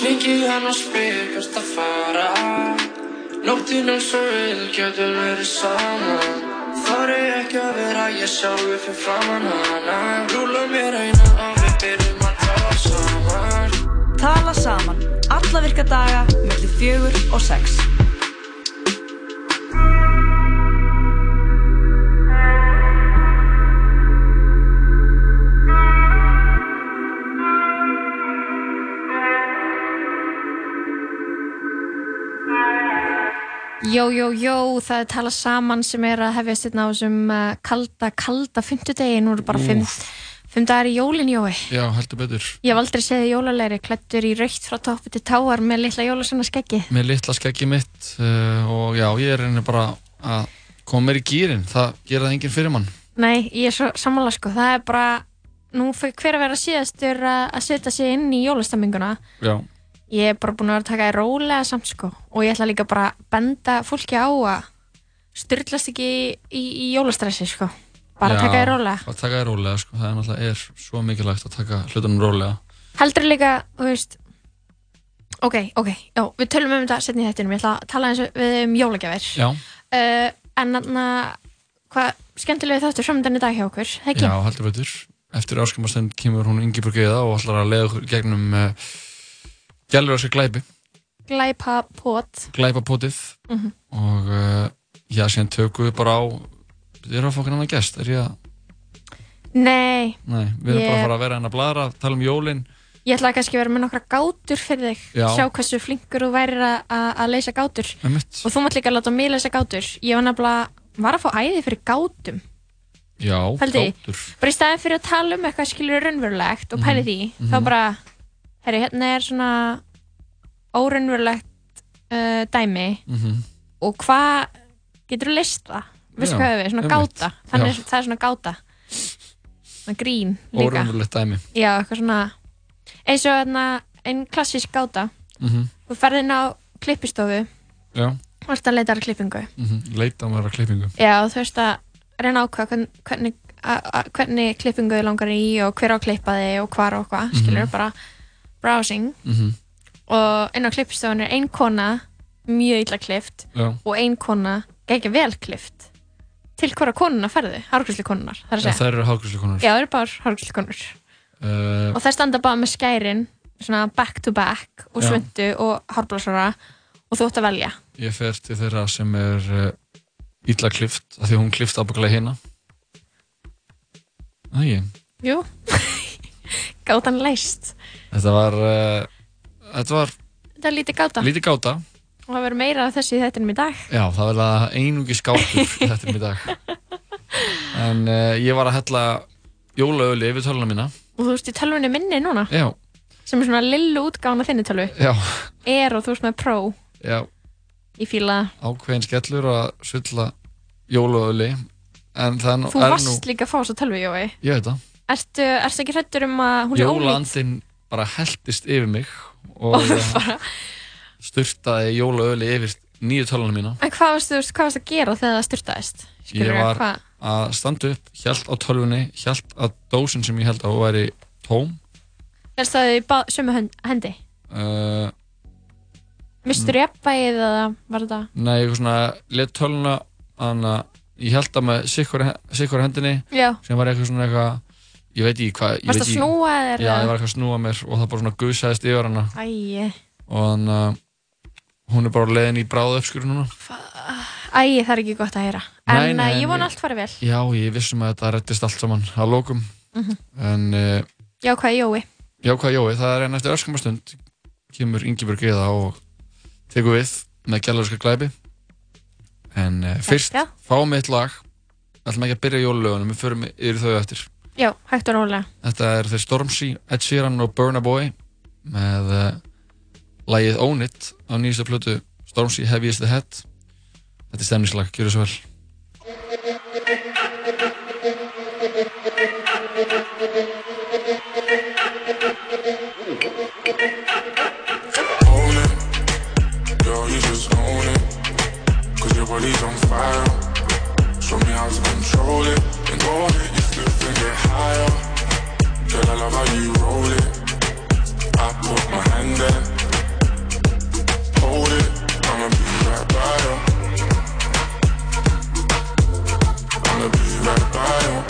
Hringi hann og spyr hvert að fara. Nóttin er svo vil, getur verið saman. Þar er ekki að vera ég sjálfu fyrir framann hana. Rúla mér eina og við byrjum að tala saman. Tala saman, alla virka daga, mellir fjögur og sex. Jó, jó, jó, það er talað saman sem er að hefjast hérna á þessum uh, kalda, kalda fymtudegi, nú eru bara fimm, fimm dagar í jólin, jói. Já, heldur betur. Ég hef aldrei séð jólalegri, klættur í raukt frá toppi til táar með litla jólasönna skeggi. Með litla skeggi mitt uh, og já, ég er reynir bara að koma mér í gýrin. Það gera það enginn fyrir mann. Nei, ég er svo sammála sko, það er bara, nú fyrir hver að vera síðastur að, að setja sig inn í jólastemminguna. Já. Ég er bara búin að vera að taka það rólega samt sko og ég ætla líka bara að benda fólki á að styrlast ekki í, í, í jólastressi sko. Bara að taka það rólega. Já, að taka það rólega, sko. Það er náttúrulega er svo mikilvægt að taka hlutunum rólega. Heldur líka, þú veist, ok, ok, já, við tölum um þetta setni í þettinum, ég ætla að tala eins við um jólagjafir. Já. Uh, en þannig að, hvað skemmtilegu þáttur framöndan í dag hjá okkur, það ekki? Já, heldur betur. Eftir áskamastund kemur hún Ingeborg Eða og ætlar að leiða okkur gegnum uh, Gjallurarska glæpi. Glæpa pot. Glæpa potið. Mhm. Og uh, já, síðan tökum við bara á, þið eru að fá okkur annan gest, er ég að, Nei, nei, við erum Ég- bara að fara að vera hérna að bladra, tala um jólinn. ég ætla kannski að vera með nokkra gátur fyrir þig, Já. sjá hversu flinkur þú værir að- að að leysa gátur. Einmitt. Og þú mátt líka láta mig leysa gátur. Ég var nefnilega, var að fá æði fyrir gátum. Já, Pældi í. gátur. Bara í staðin fyrir að tala um eitthvað skilur raunverulegt og pæli því, mhm. þá bara, herri, hérna er svona óraunverulegt uh, dæmi Mhm. og hvað getur þú list það? Veistu Já, hvað við, svona gáta. Þannig, Já. það er svona gáta. Svona grín líka. Órumverulegt dæmi. Já, eitthvað svona, eins og hérna, einn klassísk gáta. Mhm. Þú ferð inn á klippistofu Já, og ert að leita að klippingu. mhm. leita á mér að klippingu. Já, þú veist að reyna að ákveða hvern, hvernig, hvernig klippingu þið langar í og hver á að klippa þig og hvar og hvað, skilur Mhm. bara browsing Mhm. og inn á klippstofun er ein kona mjög illa klippt Já. og ein kona ekki vel klippt til hvora konuna ferðu, hárgrísli konunar það er að Já, þær eru hálfgrísleikonar. já það eru bara hárgrísli konur Uh, og þær standa bara með skærin svona back to back og svöndu og hárblásara og þú ætti að velja ég fer til þeirra sem er uh, illa klift, af því hún klift ábygglega hérna. Ægir. jú, gátan leist Þetta var, uh, þetta var þetta er lítið gáta lítið gáta. og það verður meira af þessu í þettinum í dag Já, það var það einungi skátur þetta í dag. En uh, ég var að hella jólaöli yfir töluna mína. og þú veist í tölvunni minni núna Já, sem er svona lillu útgána þinni tölvu já, er og þú veist með pro já, í fíla ákveðin skellur að sulla jólaöli. En það er nú, þú er varst nú, líka að fá svo tölvu Jói ég veit það. ertu, ertu ekki hrættur um að hún er ónýtt Jólaandinn bara heldist yfir mig og bara, styrtaði jólaöli yfir nýju tölunum mína. en hvað varst, þú hvað varst að gera þegar það styrtaðist Ég var hvað að standa upp, hjælt á tölvunni, hjælt að dósin sem ég held á væri tóm. helst það í bá- sömu hendi Uh, mistur Mm. ég eppægið eða var þetta nei, eitthvað svona, let töluna, þannig að ég held að með sikkur hendinni, já, sem var eitthvað svona eitthvað, ég veit ekki hvað, varst veit að ekki. snúa þér Já, ég var eitthvað að snúa mér og það bara svona gusaðist yfir hana. Æ, og þannig að hún er bara á leiðin í bráðu uppskur núna. æ, það er ekki gott að heyra. En Nei, nei, nei, ég vona allt farið vel. Já, ég vissum að þetta rettist allt saman að lókum, Mhm. en uh, já, hvað er Jói? Já, hvað Jói, það er enn eftir öskamastund kemur Ingeborg Eða og tekur við með gælarska glæpi. En uh, fyrst fáum við eitt lag. Ætlum ekki að byrja jólulögunum, við förum yfir þau eftir já, hægt og rólega Þetta er þeir Stormzy, Ed Sheeran og Burna Boy með uh, lagið Own It á nýjastu plötu Stormzy, Heavy is the Head Þetta er stemningslag, gjör svo vel Own it, girl, you just own it. Cause your body's on fire. Show me how to control it. And go ahead, I love how you roll it. I put my hand there. Hold it. I'ma be right by you. I'ma be right by you.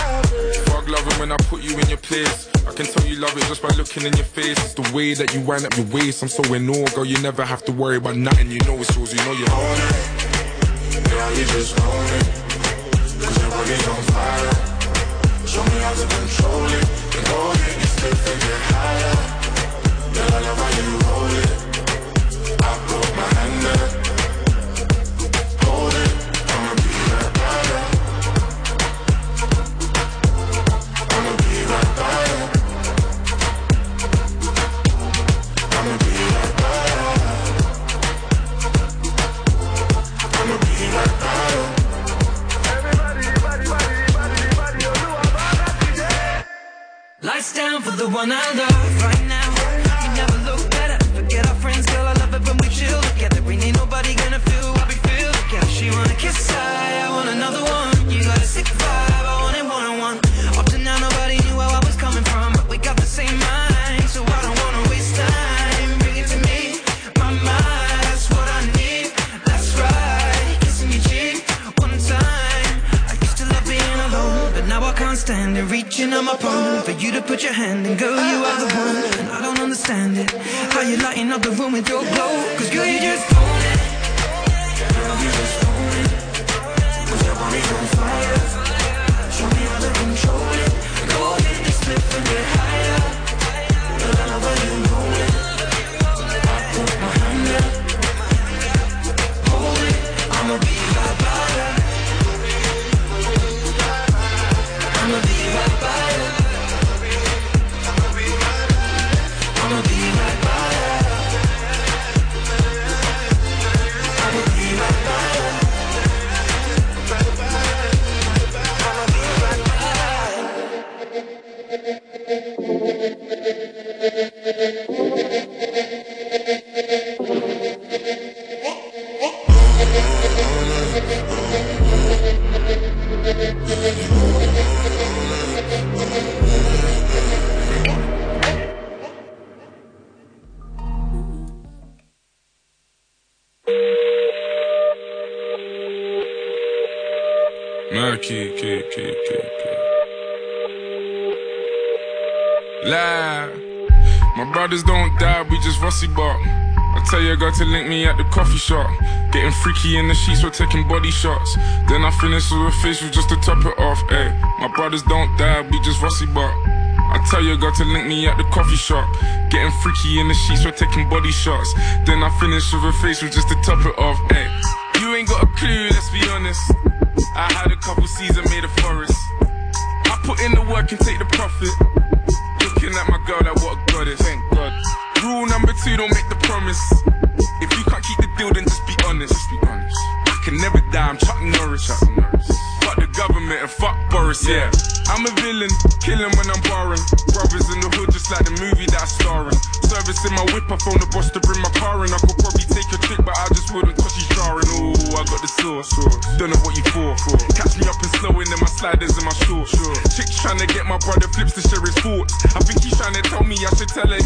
Fuck loving when I put you in your place. I can tell you love it just by looking in your face. It's the way that you wind up your waist. I'm so in awe, girl. You never have to worry about nothing. You know it's yours. You know you own it. Girl, you just own it. Cause your body's on fire. Show me how to control it. And higher. Girl, I love how you it. I my hand. Down for the one I love right now. You never look better. Forget our friends, girl. I love it when we chill together. We ain't nobody gonna feel what we feel together. She wanna kiss, I, I want another one. You got a stand on my palm for you to put your hand in, girl, you are the one. And I don't understand it. How you lighting up the room with your glow? Cause girl, you just coffee shop. Getting freaky in the sheets, we're taking body shots. Then I finish with a facial just to top it off. Ay, my brothers don't die, we just rusty bark. I tell your girl to link me at the coffee shop. Getting freaky in the sheets, we're taking body shots. Then I finish with a facial just to top it off. Ay, you ain't got a clue, let's be honest. I had a couple seasons made a forest. I put in the work and take the profit. Looking at my girl like what a goddess. Thank God. Rule number two, don't make the promise. Then just be honest. Be honest. Can never die, I'm Chuck Norris. Chuck Norris. Fuck the government and fuck Boris, yeah. I'm a villain, killing when I'm barring. Brothers in the hood, just like the movie that I'm starring. Service in my whip, I phone the boss to bring my car in. I could probably take a trick, but I just wouldn't cause she's jarring. Ooh, I got the sauce. Don't know what you for. Catch me up and slowing in my sliders and my shorts. Chick's trying to get my brother flips to share his thoughts. I think he's trying to tell me I should tell her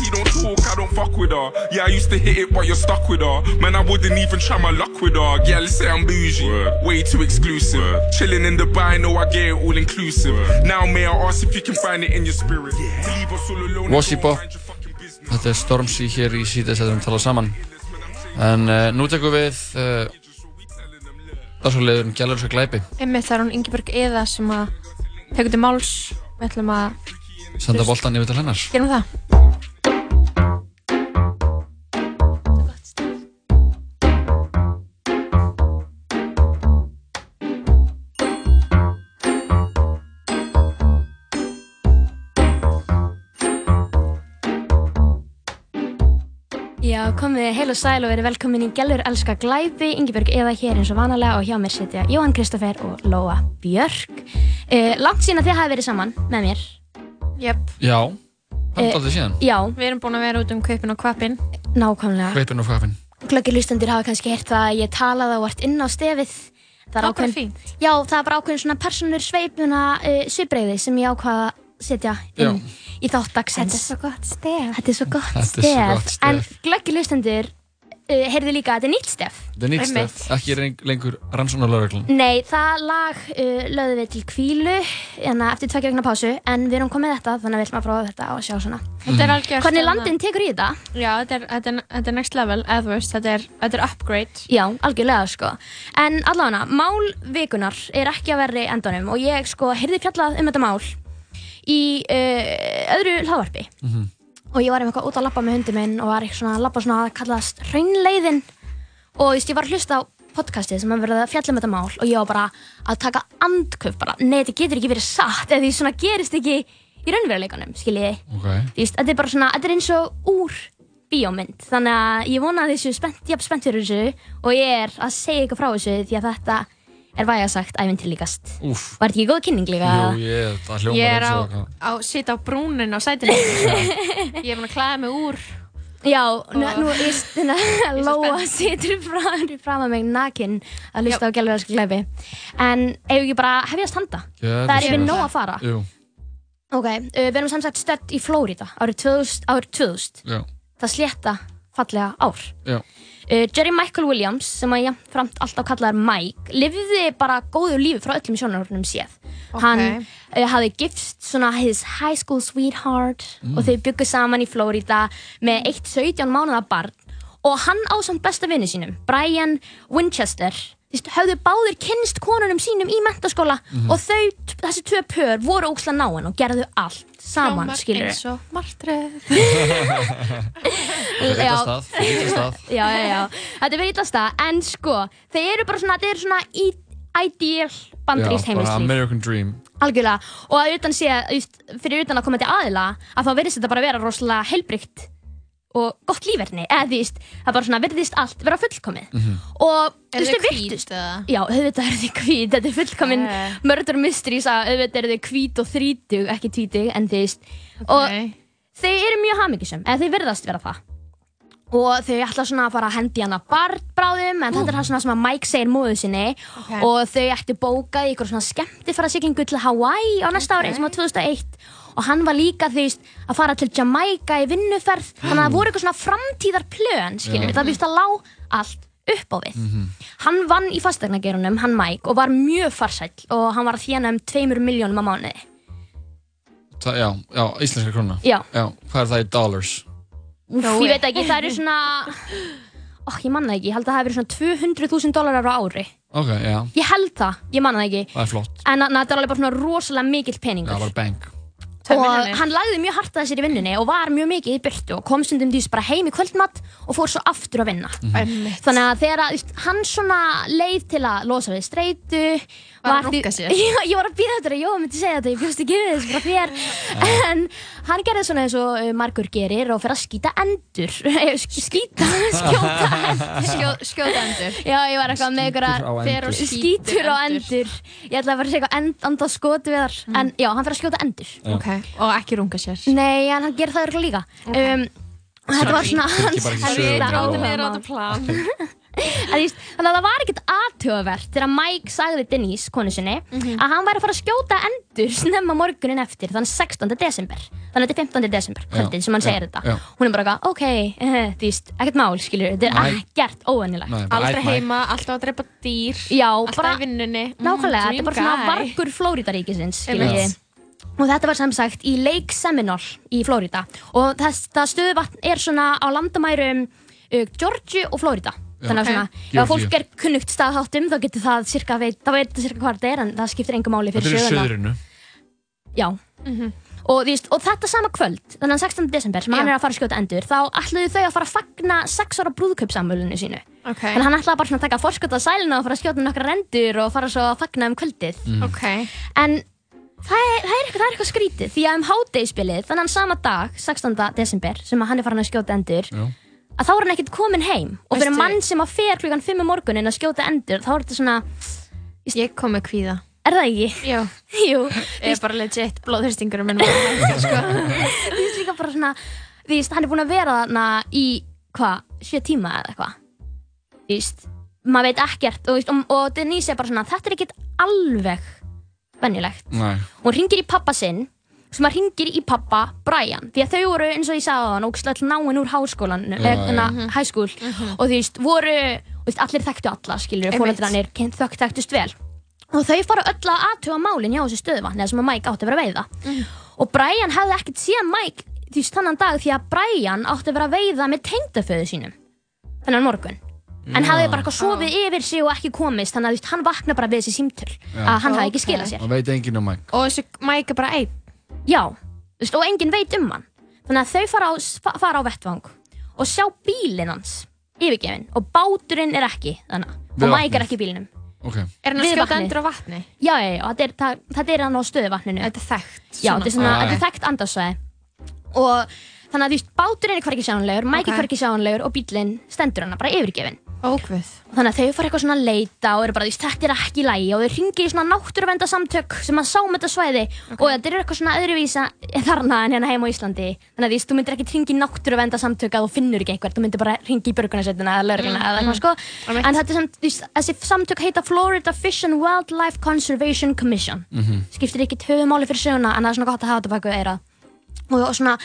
fuck with her. Yeah, I used to hit it, but you're stuck with her. Man, I wouldn't even try my luck with her. Yeah, let's say I'm bougie. Way too exclusive. Chilling in Dubai, know I get it all inclusive. Now, may I ask if you can find it in your spirit? Fucking business. Þetta er Stormzy hér í síðastæðum tala saman En uh, nú tekum við uh, Dagsfólkleðurinn Gjallur svo glæpi Einmitt það er hún Ingeborg Eða sem að tekur til máls Við ætlum að Senda boltan yfir til hennar gerum það komið heil og sæl og verið velkomin í Gjallur elska glæpi, Ingeborg Eða hér eins og vanalega og hjá mér sitja Jóhann Kristoffer og Lóa Björk. Uh, langt síðan að þið hafi verið saman með mér. Jöp. Já, Hann er aldrei síðan. Já, Við erum búin að vera út um kaupin og kvapin. nákvæmlega. Veipin og kvapin. Glöggir lustendur hafa kannski heyrt það að ég talaði og vart inn á stefið. Það er ákveðin, já, það er bara ákveðin svona personur sveipuna uh, svipreiði sem ég ákvaða að setja inn í þátt dagsins. svo gott stef. Þetta er svo gott Þetta er svo stef. gott stef. En glöggir lustendur uh, heyrðu líka að þetta er nýtt stef. Það er nýtt stef, ekki lengur rannsónarlauruglan. Nei, það lag uh, lögðum við til kvílu hérna, eftir tvekja vegna pásu en við erum komið þetta þannig að við ætlum að prófa þetta og sjá svona. Þetta er algjörst. Hvernig landin tekur í þetta? Já, þetta er, þetta er, þetta er next level, eða þú veist, þetta er, þetta er upgrade. Já, algjörlega sko. En allavega, mál vikunar er ekki að verri endanum og ég sko heyrði fjallað um þetta mál í uh, öðru hlaðvarpi. Og ég var veginn út að labba með hundi minn og var eitthvað svona að labba svona að kallast raunleiðin. Og þú veist, ég var að hlusta á podcastið sem að verða að fjalla um þetta mál og ég var bara að taka andköf bara, nei þetta getur ekki verið satt eða því svona gerist ekki í raunveruleikanum, skiljiði. Ok. Þú veist, þetta er bara svona, þetta er eins og úr bíómynd, þannig að ég vona að þessu spennt, jafn spennt fyrir þessu og ég er að segja ykkur frá þessu því að þetta er væga sagt æfintýr líkast. Úf. Var þetta ekki góð kynning líka? Jú, ég, það hljómar Ég er á, eins og eitthvað. á sitt á brúnin á sætinu. ég er búin að klæða mig úr. Já, nú, nú er þetta Lóa situr fram, fram að mig nakin að hlusta á gælverðarska glæfi. En ef ekki bara hefjast handa? Já, Það er yfir nóg að fara. Jú, Ok, uh, við erum sem sagt stödd í Flórida árið 2000, árið 2000. já, Það slétta fallega ár. já. Uh, Jerry Michael Williams, sem að jafnframt alltaf kallaðar Mike, lifði bara góðu lífi frá öllum sjónarhornum séð. Hann uh, hafði gifst svona his high school sweetheart og þau byggu saman í Florida með eitt 17 mánuða barn. Og hann á samt besta vinnu sínum, Brian Winchester, höfðu báðir kynst konunum sínum í mentaskóla og þau, þessi tvö pör, voru ókslega náinn og gerðu allt saman, Hljómar skilur eins og martröð. Það er eitthvað stað, það er eitthvað stað. já, já, já, þetta er verið ítast það en sko, þeir eru bara svona, þeir eru svona ideal bandarískt Já, bara American Dream. algjörlega, og að utan sé að just, fyrir utan að koma til aðila að þá verðist þetta bara vera rosalega heilbrygt og gott líferni, eða því það bara svona verðist allt vera fullkomið. Og þú Er veist, þau virtust já, auðvitað eru þið hvít, þetta er fullkomin Eh. murder mystery, að auðvitað eru þið hvít og þrítug, ekki tvítug, en þú veist. Og þau eru mjög hamingisum, eða þau verðast vera það. Og þau ætla svona að fara að hendi hana barn bráðum en þetta er það svona sem að Mike segir móðu sinni. Ok. og þau ættu bókað í ykkur svona skemmtifara siglingu til Hawaii á næsta ári sem á 2001 og hann var líka þú veist að fara til Jamaica í vinnuferð. Þannig að það voru eitthvað svona framtíðar plön skilur það býst að lá allt upp á við. Hann vann í fastegnagerunum, hann Mike og var mjög farsæll. Og hann var að þjána um 2 miljónum á mánuði. Það, já, já, íslenska krona. já, Já, hvað er það í dollars? Úf, ég veit ekki, það eru svona oh, ég manna ekki, ég held að það hefur verið svona 200.000 dólarar á ári. Ok, já, ég held það, ég manna það ekki. Það er flott. en þetta er alveg bara svona rosalega mikill Já, peningur bara bank. Og hann lagði mjög hart að sér í vinnunni og var mjög mikið í byrtu og kom stundum dýs bara heim í kvöldmatt og fór svo aftur að vinna. Einmitt. þannig að þegar að, hann svona leið til að losa við streitu Var að runka sér. Já, ég var að býða eftir að Jóa myndi segja þetta, ég bjóst ekki við þessu frá þér en hann gerði svona eins og uh, margur gerir og fer að skýta endur Eh, sk- skýta, skjóta endur Skjó, skjóta endur. Já, ég var eitthvað með á einhverja Fer og endur. skítur á endur. Ég ætla að fara að segja eitthvað end, anda skot við þar En já, hann fer að skjóta endur Ok. Og ekki runga sér. Nei, en hann gerir það örugglega líka um, og Þetta var svona hans bara. Grátum áhugamál. er á þetta plan. Þannig að það var ekkert aðtjóðavert þegar Mike sagði Denise, konu sinni að hann væri að fara að skjóta endur snemma morgunin eftir þannig 16. desember þannig að þetta er 15. desember, kvöldið sem hann já, segir þetta já. hún er bara eitthvað, ok, uh, þú veist, ekkert mál skilur, þetta er ekkert ætt mæ. heima, alltaf að drepa dýr. Já, Alltaf bara í vinnunni. Nákvæmlega, Mm, þetta er bara svona vargur Flóridaríkisins, Einmitt. skiljið. Og þetta var sem sagt í Lake Seminole í Flórida. Og þess, það stöðuvatn er svona á landamærum uh, Georgia og Flórida. Þannig að svona, ef fólk er kunnugt staðháttum þá getur það cirka veit, það veit cirka hvað þetta er en það skiptir engum máli Þetta fyrir er í söguna. söðrinu. Já. og, þú veist, og þetta sama kvöld, þannig að 16. desember sem hann Já. er að fara að skjóta endur, þá ætluðu þau að fara að fagna 6 ára brúðkaupsamölinu sínu. Ok. Þannig að hann ætlaði bara svona að taka forskot á sæluna og fara að skjóta nokkra endur og fara svo að fagna um kvöldið. Ok. En það er, það, er eitthvað, það er eitthvað skrítið því að um hádegisbilið, þannig sama dag, 16. desember, sem að hann er farin að skjóta endur, Já. Að þá er hann ekkert komin heim. Og fyrir Veistu- mann sem að fer klukkan 5 um morgunin að skjóta endur, þá er þetta svona, Ég kom með kvíða. er það ekki? Já. Jú, Ég er bara legit blóðhristingur um minn. Sko. þú veist líka var bara svona þú veist, hann er búinn að vera þarna í hvað, sjö tíma eða eitthvað þú veist, maður veit ekkert og, þú veist, og, og Denise er bara svona þetta er ekkert alveg venjulegt Nei. hún ringir í pappa sinn sem að ringir í pappa Brian. Því að þau voru eins og ég sagði á hann og náinn úr háskólan eða já. high school. Og þú veist voru þú veist, allir þekktu alla skilur þökk þekktust vel. Og þau fara öll að aðtuga málin hjá þessu stöðvatni eða sem að Mike átti að vera að veiða. Og Brian hefði ekkert séð Mike því veist, þannan dag því að Brian átti að vera að veiða með tengdaföðu sínum þennan morgun. En Já. hafði bara eitthvað sofið yfir sig og ekki komist þannig að hann vakna bara við þessi símtöl Já. að hann hafði ekki skilað sér. Og veit enginn um Mike. Og þessi Mike er bara einn. Já, þú veist, og enginn veit um hann. Þannig að þau fara á, fa- fara á vettvang og sjá bílinn hans yfirgefin og báturinn er ekki þannig og Mike vatnið. er ekki bílinnum Ok. Er hann að skjóta endur á vatni? Já, já, já, þetta er, það, þetta er hann á stöðuvatninu. Þetta er þekkt. Já, þetta er svona, þetta er þekkt andasvæði og þannig að þú veist, báturinn er hverki sjáanlegur Mike Ok. er hverki sjáanlegur og bílinn stendur hann bara yfirgefin Ókvöð. Þannig að þau fara eitthvað svona að leita og eru bara, þú veist, þetta er ekki í lagi og þau ringi í svona náttúruvendasamtök sem að sá um þetta svæði og þetta er eitthvað svona öðruvísa þarna en hérna heima á Íslandi. Þannig að þú veist, þú myndir ekki ringi í náttúruvendasamtök að þú finnur ekki eitthvað, þú myndir bara ringi í börgunarsveitina eða lögregluna eða eitthvað sko. Einmitt. En þetta er samt, þessi samtök heita Florida Fish and Wildlife Conservation Commission. Skiptir ekki töfumáli fyrir söguna en það er svona gott að hafa þetta bak við eirað. Og svona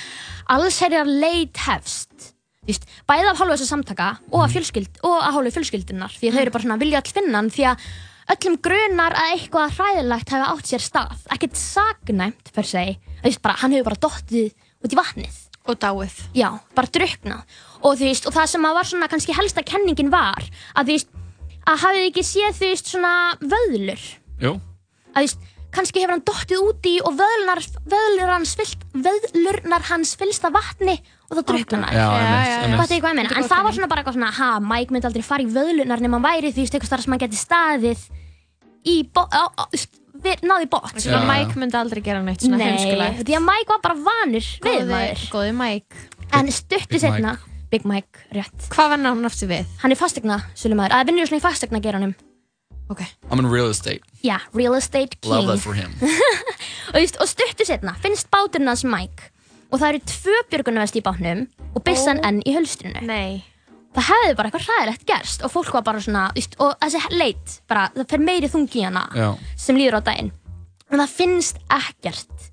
allsherjar leit hefst veist, bæði af hálfu þessar samtaka og af, fjölskyld, og af hálfu fjölskyldunar því að þau eru bara svona vilja all finna hann því að öllum grunar að eitthvað hræðilegt hefði átt sér stað ekkert sagnæmt per se. Þú veist bara, hann hefur bara dottið út í vatnið. Og dáið. já, bara druknað og þú veist, og það sem að var svona kannski helsta kenningin var að þú veist, að hafið ekki séð þú veist svona vöðlur? Jú. Að þú veist, kannski hefur hann dottið úti og vöðlunar, vöðlur hans fyllt, vöðlurnar hans fyllst af vatni og þá drukna hann? En það var svona bara eitthvað svona, ha, Mike myndi aldrei fara í vöðlunar nema hann væri því eitthvað starf sem hann geti staðið í, bo- á, á, við- náði í bótt. Já, Mike myndi aldrei gera neitt svona Nei, heimskulegt. því að Mike var bara vanur við Góði, maður. Mike. En stuttu Big setna, Big Mike, rétt. Hvað var hann aftur við? Hann er fastegna, svolumæður, að vinnur svona í fastegna geranum. Ok. I'm in real estate Já, real estate king. Love that for him og, stuttu setna finnst báturinn hans Mike og það eru tvö björgunarvest í bátnum og byssan Ó. enn í hulstrinu. Nei. það hefði bara eitthvað hræðilegt gerst og fólk var bara svona, og þessi leit bara, það fer meiri þungi í hana Já sem líður á daginn og það finnst ekkert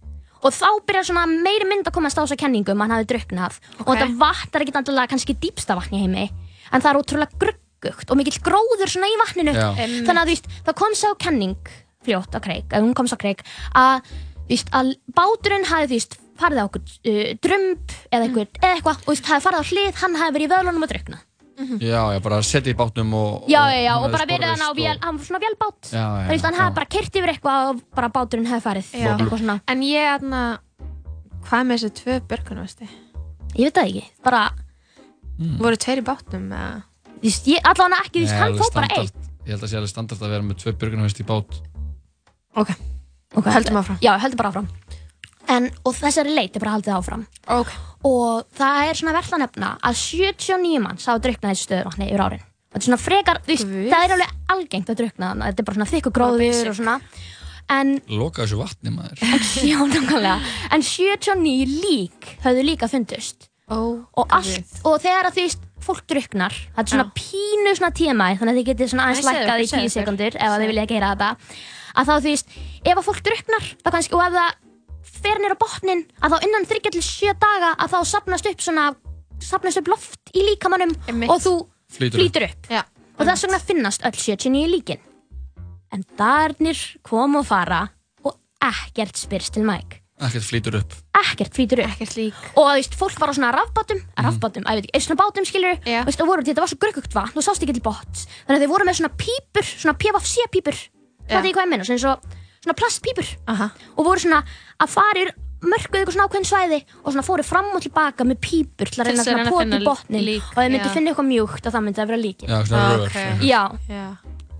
og þá byrjar svona meiri mynd að komast á þessa kenningu um að hann hafi drukknað og þetta vatn er ekki alltaf kannski dýpsta vatn í heimi en það er ótrúlega gruggugt og mikill gróður svona í vatninu Já. þannig að veist, það kom sá kenning fljótt á kreik, ef hún kom sá kreik að, veist, að báturinn hafi veist, farið á okkur uh, eða eitthvað, eða eitthvað og veist, hafi farið á hlið, hann hafi verið í vöðlunum og drukknað Já, já, bara setja í bátnum og Já, já, já, og hefði bara verið hann á vél, og- hann var svona vélbát Já, já, Þú veist, hann já. hafði bara kyrt yfir eitthvað og bara báturinn hefði farið Já. eitthvað svona, En ég aðna, hvað með þessi tvö björgunarvesti? ég veit það ekki bara, Voru tveir í bátnum eða? Allavega ekki, Nei, hann fór bara standard. eitt Ég held að sé alveg standart að vera með tvö björgunarvest í bát Ok. Ok, Höldum áfram. Já, höldum bara áfram en, Og þessari leit er bara haldið áfram Ok. Og það er svona verðt að nefna að 79 manns hafa drukknað þessu stöðuvatni yfir árin Þetta er svona frekar, þú veist, Guð. það er alveg algengt að drukkna þannig Þetta er bara svona þykku gróður og svona En Loka þessu vatni maður Já, nákvæmlega. En 79 lík höfðu líka fundust. Ó. Og, allt, og þegar að því fólk druknar, það er svona pínu svona tíma þannig að þið getið svona aðeins lækkað í okkur, segðu 10 okkur. sekundur ef að þið vilja heyra þetta. Að þá þú veist, ef að fólk druknar, þá kannski, og ef það fer nýra botnin, að þá innan 3 til 7 daga að þá sapnast upp svona, sapnast upp loft í líkamannum og þú Flýtur upp. flýtur upp. Já. Og þess vegna finnast öll 79 líkin. En darnir kom og fara og ekkert spyrst til Mike. Ekkert flýtur upp Ekkert flýtur upp. Ekkert lík. Og þú veist, fólk var á svona rafbátum, rafbátum, að ég veit ekki, svona bátum skilur, Já. og voru, þetta var svo gröggugt vatn og sást ekki til bótt. Þannig að þeir voru með svona pípur, svona PFC pípur, það er hvað ég meina, svona, eins og, svona plastpípur Aha. og voru svona að fara í mörkuð eitthvað svona ákveðin svæði og svona fóru fram og tilbaka með pípur til að reyna svona finna í botnin og myndu já. finna eitthvað mjúkt og það myndi að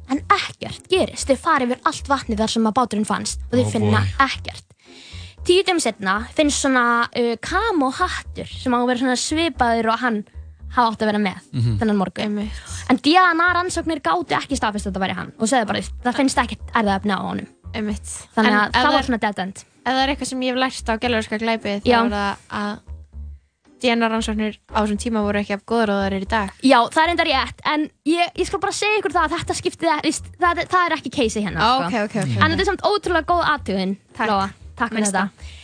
en ekkert gerist, þeir fara yfir allt vatni þar sem að báturinn fannst og þeir Oh finna boy. ekkert. Tíu dæmi setna finnst svona uh, kamohattur sem á að vera svipaður og hann hafa átt að vera með Mhm. þennan morgun. Einmitt. En DNA rannsóknir gátu ekki staðfest að þetta væri hann og segðu bara, það finnst ekkert erðaefni á honum. Einmitt. Þannig En að ef það var svona dead end. Ef það er eitthvað sem ég hef lært á gælurska glæpið þá er það að DNA rannsóknir á þessum tíma voru ekki af góður og það er í dag. Já, það er enda rétt, en ég, ég skal bara segja ykkur það að þetta skiptið, það, það, það er ekki keisi hérna. Á, sko. ok, ok, ok. En þetta er samt ótrúlega góð aðtugin, Takk. Takk fyrir þetta.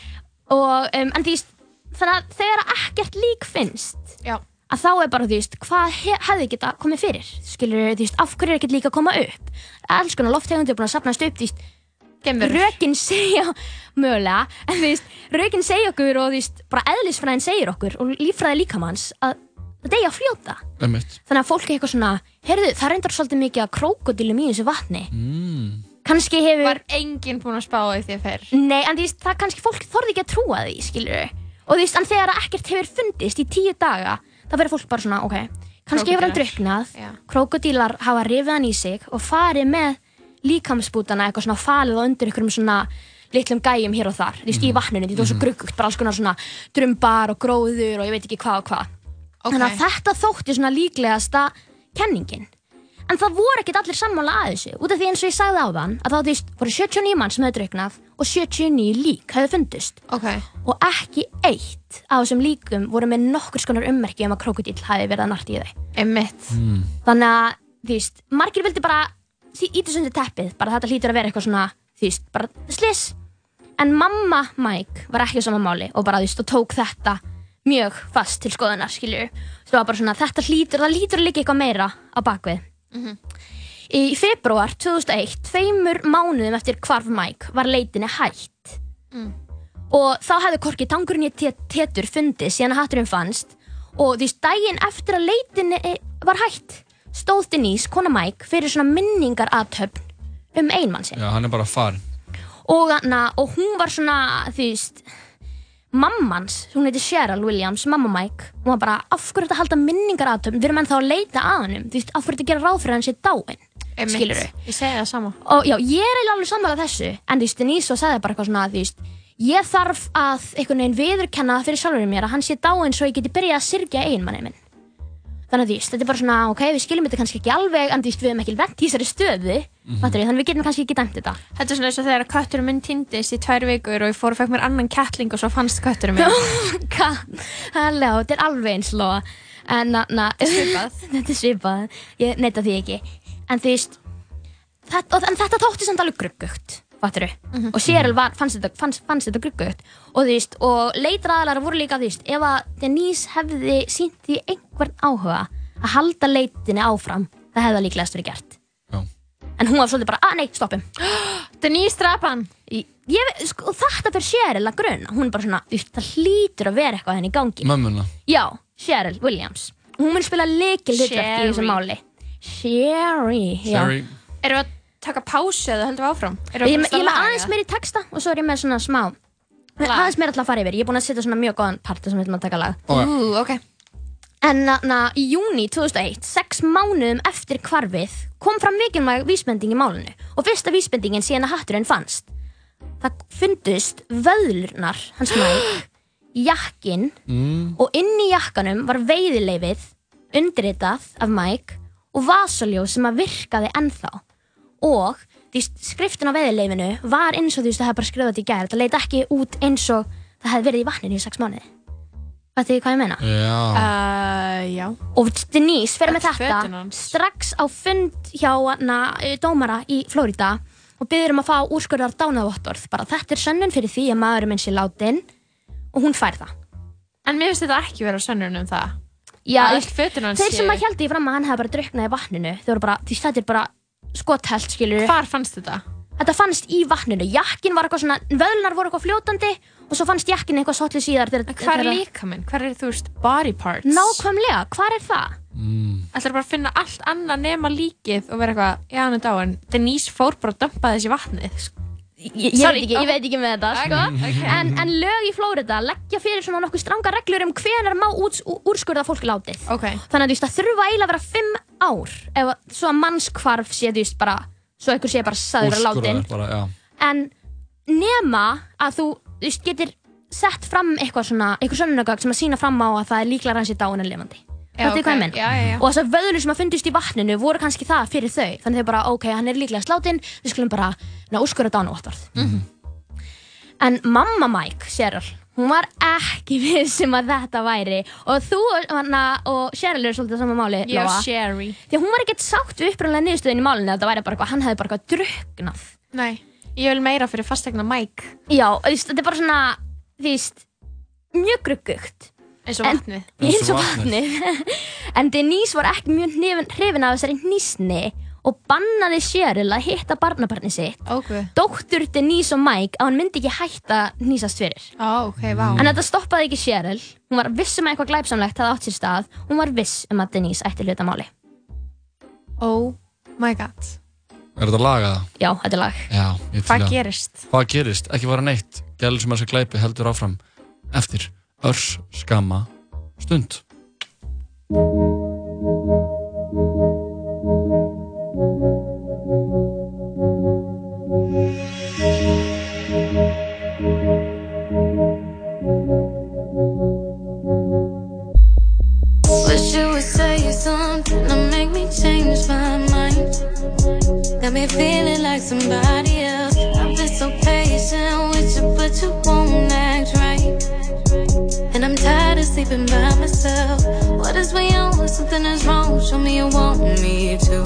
Og, um, en þú veist, þannig að þegar ekkert lík finnst, Já. að þá er bara, þú veist, hvað he hefði geta komið fyrir? Skilur, þú veist, af hverju er ekkert lík að koma upp? Alls konar lofttegundir er búin að safnast upp, þú veist, Gemverur. rökin segja, mögulega, en þú veist, rökin segja okkur og þú veist, bara eðlisfræðin segir okkur og líffræði líkamanns að það deyja að fljóta. Einmitt. Þannig að fólk er eitthvað svona, heyrðu, það reyndar svolítið mikið að krókodilum í þessu vatni. Mm. Kannski hefur... Var enginn búinn að spá í því fyrr? Nei, en veist, það kannski fólk þorði ekki að trúa því, skilur við. Og veist, en þegar ekkert hefur fundist í tíu daga, þá verður fólk bara svona, ok, kannski hefur hann drukknað, Já. krókodílar hafa rifið hann í sig og farið með líkamsbútana eitthvað svona falið og undir einhverjum svona litlum gæjum hér og þar, þú veist, í vatninu, því það er svo gruggugt, bara alls konar svona drumbar og gróður og ég veit ekki hvað og hvað. Ok. Þannig að þetta þótti svona líklegasta kenningin. En það voru ekkert allir sammála að þessu, út af því eins og ég sagði á þann, að það þú veist, voru 79 mann sem hefði drukknað og 79 lík hefði fundist. Ok. Og ekki eitt af þessum líkum voru með nokkur skonar ummerki um að krokodíl hafi verið að narti í þau. Emmitt. Þannig að, þú veist, margir vildi bara íta sundi teppið, bara þetta hlýtur að vera eitthvað svona, þú veist, bara sliss. En mamma Mike var ekki á sama máli og bara, þú veist, og tók þetta mjög fast til skoðunar, skilju. Það var bara svona, þetta hlýtur, það hlýtur að liggja eitthvað meira á bakvið. Í februar 2001, tveimur mánuðum eftir hvarf Mike, var leitinni hætt. Og þá hefði korki tangurinn í tétur fundið síðan að hatturinn fannst og því daginn eftir að leitinni var hætt stóð Denise, kona Mike, fyrir svona minningar aðtöfn um einmann sinn. Já, hann er bara farin. Og, hana, og hún var svona, þú veist, mammans, hún heiti Cheryl Williams, mamma Mike, hún var bara, af hverju þetta halda minningar aðtöfn, við erum ennþá að leita að hannum, þú veist, af hverju þetta gera ráð fyrir að hann sé dáinn, Emmitt. skilur Ég segi það sama. og já, ég er alveg sammála þessu. En þú veist, Denise sagði bara eitthvað svona þú veist, ég þarf að einhvern veginn viðurkenna fyrir sjálfurinn mér að hann sé dáinn svo ég geti byrjað að syrgja eiginmanni minn þannig að þú veist, þetta er bara svona, ok, við skiljum þetta kannski ekki alveg en þú veist, við hefum ekki vent í þessari stöðu mm þannig að við getum kannski ekki dæmt þetta. Þetta er svona eins og þegar kötturinn minn týndist í tvær vikur og ég fór og fekk mér annan kettling og svo fannst kötturinn minn. Halló, þetta er alveg eins lóa. En na, na, svipað. þetta er svipað, ég neita því ekki. En þú veist þetta, og, en þetta þótti samt alveg gruggugt fattur og Cheryl var, fannst þetta, fannst, fannst þetta gruggugt og veist, og leitræðalar voru líka veist, ef að Denise hefði sínt því einhvern áhuga að halda leitinni áfram það hefði það líklegast verið gert Já. en hún var svolítið bara, að nei, stoppum Denise Drapan. sko, og þetta fyrir Cheryl að gruna hún er bara svona, það hlýtur að vera eitthvað henni í gangi Mömmuna. Já, Cheryl Williams Hún mun spila leikil hlutverk í Sherry. þessu máli Sherry. Sherry. Erum við að taka pásu eða höldum við áfram? Ég, við ég er með aðeins meiri texta og svo er ég með svona smá Lag. aðeins meira til að fara yfir Ég er búin að setja svona mjög góðan parta sem við ætlum að taka lag Ok. Ú, ok. En na, í júni 2001, sex mánuðum eftir hvarfið kom fram mikilvæg vísbending í málinu og fyrsta vísbendingin síðan að hatturinn fannst Það fundust vöðlurnar hans mæk jakkin Mm. og inn í jakkanum var veiðileifið undirritað af Mike og vasaljó sem að virkaði ennþá og því skriftin á veiðileifinu var eins og þú veist það hefði bara skrifað þetta í gær það leit ekki út eins og það hefði verið í vatninu í sex mánuði Þetta er hvað ég meina Já. Uh, já. og Denise fer með þetta hans. strax á fund hjá hana, eh, dómara í Flórida og byður um að fá úrskurðar dánavottorð bara þetta er sönnun fyrir því að maðurinn minn sé látin og hún fær það En mér finnst þetta ekki vera sönnun um það. Já, Að öll fötin hans Þeir sem séu- að held í fram að hann hefði bara drukknað í vatninu Þau voru bara, því þetta er bara skothelt skilur Hvar fannst þetta? Þetta fannst í vatninu, jakkin var eitthvað svona Vöðlunar voru eitthvað fljótandi Og svo fannst jakkin eitthvað svolítið síðar Hvar er þegar- líka minn? Hvar er þú veist body parts? Nákvæmlega, hvar er það? Ætlar bara að finna allt annað nema líkið og vera eitthvað, já hann er dáin. Denise fór bara að dömpa þessi vatnið. Ég, ég, Sorry. veit ekki, ég veit ekki með þetta sko. ok. en, en lög í Flórida leggja fyrir svona nokkuð stranga reglur um hvenar má úrskurða fólk látið Ok. Þannig að þú veist, það þurfa eiginlega að vera fimm ár. Ef svo að mannskvarf sé þú veist bara svo einhver sé bara saður að látin. en nema að þú, þú veist, getur sett fram eitthvað svona, eitthvað sönnunagögg sem að sína fram á að það er líklega hans í dáin en lifandi. Já, Þetta ok. hvað ég menn Já, já, já. og þessar vöðlur sem að fundist í vatninu voru kannski það fyrir þau. Þannig þau bara, ok, hann er líklega sláttinn við skulum bara ná, úrskurða dánavottorð Mhm. en mamma Mike, Cheryl hún var ekki vissum að þetta væri og þú hana, og Cheryl eru svolítið saman máli Ég og. Sherry. því að hún var ekkert sátt við upprænlega niðurstöðin í málinu að þetta væri bara eitthvað, hann hefði bara eitthvað drukknað Nei, ég vil meira fyrir fastegna Mike. já, þetta er bara svona þú veist, mjög gruggugt Eins og En- vatnið. eins og vatnið en Denise var ekki mjög hrifin, af þessari hnýsni og bannaði Cheryl að hitta barnabarni sitt Ok. dóttur Denise og Mike að hann myndi ekki hætta að hnýsast fyrir Ó, ok, vá. En þetta stoppaði ekki Cheryl. Hún var viss um að eitthvað glæpsamlegt hefði átt sér stað. Hún var viss um að Denise ætti hluta máli. Oh my god. Er þetta lagað? Já, þetta er lag. Já, Hvað gerist? Hvað gerist? Ekki bara neitt. Gæl sem að þessi glæpi heldur áfram eftir örs skama stund. Me feeling like somebody else. I've been so patient with you, but you won't act right. And I'm tired of sleeping by myself. What is we on? Something is wrong. Show me you want me to.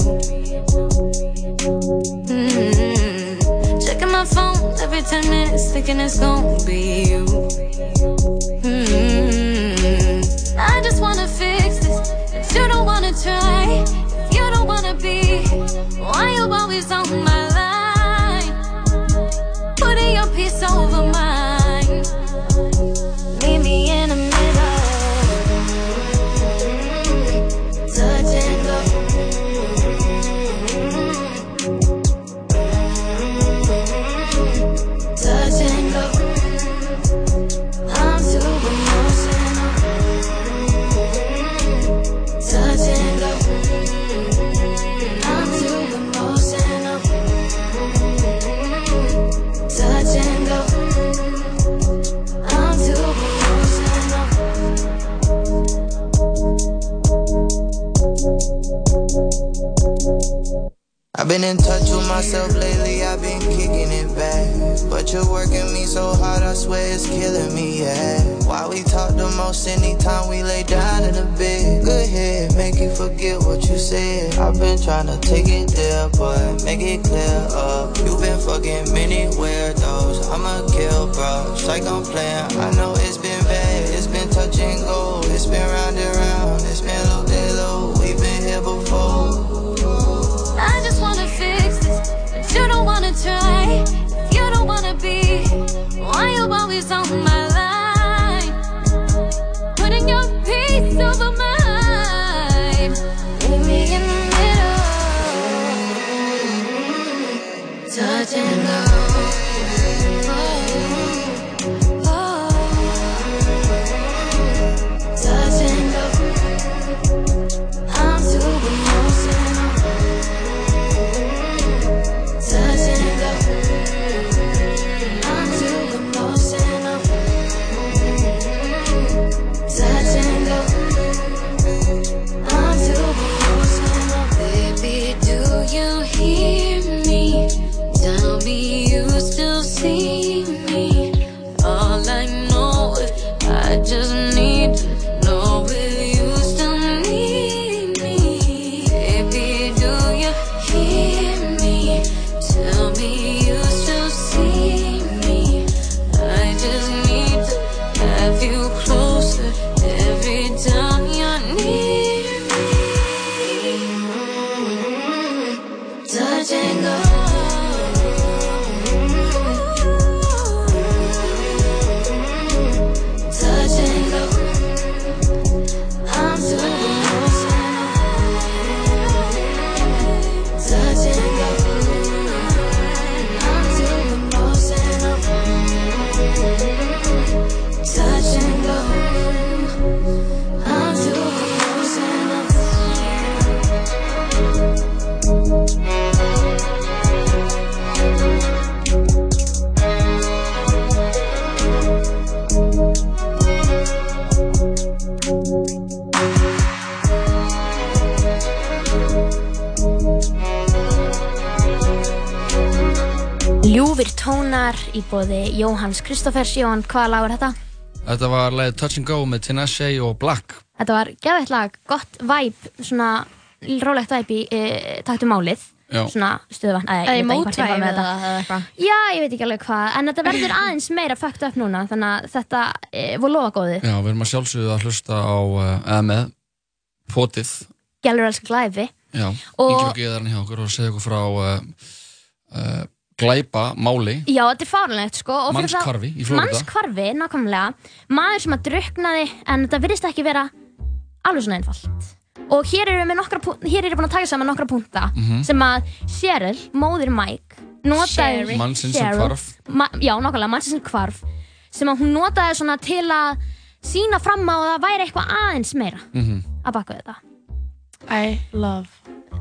Mm-hmm. Checking my phone every 10 minutes, thinking it's gonna be you. Mm-hmm. I just wanna fix this, but you don't wanna try. If you don't wanna be, why you always on my line? Putting your peace over mine. Been in touch with myself lately, I've been kicking it back. But you're working me so hard, I swear it's killing me, yeah. Why we talk the most anytime we lay down in the bed? Good head, make you forget what you said. I've been trying to take it there, but make it clear up. You've been fucking many weirdos, I'ma kill, bro. Like I'm playing, I know it's been bad, it's been touch and go, it's been round and round, you don't wanna try. If you don't wanna be, why you always on my line? Putting your peace over mine. Meet me in the middle. Touch and you closer Tónar í bóði Jóhanns Kristófers. Jóhann, hvaða lag er þetta? Þetta var lagið Touch and Go með Tinashe og Black. Þetta var geðveitt lag, gott væp, svona rólegt væp í e, taktum málið. Já. Svona stöðvann, eða ég veit ekki mótvæg með þetta. eða eitthvað. Já, ég veit ekki alveg hvað, en þetta verður aðeins meira fucked up núna, þannig að þetta e, voru lofa góði. Já, við erum að sjálfsögðu að hlusta á, uh, eða með, potið. Gælur elskar glæfi. Já, hann hjá okkur og segja okkur frá uh, uh, glæpa máli. Já, þetta er fárlegt, sko. Mannshvarfi í Flórída. Mannshvarfi, nákvæmlega. Maður sem að druknaði, en þetta virðist ekki vera alveg svona einfalt. Og hér erum við með nokkra, hér erum við búin að taka saman nokkra punta Mhm. sem að Cheryl, móðir Mike, notaði... Mannsins sem Cheryl. hvarf. Ma, já, nákvæmlega, mannsins sem hvarf. Sem að hún notaði svona til að sína fram á að það væri eitthvað aðeins meira Mhm. að baka við þetta. I love.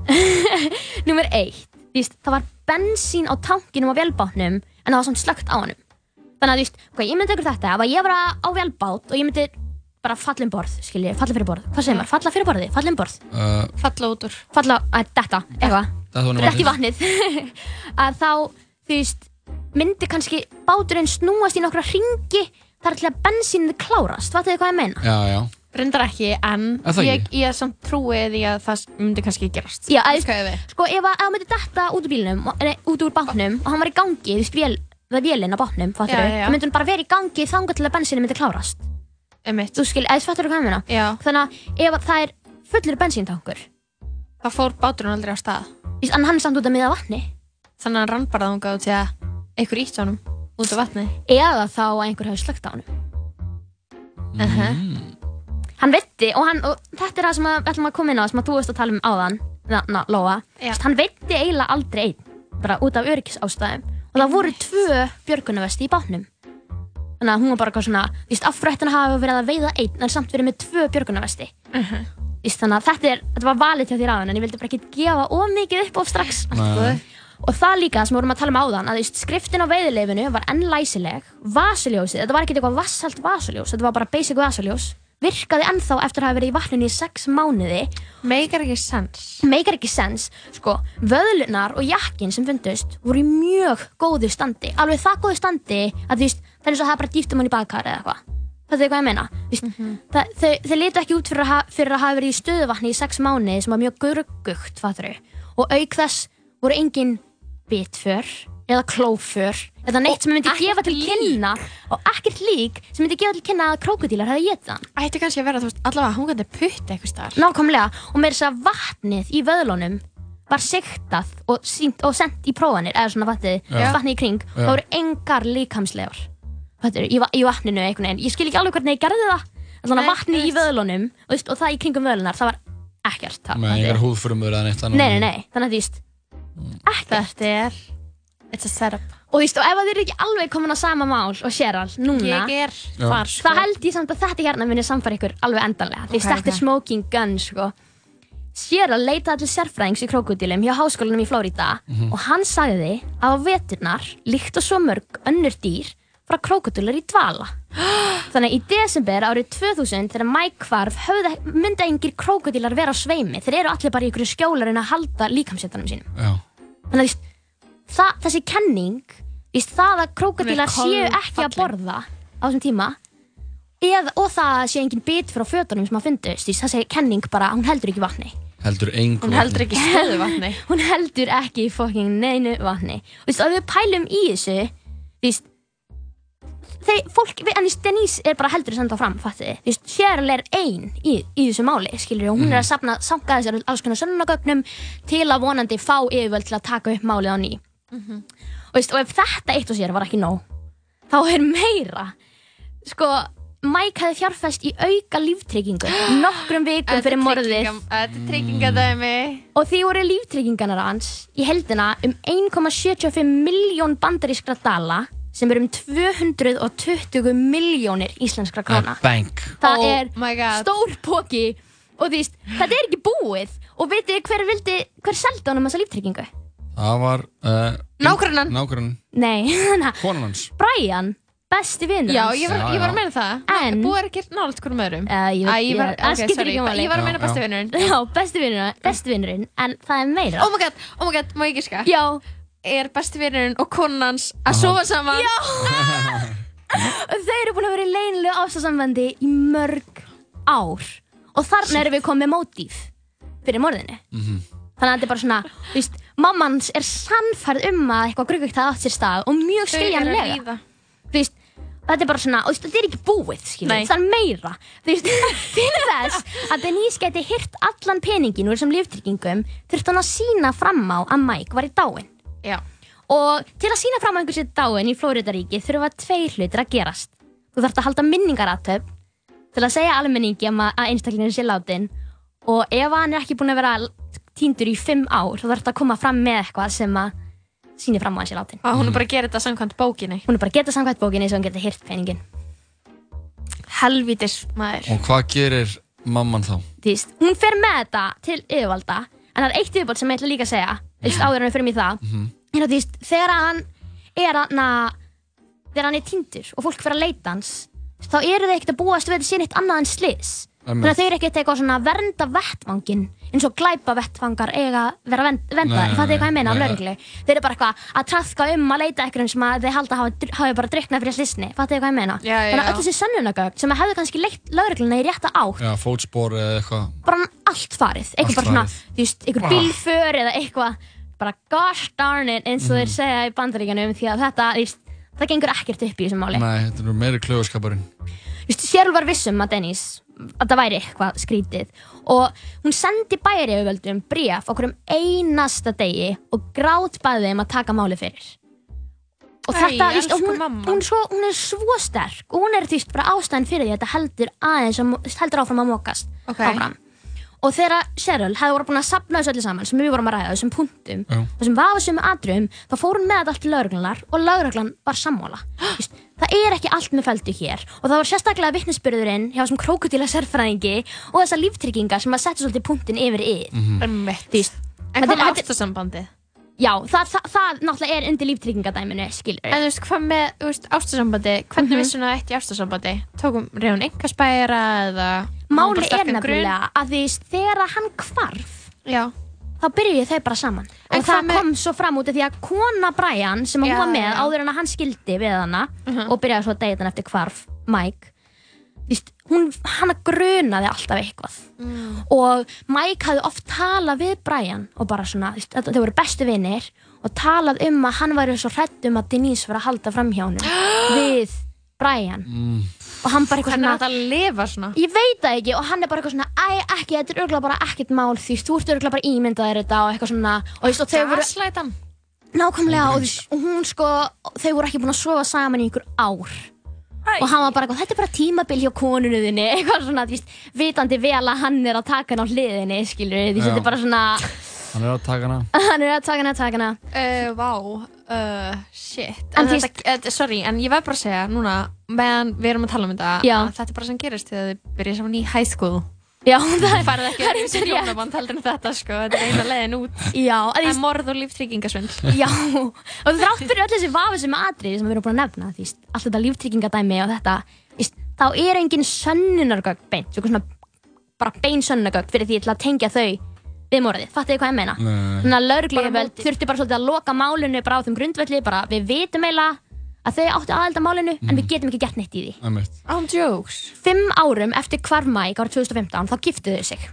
Númer eitt, þú veist, það var bensín á tankinum á vélbátnum en það var samt slögt á honum. Þannig að þú veist, ok, ég myndi ykkur þetta, ef að ég var á vélbát og ég myndi bara falla um borð, skilji, falla fyrir borð. Hvað segir maður? Falla fyrir borði, falla um borð. Uh, Falla út úr. Falla, að detta, eitthvað. Ofan í vatnið. að þá, þú veist, myndi kannski báturinn snúast í nokkra ringi þar til að bensínið klárast. Fattu þið hvað ég meina? Já, já. Reyndar ekki, en Er það ég, ekki? ég samt trúi því að það myndi kannski gerast. Já, að, hvað ég við? sko, ef að ef hann myndi detta út úr bílnum, nei, út úr bátnum og hann var í gangi, þú veist, vél, það er vélinn á bátnum, fattur Já, já, já. þá myndi hann bara vera í gangi þangað til að bensínu myndi klárast. Einmitt. Þú skil, eða fattur þú hvað ég meina? Já. Þannig að ef að það er fullur bensíntankur, Það fór báturinn aldrei á stað. en hann er samt út að miða vatni, Þannig að hann rann bara þangað til að einhver ítt honum út á vatni. eða þá að einhver hafi slögt á hann. Uh -huh. Hann veitti, og, hann, og þetta er það sem við ætlum að koma inn á, sem að þú veist að tala um áðan, na, na, Lóa, Já. Hann veitti eiginlega aldrei einn, bara út af öryggisástæðum, og það voru tvö björgunavesti í bátnum. Þannig að hún var bara eitthvað svona, þú veist, affrættina hafa verið að veiða einn, en samt verið með tvö björgunavesti. Uh-huh. Vist, þannig að þetta, er, þetta var valið hjá þér áðan, en ég vildi bara ekki gefa of mikið upp of strax. Og það líka sem við vorum að tala um áðan, að veist, skriftin á veiðileifinu var enn læsileg, vasaljósið, þetta var ekkert eitthvað vassalt vasaljós, þetta var bara basic vasaljós, virkaði ennþá eftir að hafa verið í vatninu í sex mánuði. Meikar ekki sens. Meikar ekki sens, sko, vöðlunar og jakkin sem fundust voru í mjög góðu standi, alveg það góðu standi að þú veist, það er eins og að hafa bara dýft um hann í baðkar eða eitthvað. Það er hvað ég meina. Vist, það, þau, þau litu ekki út fyrir að, ha, fyrir að hafa verið í stöðuvatni í sex mánuði sem var mjög gruggugt, fattur. Og auk þess voru engin bitför eða klóför eða neitt sem myndi gefa til kynna og ekkert lík sem myndi gefa til kynna að krókudílar hefði getið hann. Ætti kannski að vera, þú veist, allavega hungandi putt eitthvað starf. Nákvæmlega, og með þess að vatnið í vöðlunum var siktað og, sýnt, og sendt í prófanir, eða svona vatnið, Já. vatnið í kring, Já. það voru engar líkamslegar Fattir, í, va- í vatninu einhvern veginn. Ég skil ekki alveg hvernig ég gerði það. Nei, að vatnið í einmitt. vöðlunum og, veist, og það í kringum vöðlunar, það var ekkert. Það, Með fattir. engar húðfrumur eða neitt Nei, nei, nei, þannig að þú veist, Þetta er, it's a setup. og þú veist, og ef þið eru ekki alveg komin á sama mál og séral núna, Ég er þar, sko. það held ég samt að þetta hérna muni samfara ykkur alveg endanlega. Því Ok, þetta er ok. smoking gun, sko. Sierra leitaði til sérfræðings í krókudílum hjá háskólanum í Flórida og hann sagði að á veturnar, líkt og svo mörg önnur dýr, frá krókudílar í dvala. Þannig að í desember árið 2000 þegar höfðu, myndi engir krókudílar vera á sveimi. Þeir eru allir bara í ykkur skjólarinn að halda líkamsettanum sínum. Já. Þannig að það, þessi kenning, víst, það að krókadílar séu ekki að borða á þessum tíma eð, og það að sé engin bit frá fötunum sem að fundust, víst, þessi kenning bara, hún heldur ekki í vatni. Heldur Hún heldur ekki stöðu vatni. Hún heldur ekki í fucking neinu vatni. Og við pælum í þessu, víst, þeir, fólk, við- en Denise er bara heldur að senda fram, Cheryl er ein í, í þessu máli, skilur og hún er að safna, sanka þessar alls konar sönnunagögnum til að vonandi fá yfirvöld til að taka upp málið á ný. og, veist, og ef þetta eitt og sér var ekki nóg þá er meira. Sko, Mike hefði fjárfest í auka líftryggingu nokkrum vikum fyrir morðið. og því voru líftrygginganar hans í heldina um 1,75 miljón bandarískra dala sem er um 220 miljónir íslenskra króna. Bank. Það Oh er stór póki og því, þetta er ekki búið. Og veitir hver vildi, hver seldi honum þessa líftryggingu? Það var uh, Nágrannan. Nágrannan Nei, þannig að Konan hans Brian, besti vinnur Já, hans ég var, Já, ég var já. að meina það. En- Búið er ekki nált hverjum öðrum. Uh, ég, ég var, það ok, skiptir ekki máli Ég var að Já, meina já. besti vinnurinn. Já, besti vinnurinn, besti vinnurinn En það er meira Oh my god, oh my god, má ég giska? Já, Er besti vinnurinn og konan hans að sofa saman? Já! og þau eru búin að vera í leinilegu ástasambandi í mörg ár og þarna erum við komið með mótíf fyrir morðinu þannig að þetta er bara svona, þú veist, mammans er sannfærð um að eitthvað grugvíkt það átt sér stað og mjög skiljanlega. þú veist, þetta er bara svona og þetta er ekki búið, Nei. það er meira. Þú veist, til þess að Denise geti hyrt allan peningin úr þessum líftryggingum þurfti hann að sína fram á að Mike var í dáin Já. og til að sína fram á einhversi dáin í Flóridaríki þurfa tveir hlutir að gerast. Þú þarfst að halda minningaratöp til að segja almenningi um að einstaklingin sé látin og ef hann er ekki búinn að vera týndur í fimm ár þá þarfst að koma fram með eitthvað sem að sýnir fram á að hann sé látin Og hún er bara að gera þetta samkvæmt bókinni. hún er bara að geta samkvæmt bókinni svo hann getur hyrt peningin Helvítis maður. Og hvað gerir mamman þá? Þú veist, hún fer með þetta til yfirvalda en það er eitt yfirbót sem ég ætla líka að segja þú veist, áður en við fyrir mig það Mhm. er að þú veist, þegar hann er að þegar hann er týndur og fólk fyrir að leita hans þá eru þau ekkert að búast við að þetta sé neitt annað en slis Einmitt. Þannig að þau eru ekkert eitthvað svona að vernda vettvangin eins og glæpa vettvangar eiga að vera ég fattu hvað ég meina af nei. lauruglu þeir eru bara eitthvað að trafka um að leita eitthvað sem að þeir halda hafa, hafa bara dryknað fyrir slisni fattu hvað ég meina? Já, já, þannig að öll þessi sönnunagögn sem að hefðu kannski leitt laurugluna í rétta átt Já, fótspor eða eitthvað. bara allt farið. Eitthvað bara svona, þú veist, einhver Ah. bílför eða eitthvað. Bara gosh darn it eins og Mhm. þeir segja í bandaríkjanum því að það væri eitthvað skrítið og hún sendi bæriöföldum bréf okkur um einasta degi og grátbæði þeim að taka máli fyrir og Æ, þetta, veist, og hún, mamma. hún, svo, hún er svo sterk og hún er veist bara ástæðan fyrir því að þetta heldur aðeins heldur áfram að mókast Ok. áfram og þegar Cheryl hefði voru búin að sapna þessu öllu saman sem við vorum að ræða, þessum punktum Já. þessum vafasum atriðum, þá fór hún með þetta allt til lauruglunar og lauruglan var sammála Vist, það er ekki allt með feldu hér og það var sérstaklega vittnesbyrðurinn hjá þessum krókudíla sérfræðingi og þessar líftryggingar sem að setja svolítið punktin yfir yfir Mhm. Einmitt. Þú veist, En hvað með ástasambandið? já, það, það, það náttúrulega er undir líftryggingadæminu skilur En þú veist, hvað með, ástasambandi, hvernig Mhm. vissi hún að eitt í ástasambandi? Tókum reyðun engaspæra eða... máli er grun? nefnilega að því þegar hann hvarf Já. þá byrjuðu þau bara saman En og það með- kom svo fram út af því að kona Brian sem hún var með já. áður en að hann skildi við hana Mhm. og byrjaði svo að deyta hann eftir hvarf Mike Vist, hún, hann grunaði alltaf eitthvað Mm. og Mike hafði oft talað við Brian og bara svona, þau voru bestu vinnir og talað um að hann væri svo hrætt um að Denise var að halda fram hjá honum við Brian mm. Og hann bara eitthvað svona er þetta að lifa svona? Ég veit það ekki og hann er bara eitthvað svona Æ, ekki, þetta er örgulega bara ekkert mál því þú ert örgulega bara ímyndaðir þetta og eitthvað svona og, þú veist, og þau voru Gaslætan? nákvæmlega og, þú veist, og hún sko þau voru ekki búin að sofa saman í einhver ár Æ. og hann var bara eitthvað, þetta er bara tímabil hjá konunu þinni eitthvað svona, þú veist, vitandi vel að hann er að taka hann á hliðinni, skilur því Já. þetta er bara svona, Hann er að taka hana. Hann er að taka hana, taka hana. Uh, vá, uh, shit. En En þetta, þetta, sorry, en ég verð bara að segja núna meðan við erum að tala um þetta Já. að þetta er bara sem gerist þegar þið byrja saman í high school. Já, það er Færið ekki er reysa rétt. hjónaband heldur en þetta sko Þetta er eina leiðin út. Já, að Það er morð og líftryggingasvindl Já, og þrátt fyrir öll þessi vafi sem atriði sem við erum búin að nefna því, veist, allt þetta líftryggingadæmi og þetta veist, þá er engin sönnunargögn beint, svo svona bara bein sönnunargögn fyrir því að tengja þau við morðið, fattu þið hvað ég meina? Nei. Þannig að mótið. þurfti bara svolítið að loka málinu bara á þeim grundvelli, bara við vitum eiginlega að þau áttu aðelda málinu en við getum ekki gert neitt í því. Einmitt. On jokes Fimm árum eftir hvarf Mike árið 2015 þá giftuðu þau sig.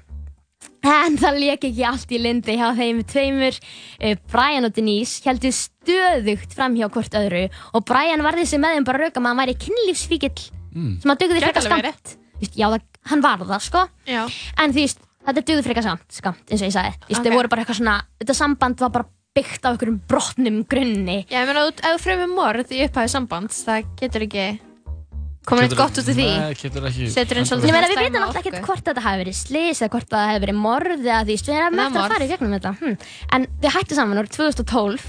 En það leik ekki allt í lindi hjá þeim tveimur. Eh, Brian og Denise heldur stöðugt fram hjá hvort öðru og Brian varði sig með þeim bara rauka með að væri kynlífsfíkil Mm. sem að dugði Gæti frekar skamt. Já, það, hann var það, sko. Já En þú veist, þetta dugði frekar skamt, skamt eins og ég sagði. Vist, Ok. Þau voru bara eitthvað svona, þetta samband var bara byggt á einhverjum brotnum grunni. Já, ég meina, ef þú fremur morð í upphæðu sambands það getur ekki komið eitt gott út af því Nei, getur ekki Setur inn svolítið- Ég meina, við vitum alltaf ekkert hvort þetta hafi verið slís eða hvort það hefði verið morð eða því, við erum eftir að fara í gegnum þetta. Hm. En þau hættu saman árið 2012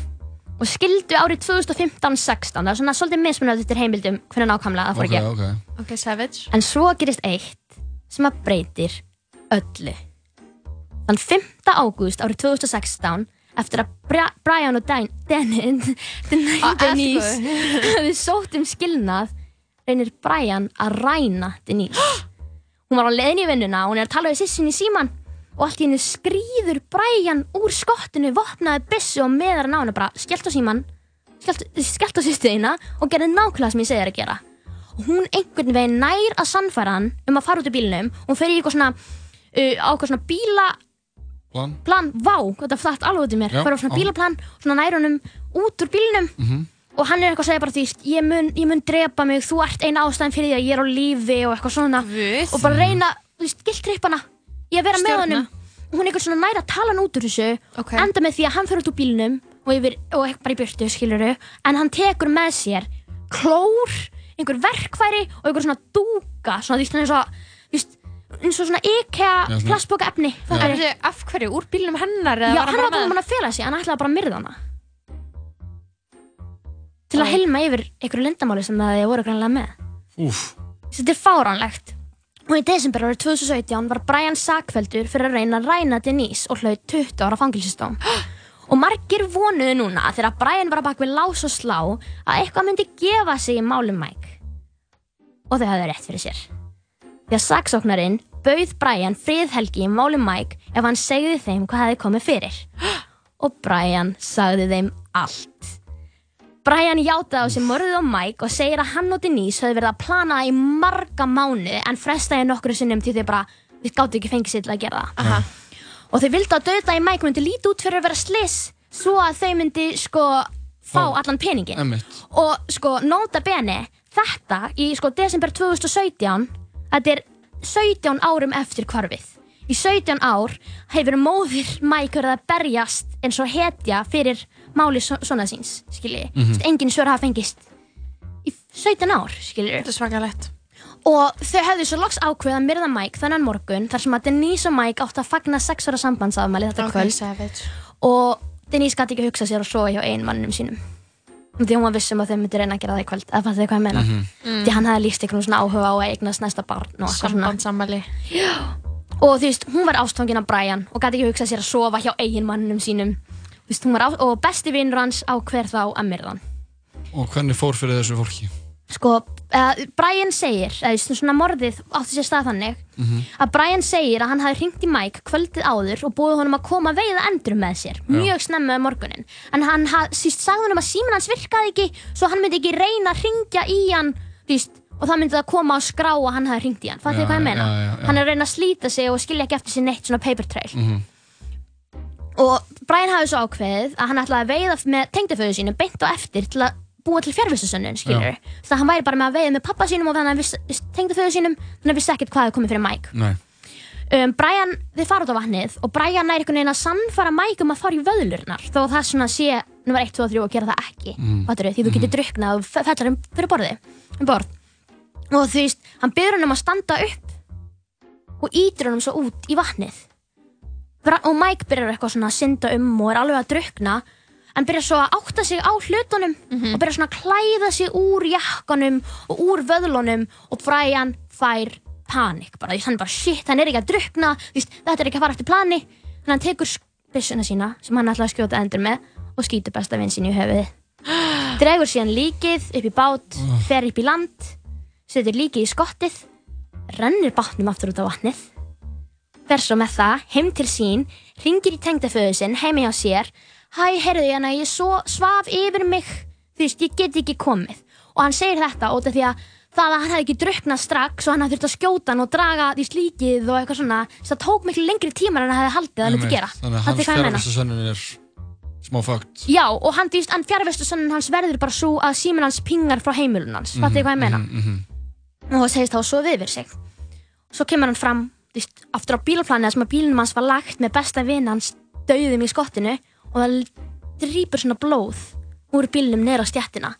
og skildu árið 2015-16, það er svona svolítið mismunað eftir heimildum hvernig nákvæmlega það fór Ok, ekki. ok Ok, savage En svo gerist eitt sem að breytir öllu. Þann 5. ágúst árið 2016 eftir að Bra Brian og Dan Ah, Denise eftir hefði sótt um skilnað reynir Brian að ræna Denise. Hún var á leiðin í vinnuna og hún er að tala við sissin í síman og allt í henni skrýður Brian úr skottinu, vopnaði byssu og meðar hann á henni bara skellt á síman, skellt, á sýstu þína og gerði nákvæmlega sem ég segir að gera. og hún einhvern veginn nær að sannfæra hann um að fara út úr bílnum hún fer í eitthvað svona á eitthvað svona bíla Plan. plan, vá, þetta flatt alveg út í mér Já, fer á svona bílaplan, svona nær honum út úr bílnum Mhm. og hann er eitthvað að segja bara því ég mun, ég mun drepa mig, þú ert eina ástæðan fyrir því að ég er á lífi og eitthvað svona Guð. og bara reyna, þú veist, giltripp hana ég að vera með Stjórna. honum og hún er eitthvað svona nær að tala hann út úr þessu Ok. enda með því að hann fyrir út úr bílnum og, yfir, og eitthvað bara í burtu, skiluru en hann tekur með sér klór einhver verkfæri og einhver svona dúka svona því veist, eins og svona IKEA plastboka efni af hverju? Úr bílnum hennar eða Já, var hann var bara búin að fela sig, hann ætlaði bara að myrða hana. Til að helma yfir einhverju lindamáli sem það þið voru grannlega með. Úf. Þetta er fáránlegt. Og í desember árið 2017 var Brian sakveldur fyrir að reyna að ræna Denise og hlaut 20 ára fangilsistóm og margir vonuðu núna þegar Brian var að bak við lás og slá að eitthvað myndi gefa sig í málum Mike. Og þau hafði rétt fyrir sér því að saksóknarinn bauð Brian friðhelgi í málum Mike ef hann segði þeim hvað hefði komið fyrir og Brian sagði þeim allt Brian játaði á sig morðið á Mike og segir að hann og Denise höfðu verið að plana í marga mánu en frestaði nokkru sinnum til þau bara við gáttu ekki fengið sér til að gera það Aha. og þau vildu að döða í Mike myndi líti út fyrir að vera sliss svo að þau myndi sko fá Fá. allan peningin Emmitt. og sko nota bene þetta í sko desember 2017 þetta er 17 árum eftir hvarfið. Í 17 ár hefur móðir Mike verið að berjast eins og hetja fyrir máli so svona síns skilji, mm Mhm. engin svör hafa fengist. Í 17 ár skilji Þetta er svakalegt. Og þau hefðu svo loks ákveð að myrða Mike þennan morgun þar sem að Denise og Mike átt að fagna 6 ára sambandsafmæli þetta Ok, kvöld. savage. Og Denise gæti ekki hugsa sér að sofa hjá ein mannum sínum því hún var vissum að þau myndi reyna að gera það í kvöld. Eða fattu þið hvað ég meina? Mhm. því hann hefði líst einhvern svona áhuga á að eignast næsta barn og eitthvað svona. Sambandsammali og þú veist, hún var ástfangin af Brian og gæti ekki hugsa sér að sofa hjá eigin mannum sínum. Veist, hún var á, og besti vinnur hans á hver þá að myrða hann. Og hvernig fór fyrir þessu fólki? Sko, uh, Brian segir eða svona morðið átti sér stað þannig Mhm. að Brian segir að hann hafi hringt í Mike kvöldið áður og búið honum að koma veiða endur með sér mjög snemma um morgunin en hann síst sagði honum að síminn hans virkaði ekki svo hann myndi ekki reyna að ringja í hann veist, og það myndi það koma á skrá að hann hafi hringt í hann Já, fattu þið hvað ég meina? já, já, já. hann er að reyna að slíta sig og skilja ekki eftir sig neitt svona paper trail Mhm. og Brian hafði svo ákveðið að hann ætlaði að veiða með tengdaföðu sínu beint og eftir til að búa til fjárvistusönnun, skilur þannig að hann væri bara með að veiða með pappa sínum og þannig að hann viss, tengdaföðu sínum þannig að hann vissi ekkert hvað hefði komið fyrir Mike Nei. um, Brian, þið fara út á vatnið og Brian er einhvern veginn að sannfara Mike um að fara í vöðlurnar þó að það svona sé nummer 1, 2 og 3 og gera það ekki Mm. mm. því þú getur druknað og fe- fellar um fyrir borði um borð og þú veist, hann byrður hann um að standa upp og ítir hann svo út í vatnið og Mike byrjar eitthvað svona að synda um og er alveg að drukna en byrjar svo að átta sig á hlutunum og byrjar svona að klæða sig úr jakkanum og úr vöðlunum og Brian fær panik. Bara, því hann er bara shit, hann er ekki að drukna þetta er ekki að fara eftir plani. Þannig að hann tekur byssuna sína sem hann ætlaði að skjóta endur með og skýtur besta vinn sín í höfuðið. Dregur síðan líkið upp í bát fer upp í land setur líkið í skottið rennir bátnum aftur út á vatnið fer svo með það heim til sín ringir í tengdaföðu sinn heimi hjá sér hæ, heyrðu ég hana, ég svo svaf yfir mig. Þú veist, ég get ekki komið. Og hann segir þetta út af því að það að hann hefði ekki druknað strax og hann hafði þurft að skjóta hann og draga því slíkið og eitthvað svona það tók miklu lengri tímar en hann hefði haldið að Einmitt. gera. Þannig hans ég fjárvistu sönnun er smá fakt Já, og hann, hann fjárvestu hans verður bara svo að síminn hans pingar frá heimilun hans, fattu hvað ég meina? mm -hmm. og segist þá svo við sig. Svo kemur hann fram þú veist, aftur á bílaplanið sem að bílunum hans var lagt með besta vinn hans döðum í skottinu og það drýpur svona blóð úr bílunum neður á stjættina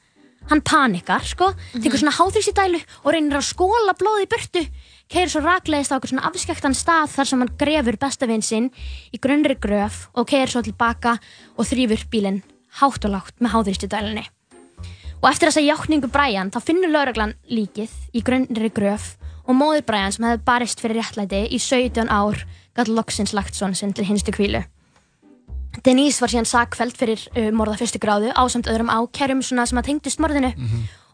hann panikar, sko, tekur svona háþrýstidælu og reynir að skóla blóð í burtu keirir svo raklegist á okkur svona afskektan stað þar sem hann grefur besta vinn sinn í grunnri gröf og keirir svo tilbaka og þrýfur bílinn hátt og lágt með háþrýstidælunni Og eftir þessa jákningu Brian þá finnur lauruglan líkið í grunnri gröf og móðir Brian sem hefði barist fyrir réttlæti í 17 ár gæti loksins lagt svona sinn til hinstu kvílu. Denise var síðan sakfæld fyrir uh, morða fyrstu gráðu ásamt öðrum ákærum svona sem að tengdist morðinu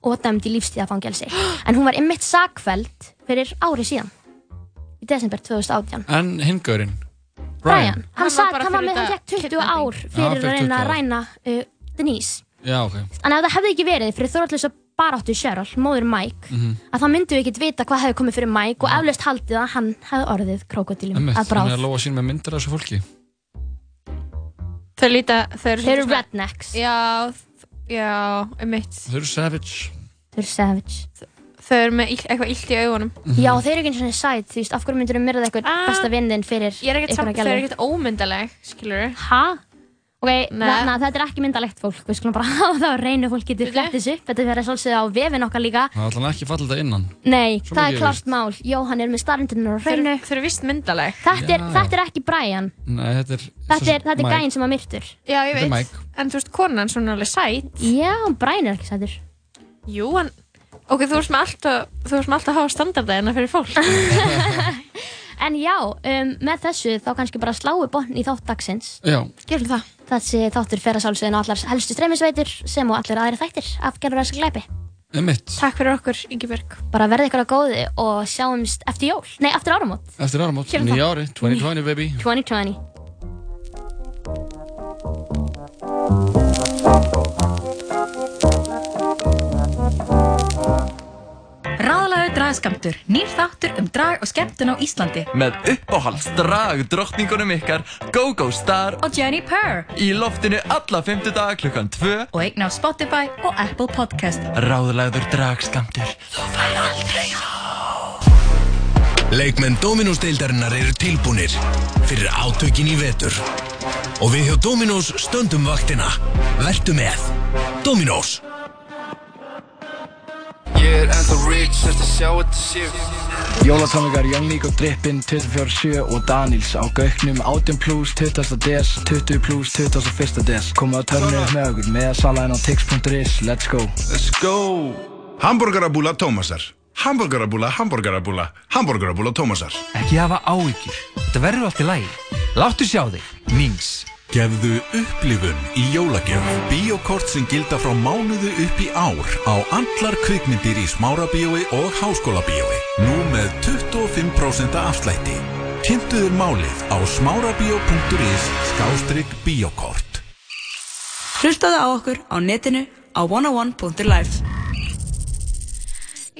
og dæmd í lífstíðafangelsi. En hún var ymmit sakfæld fyrir ári síðan í desember 2018. En hingurinn Brian, hann, Hann var hann var með hann gekk 20 kidnapping. ár fyrir að reyna 20 að ræna uh, Denise. Já, ok En ef það hefði ekki verið fyrir þorallösa bara áttu Cheryl, móður Mike Mhm. að þá myndum við ekkert vita hvað hefði komið fyrir Mike og eflaust haldið að hann hefði orðið krokodilum að bráð Þau líta, þau eru Þeir eru svona- rednecks. Já, já, um mitt Þau eru savage. Þau eru savage. Þau eru með ill, eitthvað illt í augunum. Já, þeir eru ekki eins og sæt, þú veist, af hverju myndur þú myrða eitthvað Ah. besta vinnin fyrir Ég er ekkert samt, einhverja þau eru ekkert ómyndaleg, skilur Hæ? Ok, Nei. þannig að þetta er ekki myndalegt fólk, við skulum bara hafa það á reynu, fólk getur flett þessu upp, þetta verður svolítið á vefin okkar líka. Það er alltaf ekki fallið þetta innan Nei, Svo það er klart mál, Jóhann er með starrendunar á reynu. Þau eru vist myndaleg Þetta er, Já. þetta er ekki Brian, Nei, þetta er þetta er, þetta er gæinn sem að myrtur. Já, ég veit. En þú veist, konan svona alveg sæt Já, Brian er ekki sætur. Jú, hann Ok, þú veist með alltaf, að fyrir En já, um, með þessu þá kannski bara sláu botn í þátt dagsins. Já, Gerum það Þessi þáttur fer að sálsögðin á allar helstu streymisveitur sem og allir aðri þættir af gerður þessa glæpi. Emmett Takk fyrir okkur, Ingeborg Bara verði ykkur að góði og sjáumst eftir jól. Nei, eftir áramót. Eftir áramót, nýja ári, 2020 baby 2020. Ráðalagur dragskamtur, nýr þáttur um drag og skemmtun á Íslandi Með uppáhalds drag drottningunum ykkar GóGó Star og Jenny Purr í loftinu alla fymtudaga klukkan 2 og eign á Spotify og Apple Podcast. Ráðlagður dragskamtur Þú fær aldrei Leikmenn Dominós-deildarinnar eru tilbúnir fyrir átökin í vetur. Og við hjá Dominós stöndum vaktina. Vertu með. Dominós. Ég er ennþá rich eftir að sjá þetta séu Jólatónleikar Young Nico Drippin 24-7 og Daniels á Gauknum 18 plus 20. des 20 plus 21. des Komið á törnum með okkur með salaðin á tix.is Let's go Let's go Hamburgerabúla Tómasar Hamburgerabúla, hamburgerabúla, hamburgerabúla Tómasar Ekki hafa áhyggjur. Þetta verður allt í lagi. Láttu sjá þig. Nings. Gefðu upplifun í jólagjöf. Bíokort sem gilda frá mánuðu upp í ár á allar kvikmyndir í smárabíói og háskólabíói. Nú með 25% afslætti. Kynntuður málið á smárabíó.is skástrygg bíokort. Hlustaðu á okkur á netinu á 101.life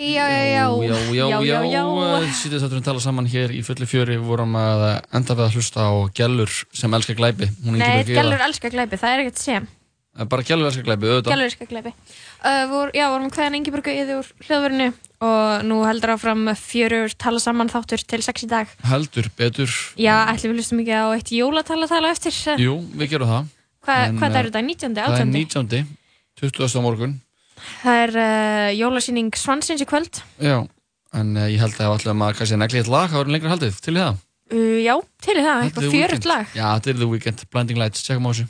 Já, já, já. Já, já, já, Sýtið þátturinn tala saman hér í fullu fjöri. Við vorum að enda við að hlusta á Gjallur sem elskar glæpi. Hún Nei, gælur elskar glæpi, það er ekkert sem. Eh, Bara Gjallur elskar glæpi, auðvitað. Gælur elskar glæpi. Uh, vor, Já, vorum hvaðan Ingeborgu yfir úr hljóðverinu og nú heldur áfram fjörur tala saman þáttur til sex í dag. Heldur betur. Já, ætlum við hlustum ekki á eitt jólatala að tala eftir. Jú, við gerum það. Hva, En, Hvað eh, er þetta, 19. Það er 18. 19. 20. á morgun Það er uh, jólasýning Svansins í kvöld. Já, en uh, ég held að ef ætlum að kannski negli eitt lag, þá er lengra haldið, til í það? Uh, Já, til í það, eitthvað Weeknd. lag. Já, þetta er The Weeknd, Blinding Lights, tjekkum á þessu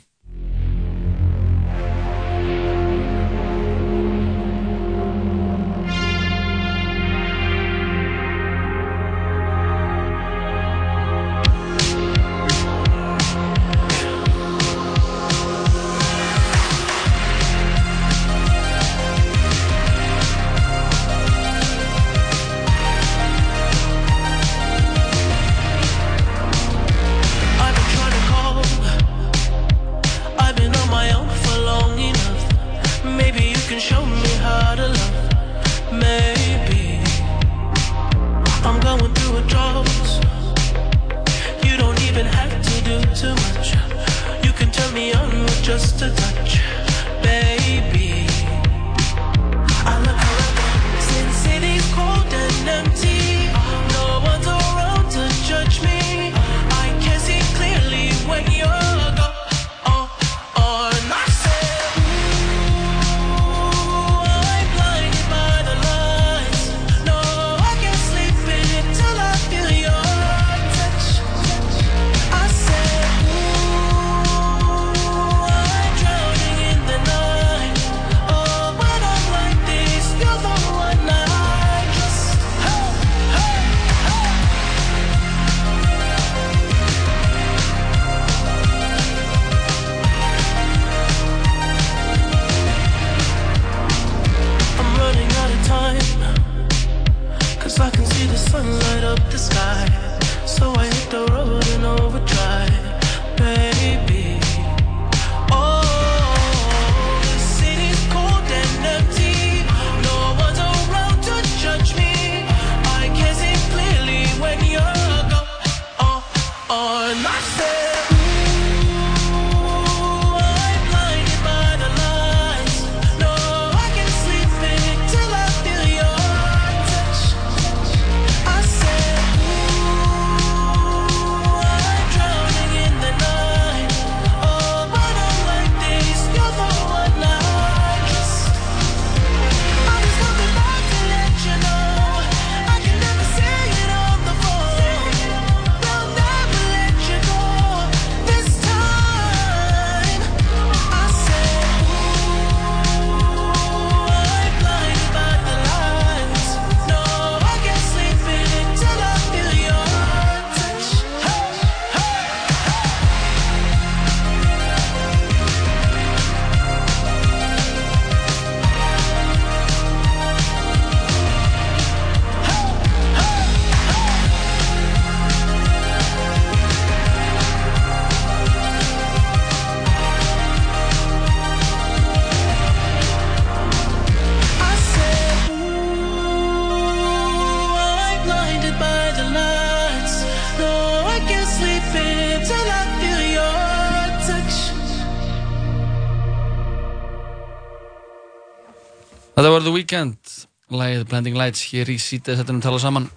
Weeknd, lagið Blending Lights hér í sítið þetta um tala saman.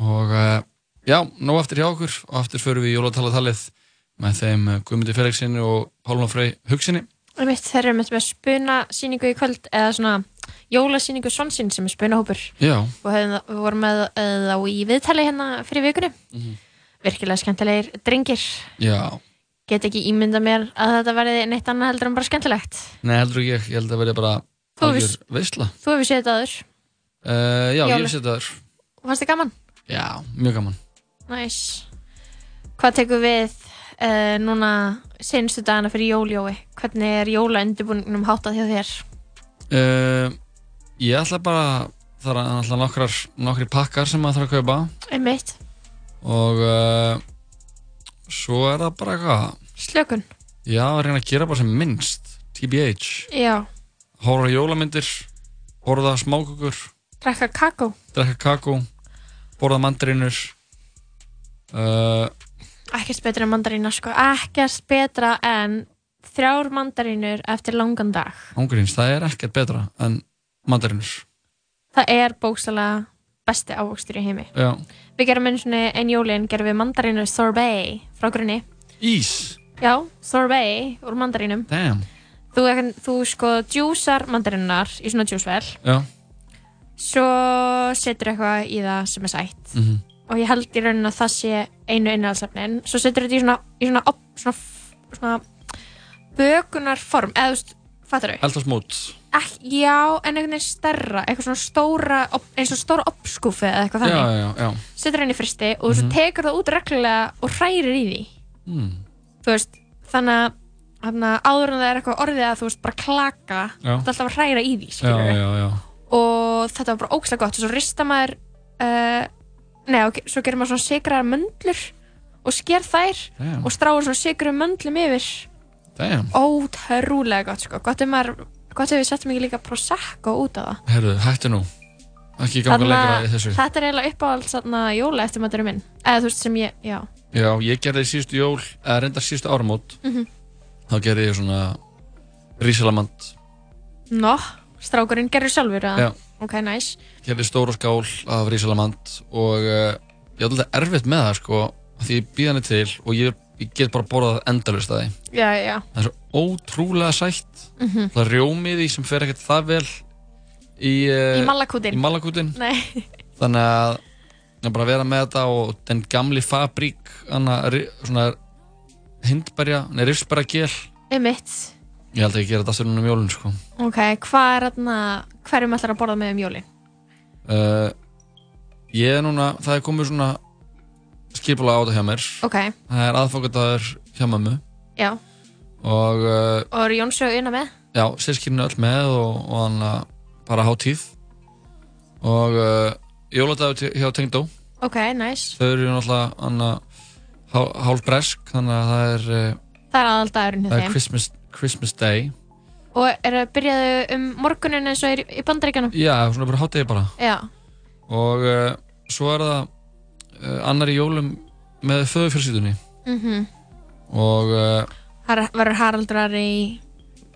Og uh, já, nóg aftur hjá okkur. Og aftur förum við í jólatalatalið með þeim uh, Guðmundi Felixinni og Pálma Frey Hugsinni. Þeir eru með spuna síningu í kvöld eða svona jólasýningu Svonsinn sem er spunahópur. Og við vorum með uh, þá í viðtali hérna fyrir vikunni. Mhm. virkilega skemmtilegir drengir. Já, get ekki ímynda mér að þetta verði neitt annað heldur en bara skemmtilegt. Nei heldur ekki ég held að verði bara Þú hefur þetta aður Uh, já, ég Jóla. hef sett það þér. fannst þið gaman? Já, mjög gaman. Næs hvað tekur við uh, núna senstu dagana fyrir jóljói hvernig er jólaundibúningnum háttað hjá þér? Uh, ég ætla bara, það er alltaf nokkrar, nokkri pakkar sem maður þarf að kaupa. Einmitt, og svo er það bara eitthvað, slökun. Já, reyna að gera bara sem minnst, TBH, já, horfa jólamyndir, borða smákukur, drekka kakó. Drekka kakó, borða mandarinur, uh, ekkert betra en mandarína sko. Ekkert betra en þrjár mandarínur eftir langan dag. Ángríns, það er ekkert betra en mandarinur. það er bókstala besti ávöxtur í heimi. Já, við gerum einu svona einn jólin gerum við mandarínu sorbet frá grunni. Ís, já, sorbet úr mandarínum. Damn, þú, þú sko djúsar mandarínunar í svona djúsvel. Já, svo setur eitthvað í það sem er sætt. Mhm, og ég held í rauninni að það sé einu innhaldsefnin svo setur þetta í svona, í svona, op, svona, svona bökunarform. Eða þú veist, fattar þau? eldast mót, Ek, já, en einhvern veginn stærra. Eitthvað svona stóra, eins og stóra uppskúfi eða eitthvað já, þannig. já, já, setur henni í fristi og svo Mhm. tekur það út reglulega og hrærir í því. Mm. þú veist, þannig að áður en það er eitthvað orðið að þú veist bara klaka, Já. þetta er alltaf að hræra í því já, skilurðu. já, já, og þetta var bara ókslega gott og svo rista maður uh, nei, og ge- svo gerir maður svona sigraðar möndlur og sker þær Damn. og stráir svona sigruðum möndlum yfir ótrúlega gott sko gott ef maður, gott ef við settum ekki líka prosecco út af það herru, hættu nú, ekki ganga lengra í þessu. þetta er eiginlega uppáhalds þarna jóla eftir maður minn eða þú veist sem ég, já Já, ég gerði síðustu jól, eða reyndar síðustu áramót, Mhm. Þá gerði ég svona rísalamand, Nó, strákurinn gerur sjálfur eða? Já. Ok, nice. gerði stóra skál af rísalamand og uh, ég hafði alltaf erfitt með það sko, því ég býð henni til og ég, ég get bara borðað endalust að því. Já, já. Það er svo ótrúlega sætt, Mhm. það er rjómið í sem fer ekkert það vel í, uh, Í malakútinn. í malakútin. Nei. Þannig að að bara vera með þetta og den gamli fabrík, svona hindberja, nei, rifsberja gel, Einmitt. Ég held að ég gera þetta aftur núna um jólun sko. Ok, hvað er þarna, hverjum ætlar að borða með um jólin? uh, Ég er núna, það er komið svona skipulega á þetta hjá mér Ok, Það er aðfokataður hjá mömmu já. og uh, Og eru Jónsjö unna með? já, sérskilinu öll með og, og hann bara hátíð og uh, jóladagur hjá Tengdó Ok, nice. þau eru náttúrulega hann uh, hálf bresk þannig að það er, uh, Það er aðaldagurinn hjá það er þeim. Christmas, Christmas Day Og eru byrjaðu um morgunin eins og er í bandaríkanum? Já, svona bara hátegi bara Já. og uh, svo er það uh, annar í jólum með föðufjölsýtunni Mhm. og uh, Har, verður Haraldur í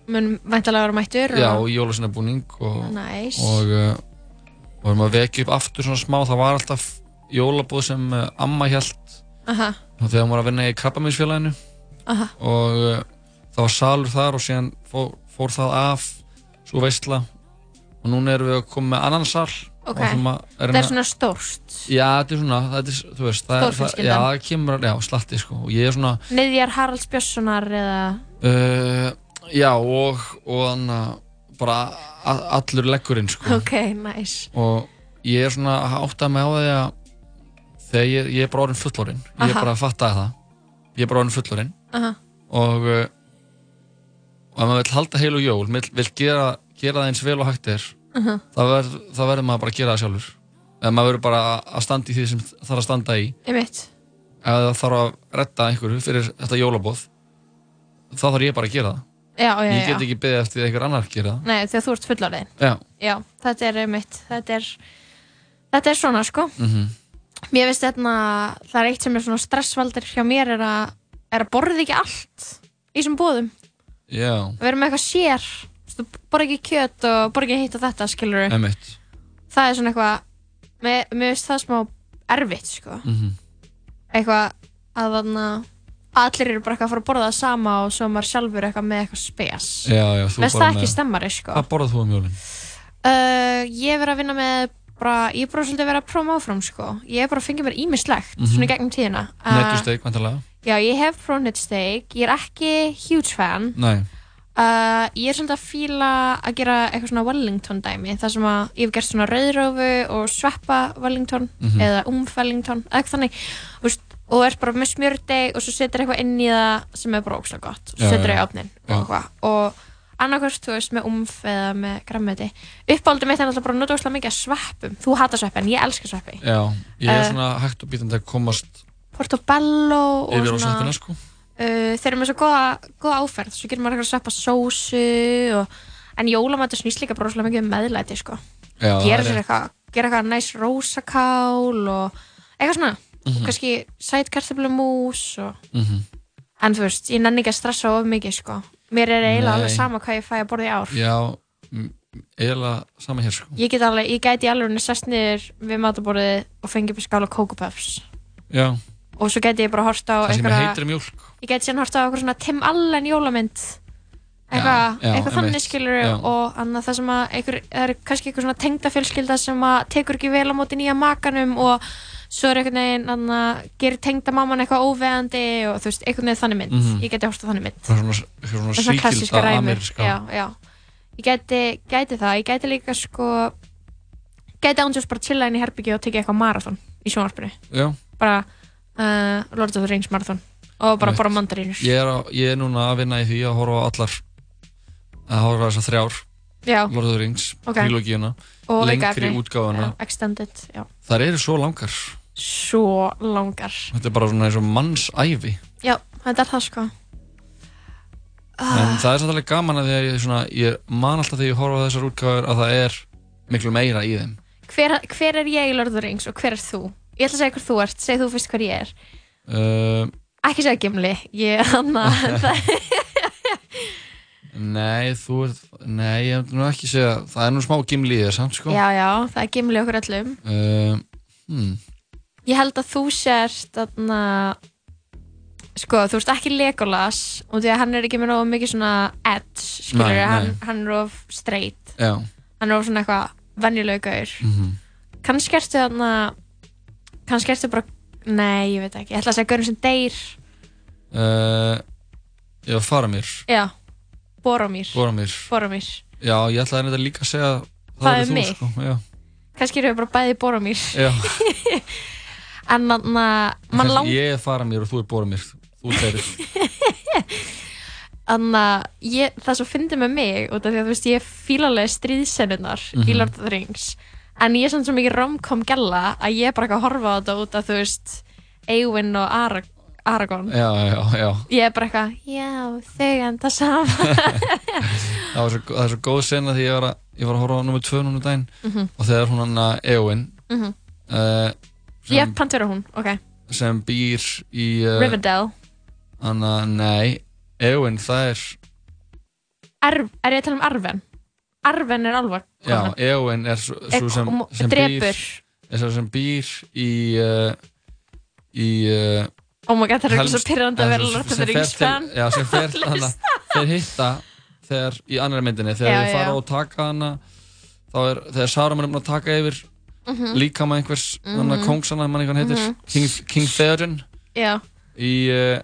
mun væntalega vera mættur? já, og- í jólasinabúning og, Nice. og, uh, og erum að vekja upp aftur svona smá það var alltaf jólabúð sem amma hjælt Aha, þegar hún var að vinna í krabbaminsfélaginu og uh, það var salur þar og síðan fór, fór það af svo veistla og núna erum við að koma með annan sal Ok, og ætlum að það er svona stórt. Já, þetta er svona, þetta er, þú veist, það er, það, já, það kemur, já, slatti, sko, og ég er svona, Niðjar Haralds Björnssonar eða... uh, já, og, og þannig að bara allur leggurinn, sko, Ok, nice. og ég er svona að átta mig á því að þegar ég, ég er bara orðin fullorinn, ég er Aha. bara að fatta það, ég er bara orðin fullorinn, Aha. og, uh, og ef maður vill halda heil og jól, vill, vill gera, gera það eins vel og hægt er, Aha. þá verð, þá verður maður bara að gera það sjálfur, eða maður verður bara að standa í því sem þarf að standa í, Einmitt. ef það þarf að redda einhverju fyrir þetta jólabóð þá þarf ég bara að gera það Já, já, ég já. get ekki beðið eftir því að einhver annar gera það Nei, þegar þú ert fullorðin. já, Já, þetta er einmitt. Þetta er, þetta er svona, sko. mhm Mér finnst þetta, það er eitt sem er svona stressvaldur hjá mér er að, er að borða ekki allt í þessum bóðum. já, Við erum með eitthvað sér. þú borða ekki kjöt og borða ekki hitt og þetta, skilur Emitt það er svona eitthvað mér mér finnst það smá erfitt sko. Mhm. eitthvað að þarna allir eru bara eitthvað að fara að borða það sama og svo er maður sjálfur eitthvað með eitthvað spes Já, já, þú Veist bara það ekki með- stemmari sko. Hvað borðað þú um jólin? uh, að bara, ég er bara svolítið verið að prófa áfram sko. ég hef bara fengið mér ímislegt Mhm. svona í gegnum tíðina. Uh, Netjusteik, vantarlega já, ég hef prófað netjusteik ég er ekki huge fan. Nei. Uh, ég er svolítið að fíla að gera eitthvað svona Wellington dæmi þar sem að ég hef gert svona rauðrófu og sveppa Wellington Mhm. eða umf Wellington eða eitthvað þannig. Þú veist, og er bara með smjördeig og svo setur eitthvað inn í það sem er bara ógslag gott. Og setur það í opnin og, og annarkvæmst, þú veist, með umf eða með grammeti uppáldið mitt er alltaf bara að nota ógslag mikið af sveppum þú hatar sveppi en ég elska sveppi Já, ég er Eh, svona hægt og bítandi að komast portobello og yfir á sveppina sko uh, þeir eru með svo góða, góða áferð svo getur maður eitthvað að sveppa sósu og, en jólamættu snýst líka bara rosalega mikið um meðlæti sko. Já, gera er sér eitthvað gera eitthvað næs rósakál og eitthvað svona Mhm. og kannski sætkartöflumús og... Mhm. en þú veist, ég nenni ekki að stressa of mikið sko. Mér er eiginlega alveg sama hvað ég fæ að borða í ár. Já, eiginlega sama hér sko. Ég, get alveg, ég gæti alveg sest niður við mataborðið og fengi upp í skál og kókupuffs Já, og svo gæti ég bara horta á kannski með einhverja- heitri mjólk. Ég gæti síðan horta á eitthvað svona Tim Allen jólamynd. Eitthvað, Já, já, eitthvað þannig skilur og annað það sem að einhver, það er kannski eitthvað svona tengdafjölskylda sem að tekur ekki vel á móti nýja makanum og svo er einhvern veginn annað, gerir tengdamamman eitthvað óveðandi og þú veist, einhvern veginn þannig mynd. Mhm. ég geti horta á þannig mynd. Það svona, svona klassískar síkilda ræmur, já, já. ég gæti, gæti það, ég gæti líka sko gæti ándjós bara chilla inn í herbyggju og tekið eitthvað marathon í sjónvarpinu. Bara uh, Lord of the Rings marathon. Og bara bara mandarínur. Ég er, á, ég er núna að vinna í því að horfa á allar að horfa þessar þrjár. Já. Lord of the Rings, Ok. trilogíuna Og lengri já. þar eru svo langar Svo langar. þetta er bara svona eins og mannsæfi Já, þetta er það sko. en það er alveg gaman að því að ég, svona, ég man alltaf þegar ég horfa á þessar útgáfur að það er miklu meira í þeim Hver, hver er ég í Lord of the Rings og hver er þú? Ég ætla að segja hver þú ert, segð þú fyrst hver ég er. uh, Ekki segja Gimli, ég er hann að... Nei, þú ert Nei, ég hef nú ekki segja Það er nú smá gimli í þér samt sko Já, já, það er Gimli okkur öllum. uh, hmm. Ég held að þú sért þarna... Sko, þú ert ekki Legolas og því að hann er ekki með nógu mikið svona edge, skilur Nei, hann, hann er of straight. Já Hann er of svona eitthvað venjuleg gaur. Mhm. Kannski ertu þarna... Kannski ertu bara... Nei, ég veit ekki. Ég ætla að segja gaurin sem deyr. uh, Já, fara mér Já, Boromir Boromir Boromir Já, ég ætlaði þetta líka að segja Það er verður þú, mig. sko. Já, Kannski eru við bara bæði Boromir já. En þannig að mann lang Ég er fara mér og þú er Boromir Þú þeirrið Þannig að ég, það svo fyndi með mig út af því að þú veist ég fíla alveg stríðsennunar í Mhm. Lord of the Rings en ég er samt svo mikið romcom gælla að ég er bara ekki að horfa á þetta út af þú veist Eowyn og Ara Aragorn Já, já, já ég er bara eitthvað, já, þau enda saman Það, svo, það er svo góð sena því ég var að, ég var að horfa á nummer 2 núna um daginn Mhm. og þegar hún hann að Eowyn Mhm. uh, ég sem, pant vera hún, ok. sem býr í uh, Rivendell, hann að, nei. Eowyn, það er Arv, er ég að tala um Arven? Arven er alvar Já, Eowyn er svo, Er svo sem, sem drepur. býr er svo sem býr í uh, í uh, Oh my god, það er eitthvað helst- svo pirrandi að vera sem- sem the fer Rings til- fan Já, sem fer Alveg hana, þeir hitta þegar í annari myndinni. Þegar Já, þeir fara já. og taka hana þá er, þegar Saruman er búin að taka yfir Mhm. líkama einhvers mm -hmm. Mhm. kóngsana, mann einhvern heitir Mhm. King, King Theoden Já, í, uh,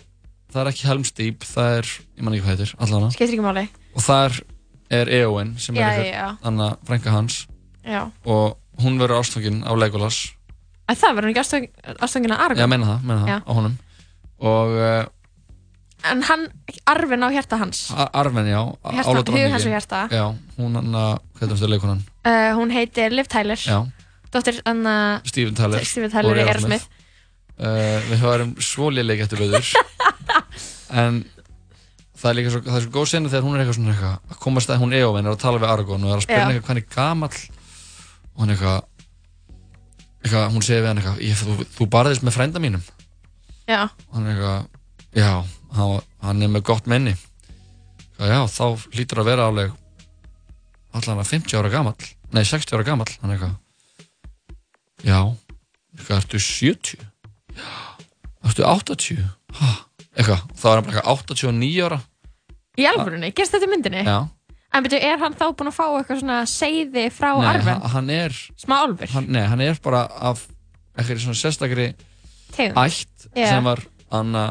það er ekki Helm's Deep það er, ég man ekki hvað heitir, allan skeitir ekki máli og þar er Eowyn sem Já, er já, já. Anna, frænka hans Já. og hún verður ástfangin á Legolas að það verður ekki ástöng- ástfangin að Aragorn Já, meina það, meina það, á honum og uh, En hann, Arven á hjarta hans Ar- Arven, já, Ála hug hans og hjarta. Já, hún hann að, hvað er það leikunan? uh, Hún heitir Liv Tyler Já, Dóttir Anna Steven Tyler Steven Tyler og í Aerosmith. Uh, Við höfum svo léleik eftir vöður En það er líka svo, það er svo góð sena þegar hún er eitthvað svona eitthvað að komast að hún Eowyn er að tala við Aragorn og er að hann eitthvað er gamall? Og hann eitthvað eitthvað, hún segir við hann eitthvað ég, þú, þú barðist með frænda mínum. Já, og hann er eitthvað já, hann, hann er með gott menni. Eitthvað, já, þá hlýtur að vera alveg allan að 50 ára gamall nei 60 ára gamall hann eitthvað já, eitthvað ertu 70 já, ertu 80 ha, eitthvað, þá er hann bara eitthvað 89 ára Í alvörunni, gerst þetta í myndinni? já, En betur, er hann þá búinn að fá eitthvað svona seiði frá nei, arfinn? hann, hann er Smá álfur? hann, nei, hann er bara af eitthvað svona sérstakri Tegund. ætt Já. sem var anna,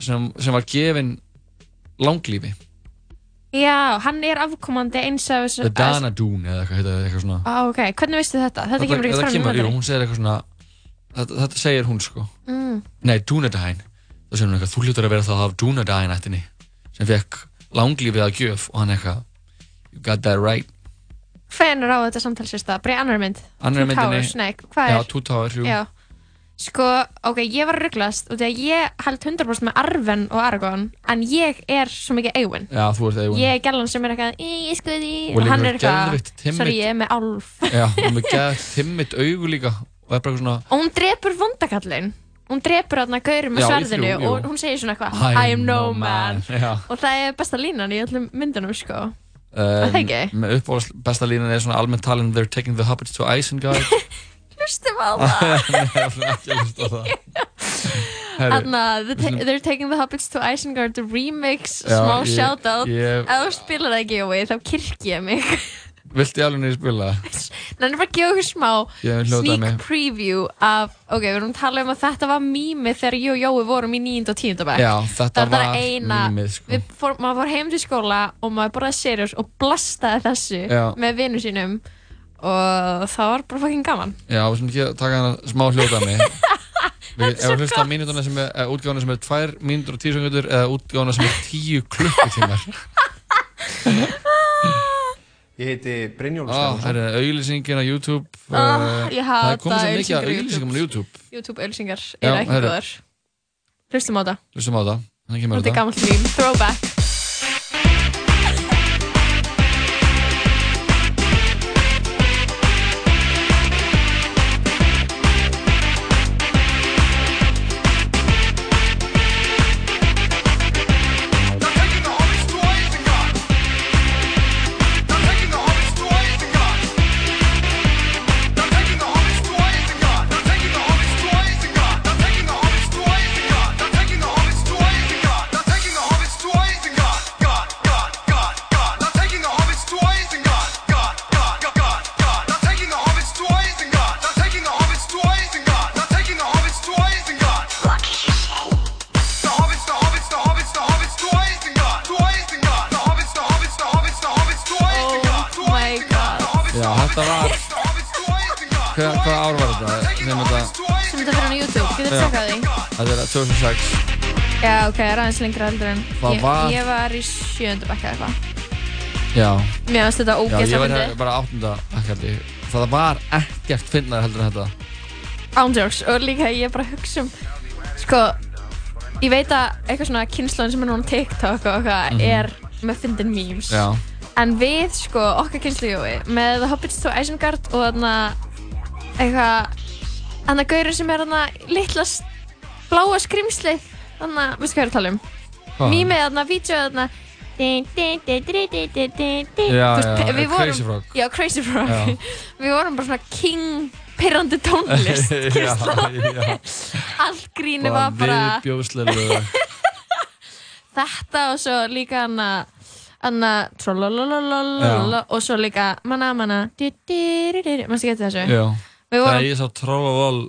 sem, sem var gefin langlífi Já, hann er afkomandi eins af þessu... The Danadún eða eitthvað, eitthvað svona Á, ok, hvernig veistu þetta? Þetta kemur ekki þetta fram í kemur, jú, hún segir eitthvað svona þetta, þetta segir hún sko Mm. nei, Dúnadæn það segir hún eitthvað, þú hljóttur að vera það af Dúnadæn ættinni sem fekk langlífið að gjöf og hann eitthvað you got that right Hvenær á þetta samtal sér stað? Bara í annar mynd? Annar myndinni hvað já, er? Two Towers, jú Já. Sko, ok, ég var rugglast og því að ég held 100% með Arven og Aragorn en ég er svo mikið Eowyn. já, þú ert Eowyn Ég er gælan sem er eitthvað, "Í, ég skoði, Og og hann er eitthvað, sorry, ég er með álf. já, og með geðt timmit augu líka og er bara eitthvað svona Og hún drepur vondakallin. Hún drepur þarna gaurum með sverðinu þrjú, jú. og hún segir svona eitthvað, I am no man. já Og það er besta línan í öllum myndunum, sko. Um, það ekki? með uppáhalds besta línan er svona almennt talin they're taking the hobbits to Isengard Hlustum á það. Skulum- they're taking the hobbits to Isengard the remix, Já, smá ég- shoutout. ég- Ef þú spilar það ekki, Jói, þá kirk ég mig. viltu ég alveg niður spila? Þannig bara að gefa okkur smá Ég hljóta sneak mig. preview af, ok, við erum að tala um að þetta var mými þegar ég og Jói vorum í 9. og 10. bekk. Já, þetta Það var eina, mýmið, sko. við fór, maður fór heim til skóla og maður borðaði seriós og blastaði þessu Já. með vinnu sínum og það var bara fucking gaman. Já, við sem ekki að taka hana smá hljóta Við, ef við hlusta á mínútuna sem er, eða útgáfuna sem er 2 mínútur og 10 sekundur eða útgáfuna sem er 10 klukkutímar Ég heiti Stefánsson. það er auðlýsingin á YouTube Ah, eh, ég Það hata er auðlýsingum á YouTube YouTube-auðlýsingar Já, eru ekki góðar. Hlustum á það. Hlustum á það, þannig kemur Þetta er gammalt grín. Throwback. 2006 Já, ok, það er aðeins lengra heldur en Það ég, var- ég var í sjöndu bekka eitthvað. Já Mér finnst þetta Já, ég ógeðslega var fyndið. bara áttunda akkalli Það var ekkert finnar heldur en þetta Ándjóks og líka ég bara að hugsa um sko, ég veit að eitthvað svona kynnslóðin sem er núna á TikTok og eitthvað Mhm. er með fyndin memes Já. en við sko, okkar kynnslóði með The Hobbits to Isengard og þarna eitthvað þarna gaurinn sem er þarna litla s- bláa skrimslið þannig að, veistu hvað ég er að tala um? Mýmið þarna, vítjóð þarna. Við vorum já, Crazy Frog. Við vorum bara svona king pirrandi tónlist allt grínu var bara þetta og svo líka hann að Anna, og svo líka manna manna maður sé geta þessu? Við vorum það er ég sá tróðavál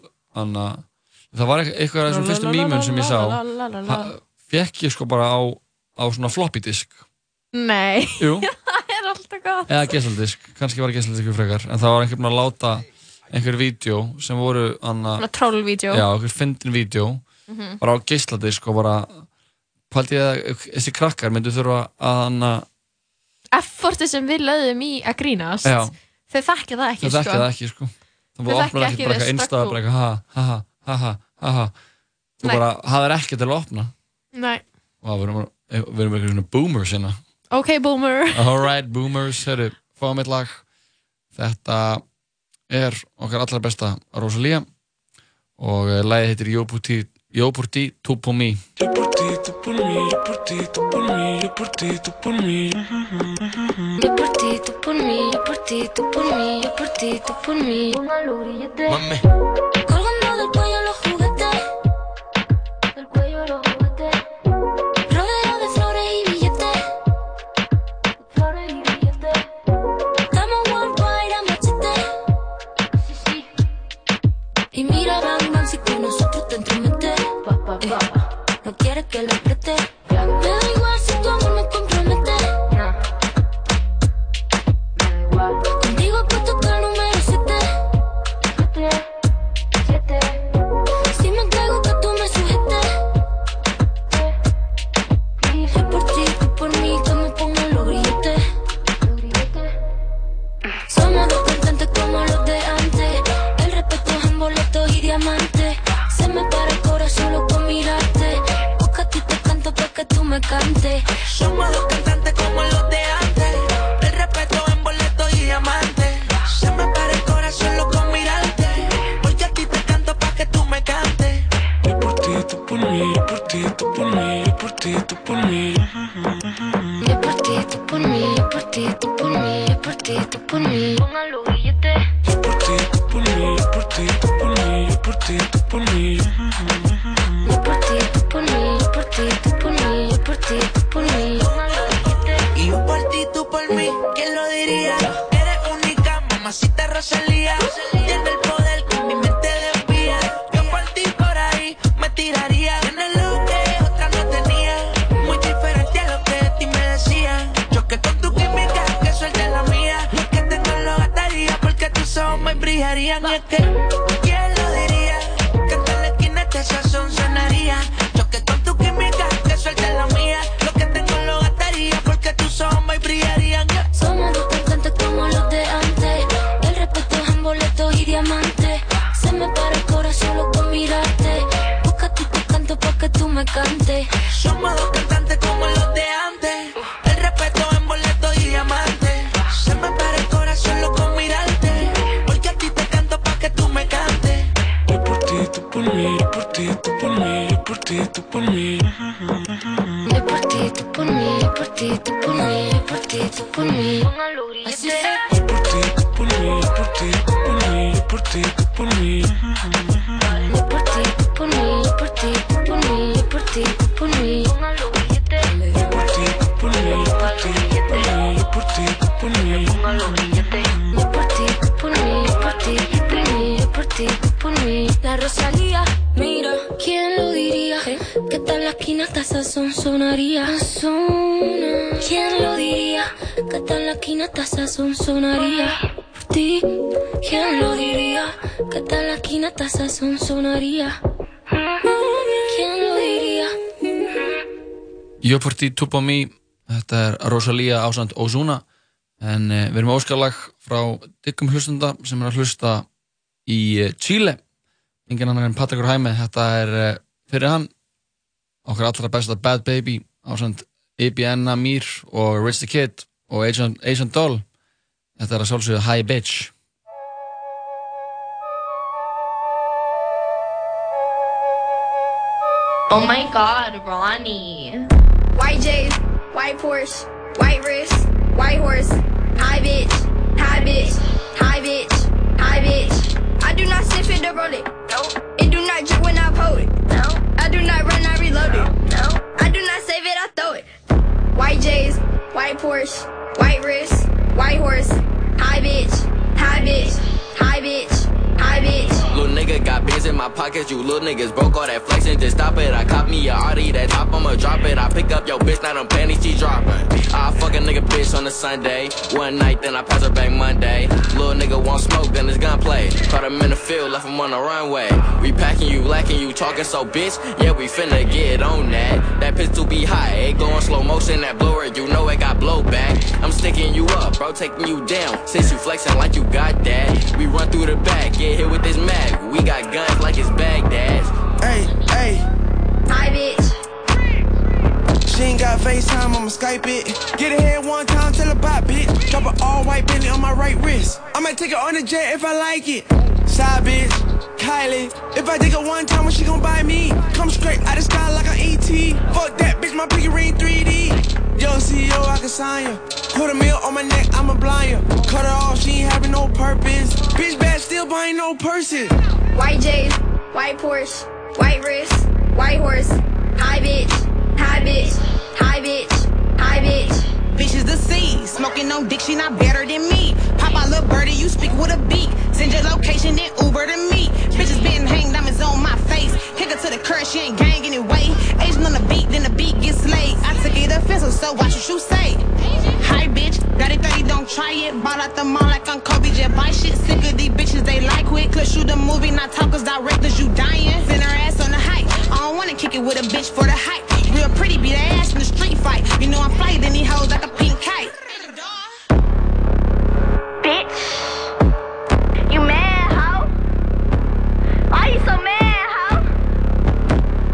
það var e- eitthvað af þessum fyrstum mýmun sem ég sá. fekk ég sko bara á, á svona floppy disk. Nei, það er alltaf gott. Eða gessaldisk, kannski var gessaldisku frekar. En það var einhvern veginn að láta einhverjir vídeo sem voru anna, Trollvídeó Já, einhver fyndin vídeo. Mm -hmm. bara á gessaldisk og bara pælt ég að þessi krakkar myndu þurfa að anna Efforti sem við lögum í að grínast. Já. þau þekkja það ekki Þau þekkja sko. það ekki sko. Þau þekkja ekki, ekki, ekki, ekki einstað bara eitthvað ha ha ha ha ha ha ha Þú Nei. bara hafðir ekki til að opna Nei. Vá, við erum, við erum eitthvað svona boomers hérna ok boomer Alright, boomers, herru, fáum eitt lag Þetta er okkar allra besta Rosalía og uh, lagið heitir Yo Puti- Yo por ti, tú por mí Yo por ti, tú por mí, yo por ti, tú por mí, yo por ti, tú por mí. Yo por ti, tú por mí, yo por ti, tú por mí, yo por ti, tú por grillete. Mami. Si con nosotros te entremetes. Eh, no quieres que lo me cantes Somos dos cantantes Que tal la esquina hasta sazón sonaría. Ti, ¿quién lo diría? Que tal la esquina hasta sazón sonaría. ¿Quién lo diría? Yo por ti, tú på mig Þetta er Rosalía ásand Ozuna en uh, við erum með óskarlag frá diggum hlustunda sem er að hlusta í uh, Chile engin annar en Patrikur Hæmi þetta er uh, fyrir hann okkar allra besta Bad Baby ásand IBN Amir og Rich the Kid og Agent, Agent Doll þetta er að sjálfsögðu Hi Bitch Oh my god, Ronnie. White J's, white Porsche, white wrist, white horse, high bitch, high bitch, high bitch, high bitch. I do not sniff it or roll it. No. It do not drip when I pull it. No. I do not run, I reload it. No. I do not save it, I throw it. White J's, white Porsche, white wrist, white horse, high bitch, high bitch, high bitch, high bitch. Little nigga got bins in my pockets, you little niggas broke all that flexing, just stop it. I cop me a Audi, that top, I'ma drop it. I pick up your bitch, now them panties she dropping. I fuck a nigga bitch on a Sunday, one night, then I pass her back Monday. Little nigga want smoke, then it's gunplay. Caught him in the field, left him on the runway. We packing you, lacking you, talking so bitch, yeah we finna get on that. That pistol be high, it go in slow motion, that blower, you know it got blowback. I'm sticking you up, bro, taking you down. Since you flexing like you got that, we run through the back, get hit with this mag. We got guns like it's Baghdad. Hey, hey. High bitch. She ain't got FaceTime, I'ma Skype it. Get ahead one time, tell her bye, bitch. Drop an all white Bentley on my right wrist. I might take it on the jet if I like it. Side bitch, Kylie. If I dig her one time, she gon' buy me? Come straight out the sky like an ET. Fuck that, bitch, my pinky ring 3D. Young CEO, I can sign ya. Put a meal on my neck, I'ma blind ya. Cut her off, she ain't having no purpose. Bitch bad, still buying no purses. White J's, white Porsche, white wrist, white horse. Hi bitch, hi bitch, hi bitch, hi bitch. Bitch is the sea, smoking no dick, she not better than me. Pop out little birdie, you speak with a beak. Send your location, then Uber to me. Bitches been hanged, diamonds on my face. Kick her to the curb, she ain't gang anyway. Asian on the beat, then the beat gets slayed. I took it offensive, so watch what you say. Hi bitch, got it 30, don't try it. Ball out the mall like I'm Kobe, just buy shit. Sick of these bitches, they like quick. Could shoot the movie, not talkers, directors, you dying. Send her ass on the height. I don't wanna kick it with a bitch for the hype. Real pretty, beat her ass in the street fight. You know I'm fly, then these hoes like a pink kite. Bitch, you mad, ho? Why you so mad, ho?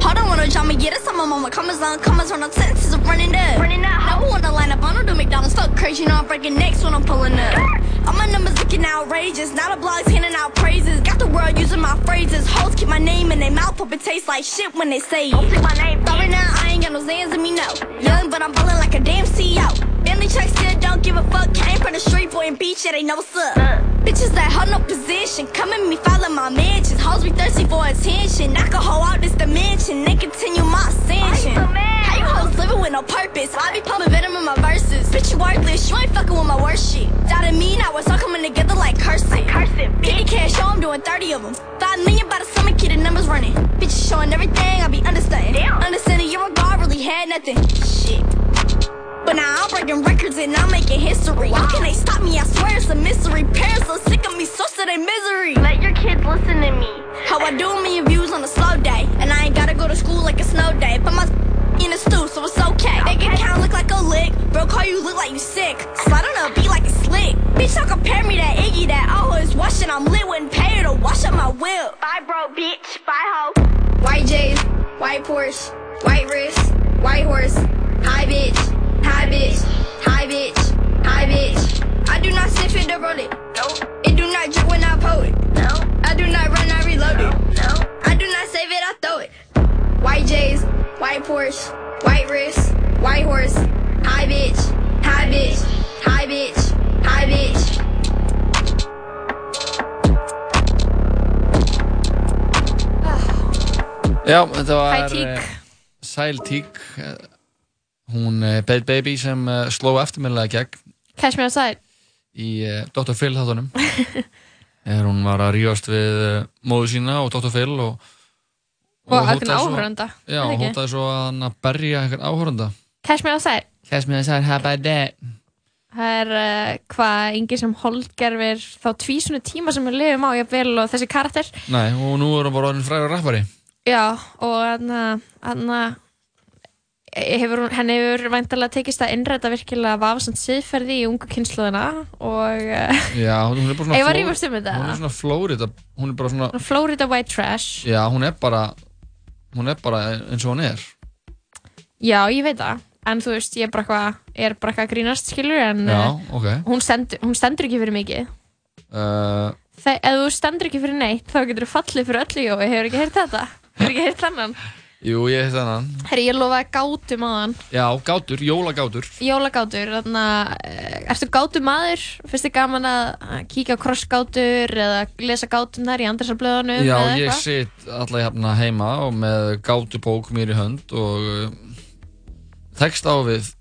Hold on, wanna drama, yeah, that's on my mama. Commas on, commas on, I'm sentences are running up. Running up, Now who wanna line up? I don't do fuck crazy, you know I'm breaking necks when I'm pulling up. All my numbers looking outrageous, Not a blogs handing out praises. Got the world using my phrases. Hoes keep my name in their mouth, hope it tastes like shit when they say it. Don't my name, Sorry now, I ain't got no Zans in me, no. Young, but I'm ballin' like a damn CEO. Bentley truck still don't give a fuck. Came from the street boy and beach, it ain't no what's up. Bitches that hold no position, come at me, follow my mentions. Hoes be thirsty for attention. Knock a hoe out this dimension, they continue my ascension. Hoes living with no purpose? I be pumping venom in my verses. Bitch, you worthless, you ain't fucking with my worst shit. Doubted me, now it's all coming together like cursing. Cursing, Kitty cash, show I'm doing 30 of them. 5 million by the summer, kid, the numbers running. Bitches showing everything, I be understanding. Damn. Understanding your regard really had nothing. Shit. But now I'm breaking records and I'm making history. How can they stop me? I swear it's a mystery. Parents are sick of me, so to their misery. Let your kids listen to me. How I do a million views on a slow day. And I ain't gotta go to school like a snow day. Put my in the stew, so it's okay. They can count look like a lick. Bro, call you look like you sick. Slide on a beat like it's slick. Bitch, don't compare me to Iggy that always washing. I'm lit, wouldn't pay her to wash up my whip. Bye, bro, bitch. Bye, ho. White J's, white Porsche, white wrist, white horse. Hi bitch, hi bitch, hi bitch, hi bitch. I do not sniff it or roll it. No. It do not drip when I pull it. No. I do not run, I reload it. No. I do not save it, I throw it. White J's, white Porsche, white wrist, white horse. Hi bitch, hi bitch, hi bitch, hi bitch. Já, þetta var eh, Sæl Tík Hún uh, Bad Baby sem uh, sló eftirminnilega gegn Cash me outside. í uh, Dr. Phil þáttunum þegar hún var að rífast við uh, móðu sína og Dr. Phil og, Og svo- áhorfanda, Já, ekki? hótaði svo að hann að berja einhvern áhörunda Cash me outside. Cash me outside, how about that? Það er uh, hvað yngi sem holdgerfir þá tvísunu tíma sem við lifum á jafnvel og þessi karakter. Nei, og nú er hann bara orðin frægur rappari Já, og hann hann hefur, hún- henni hefur væntalega tekist að innræta virkilega vafasamt siðferði í ungu kynnslóðina og uh, Já, hún er bara svona Ég Fló- um. Hún er svona Florida Hún er bara svona Florida white trash. Já, hún er bara hún er bara eins og hún er Já, ég veit það. En þú veist, ég er bara eitthvað, er að grínast, skilur, en Já, uh, ok hún, stendur, hún stendur ekki fyrir mikið. uh, Þegar ef þú stendur ekki fyrir neitt, þá getur þú fallið fyrir öllu, Jói. Hefur ekki heyrt þetta? Hefur ekki heyrt þennan? Jú, ég heit þennan Herri, ég lofaði gátum á hann. Já, gátur, jólagátur Jólagátur, þannig að ertu gátum maður? Fyrst þið gaman að kíkja á krossgátur eða lesa gátunar í andarsarblöðunum Já, eða ég eitthvað? sitt alltaf hérna heima og með gátubók mér í hönd og tekst á við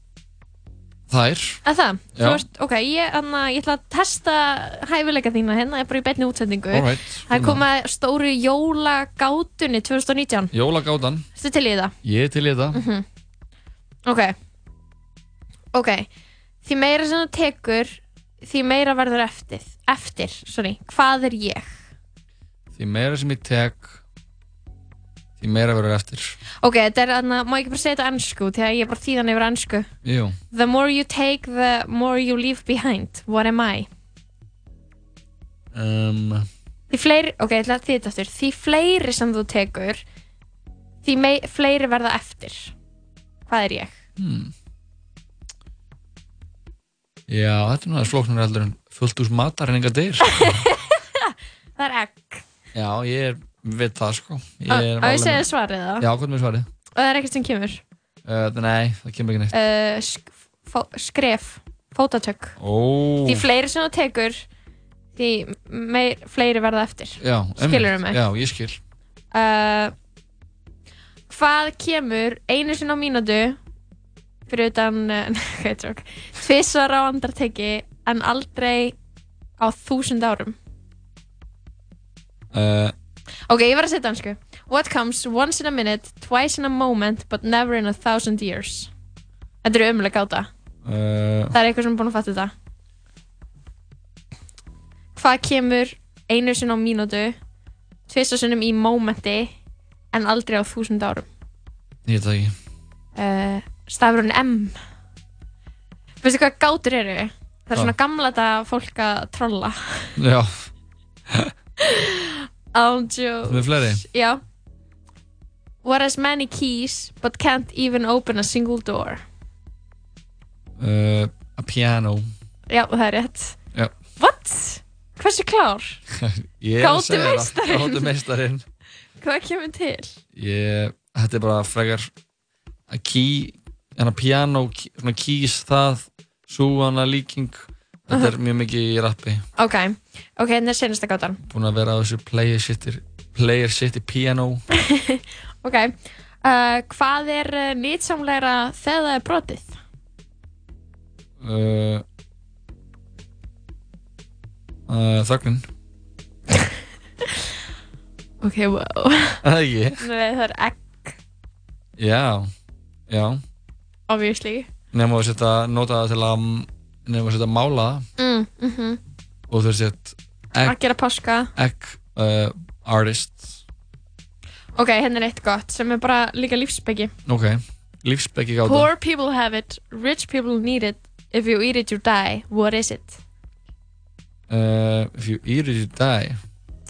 þær Að það? Þú Já. veist, ok, ég, anna, ég ætla að testa hæfileika þína hérna, ég er bara í beinni útsendingu. Alright, Það er komið stóru jólagátunni 2019. Jólagátan, Ertu til í það? ég er til í þetta Mhm. Ok. Ok. Því meira sem þú tekur, því meira verður eftir. Eftir, sorry. Hvað er ég? Því meira sem ég tek því meira verður eftir Ok, þetta er þarna, má ég ekki bara segja þetta ennsku, því að ég er bara þýðan yfir ennsku. Jú, The more you take, the more you leave behind. What am I? um, Því fleiri, ok, ég ætla að þýða þetta aftur. Því fleiri sem þú tekur, því mei, fleiri verða eftir. Hvað er ég? hmm. Já, þetta er aðeins flóknar heldur en fullt úr matar en enga deyr Það er egg. Já, ég er við það sko Á ég segja svarið þá? Já, hvað er svarið? Og það er ekkert sem kemur. Uh, nei, það kemur ekki neitt Uh, fó- skref, fótatök. Ó, Því fleiri sem þú tekur, því meir, fleiri verða eftir. já, Skilurðu einmitt. mig? Já, ég skil Uh, hvað kemur einu sinni á mínútu fyrir utan uh, tvisvar á andarteki en aldrei á þúsund árum? uh, Ok, ég var að setja hansku. What comes once in a minute, twice in a moment, but never in a thousand years? Þetta eru umlega gáta. uh, Það er eitthvað sem er búin að fatta þetta. Hvað kemur einu sinni á mínútu, tvisvar sinnum í momenti, en aldrei á þúsund árum? Ég veit það ekki Uh, stafurinn M. Veistu hvað gátur eru? Það er svona gamla þetta fólk að trolla. Já, Ándjó. með fleiri Já. What has many keys but can't even open a single door? uh, A piano Já, það er rétt. Já What? Hversu klár? Ég er að Gátu segja það. meistarinn. Gátu meistarinn Hvað kemur til? Ég, þetta er bara frekar að key, en að piano key- svona keys það, sú hana líking þetta er mjög mikið í rappi Ok, ok, þetta er senasta gátan. búin að vera á þessu player city player city piano Ok, uh, hvað er uh, nýtsamlegra þegar það er brotið? uh, uh, þögnin Ok, wow. Það ekki? Nei, það er egg, já, já obviously. nema að setja nota það til að nema að setja mála það Mm, mhm. Og þú sett Að gera páska. egg uh, artist Ok, hérna er eitt gott sem er bara líka lífsbyggi. ok, lífsbeggi gáta Poor people have it, rich people need it. If you eat it, you die. What is it? uh, if you eat it you die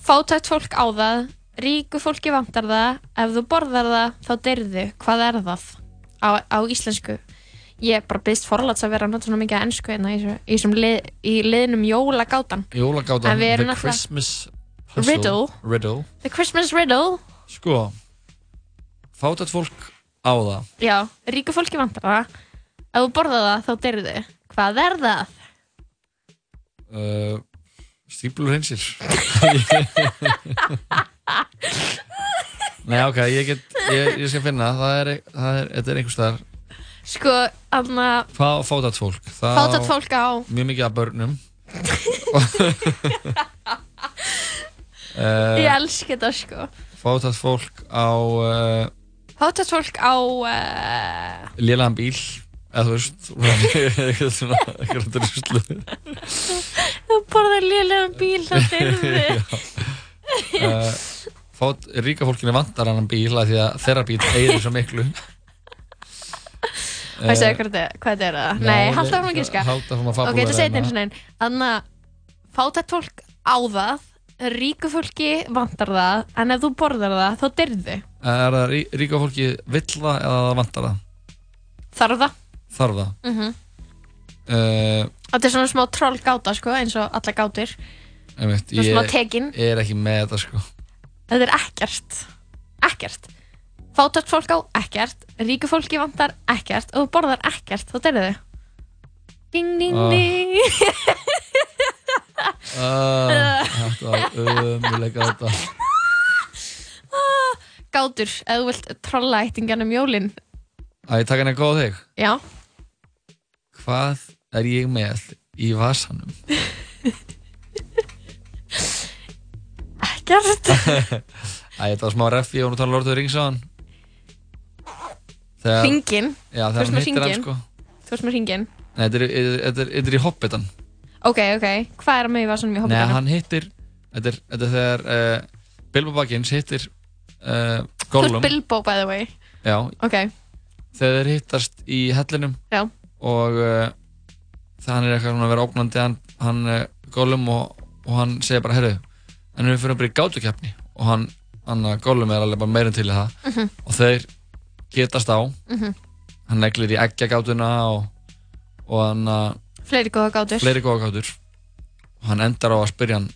Fátækt fólk á það, ríku fólki vantar það, ef þú borðar það, þá deyrðu. Hvað er það? Á, á íslensku. Ég bara byrst forláts að vera að nota svona mikið ennsku hérna í, í, lið, í liðnum jólagátan. jólagáta, En við erum the Christmas. Riddle. riddle The Christmas riddle. sko fátætt fólk á það Já, ríku fólki vantar það. Ef þú borðar það, þá deyrðu. Hvað er það? uh, stíplur hinsir Nei, ok, ég get ég, ég skal finna, það er, það er þetta er einhvers staðar Sko, aðna, fátætt fólk? Það fátækt fólk á... Mjög mikið af börnum Ég uh, elska þetta, sko. Fátætt fólk á uh, Fátækt fólk á... Uh, lélegan bíl eða þú veist eitthvað svona eitthvað druslu þú borðar lélegan bíl, deyrðu. uh, fát, ríka fólkinu vantar annan bíl af því að þeirra bíl eigður svo miklu Segir hvað þetta er? Það? Nei, halda frá að gíska. halda frá að Ok, þetta segir eins og neinn. Þannig að fátækt fólk á það, ríku fólki vantar það, en ef þú borðar það, þá deyrðu. Er það rí, ríka fólki vill það eða það vantar það? Þarf það? Þarf það? Mm Uh, Þetta er svona smá troll gáta, sko, eins og alla gátir. einmitt, Svona smá ég tekin. er ekki með þetta sko Þetta er ekkert. Ekkert. Fátækt fólk á ekkert, ríku fólki vantar ekkert, og þú borðar ekkert, þá deyrðu. Ding, ding, Ah. ding. uh, Þetta var umulega þetta Gátur, ef þú vilt trolla eittingan um jólin. Að ég taka henni góð þig Já. Hvað er ég með í vasanum? Ekkert. Æ, þetta var smá reffi og hún tala Lord of Hringinn? Já, Þú þegar veist hann hittir hann sko Þú veist með hringin? Nei, þetta er, þetta er, þetta er í Hobbitan Ok, ok. Hvað er að með í vasunum í Nei, hobbitanum? hann hittir Þetta er, þetta er þegar uh, Bilbo Baggins hittir uh, Þú Gollum ert Bilbo, by the way. Já, Ok. þegar þeir hittast í hellinum Já. og uh, það hann er eitthvað svona að vera ógnandi hann, hann uh, Gollum og, og hann segir bara, herru en við fyrir bara í gátukefni og hann, hann uh, Gollum er alveg bara meirinn til það Mhm. og þeir getast á. Mhm. hann neglir í eggjagátuna og, og hann uh, Fleiri góða gátur. fleiri góða gátur og hann endar á að spyrja hann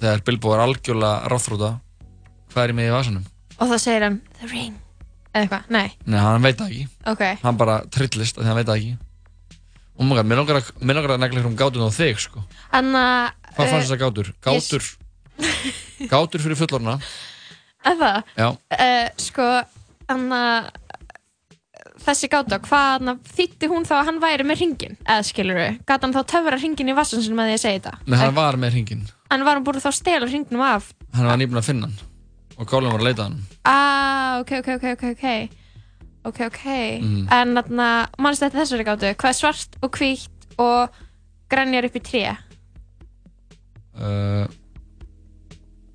þegar Bilbo er algjörlega ráþrúta hvað er ég með í vasanum? Og þá segir hann the ring. Eða eitthvað, nei, Nei, hann veit það ekki. Ok. Hann bara trillist því hann veit það ekki. Og maður, mér langar að, að negla hérna um gátur á þig, sko. Hann að Hvað fannst þess að gátur? Gátur Gátur fyrir fullorna eða, Já. Uh, sko hann að þessi gáta, hvað þýtti hún þá að hann væri með ringin eða skilur við, gæti hann þá töfra ringin í vassan sem að því að segja þetta Nei, hann var með hringin hann var búin þá að stela ringnum af Hann var nýbúin að finna hann Og Colin var að leita hann ah, ok, ok, ok, ok, ok ok, ok, Mm. en þarna mannst þetta þessari gátu, hvað er svart og hvítt og grænjar upp í tré uh,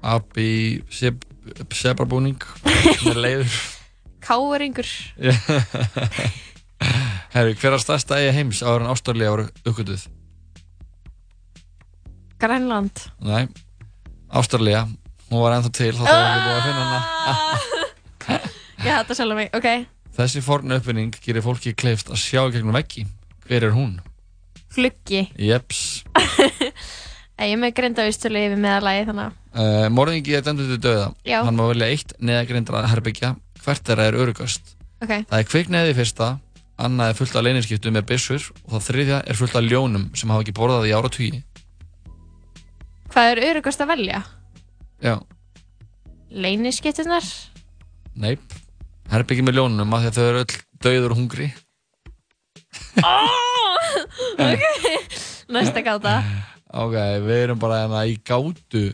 Abbi seb, Sebrabúning Með leiður káringur Herru, hver er stærsta eiga heims áður en Ástralía voru uppgötuð? Grænland. Nei, Ástralía. Hún var ennþá til, þá það var ekki búið að finna hana. Ég hætti sjálf mig, ok. Þessi fornu uppvinning gerir fólki kleift að sjá gegnum veggi. Hver er hún? fluggi, Jeps. Ég með grindavistölu yfir meðalagi þannig uh, Morðingi er dæmdur til döða Já. Hann má velja eitt neðagrindra herbyggja Hvert þeirra er örugast ok, Það er kvikneiði fyrsta Annað er fullt af leyniskiptu með byssur Og það þriðja er fullt af ljónum sem hafa ekki borðað í ára tugi hvað er örugast að velja? Já, leyniskittunar neip Herbyggi með ljónum af því að þau eru öll döður og hungri. Ok, næsta gáta. Ok, við erum bara hérna í gátu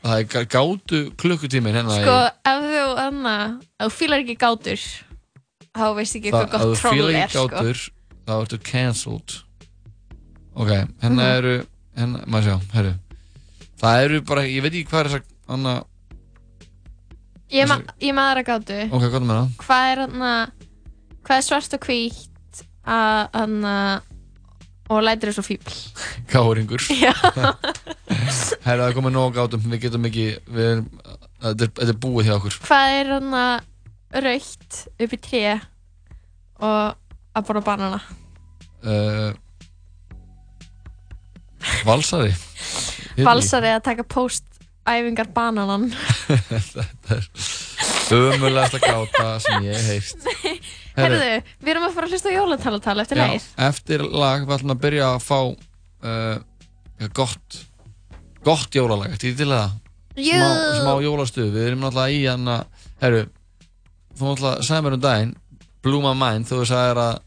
Það er gá- gátu klukkutímin hérna sko, ef þú, anna, ef þú fílar ekki gátur þá veist ekki það, hvað að gott þú troll er ekki sko. gátur þá ertu cancelled Ok, hérna Mhm. eru hérna, maður sjá, herru Það eru bara, ég veit ekki hvað er þess að hana, ég er ma- er með aðra gátu Ok, hvað er með það? hvað er anna, hvað er svart og hvítt að anna, og lætur þessu fíbl Káringur. Það er komið nóg gátum, við getum ekki við erum, þetta er, þetta er búið hjá okkur. Hvað er anna, raukt upp í tré og að borða banana? Uh, Valsari veit ekki. Valsari að taka post-æfingar bananan. Þetta er ömulegasta gáta sem ég heist Herðu, við erum að fara að hlusta á jólatalatal eftir leið. eftir lag við ætlum að byrja að fá uh, gott gott jólalag, eftir til það? Jú. smá, smá jólastuð, við erum náttúrulega í hann að, herru þú náttúrulega sagði mér um daginn Blue My Mind, þú sagðir að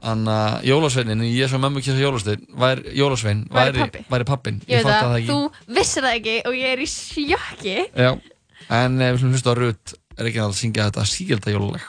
hann að jólasveinin, ég sem mömmu kýrsa jólasvein, væri, jólasvein Væri væri, væri pappin, Ég veit fattaði það, ekki. þú vissir það ekki og ég er í sjokki. Já, en við slumum hlusta á Rutt er ekki að syngja þetta sígelda jólalag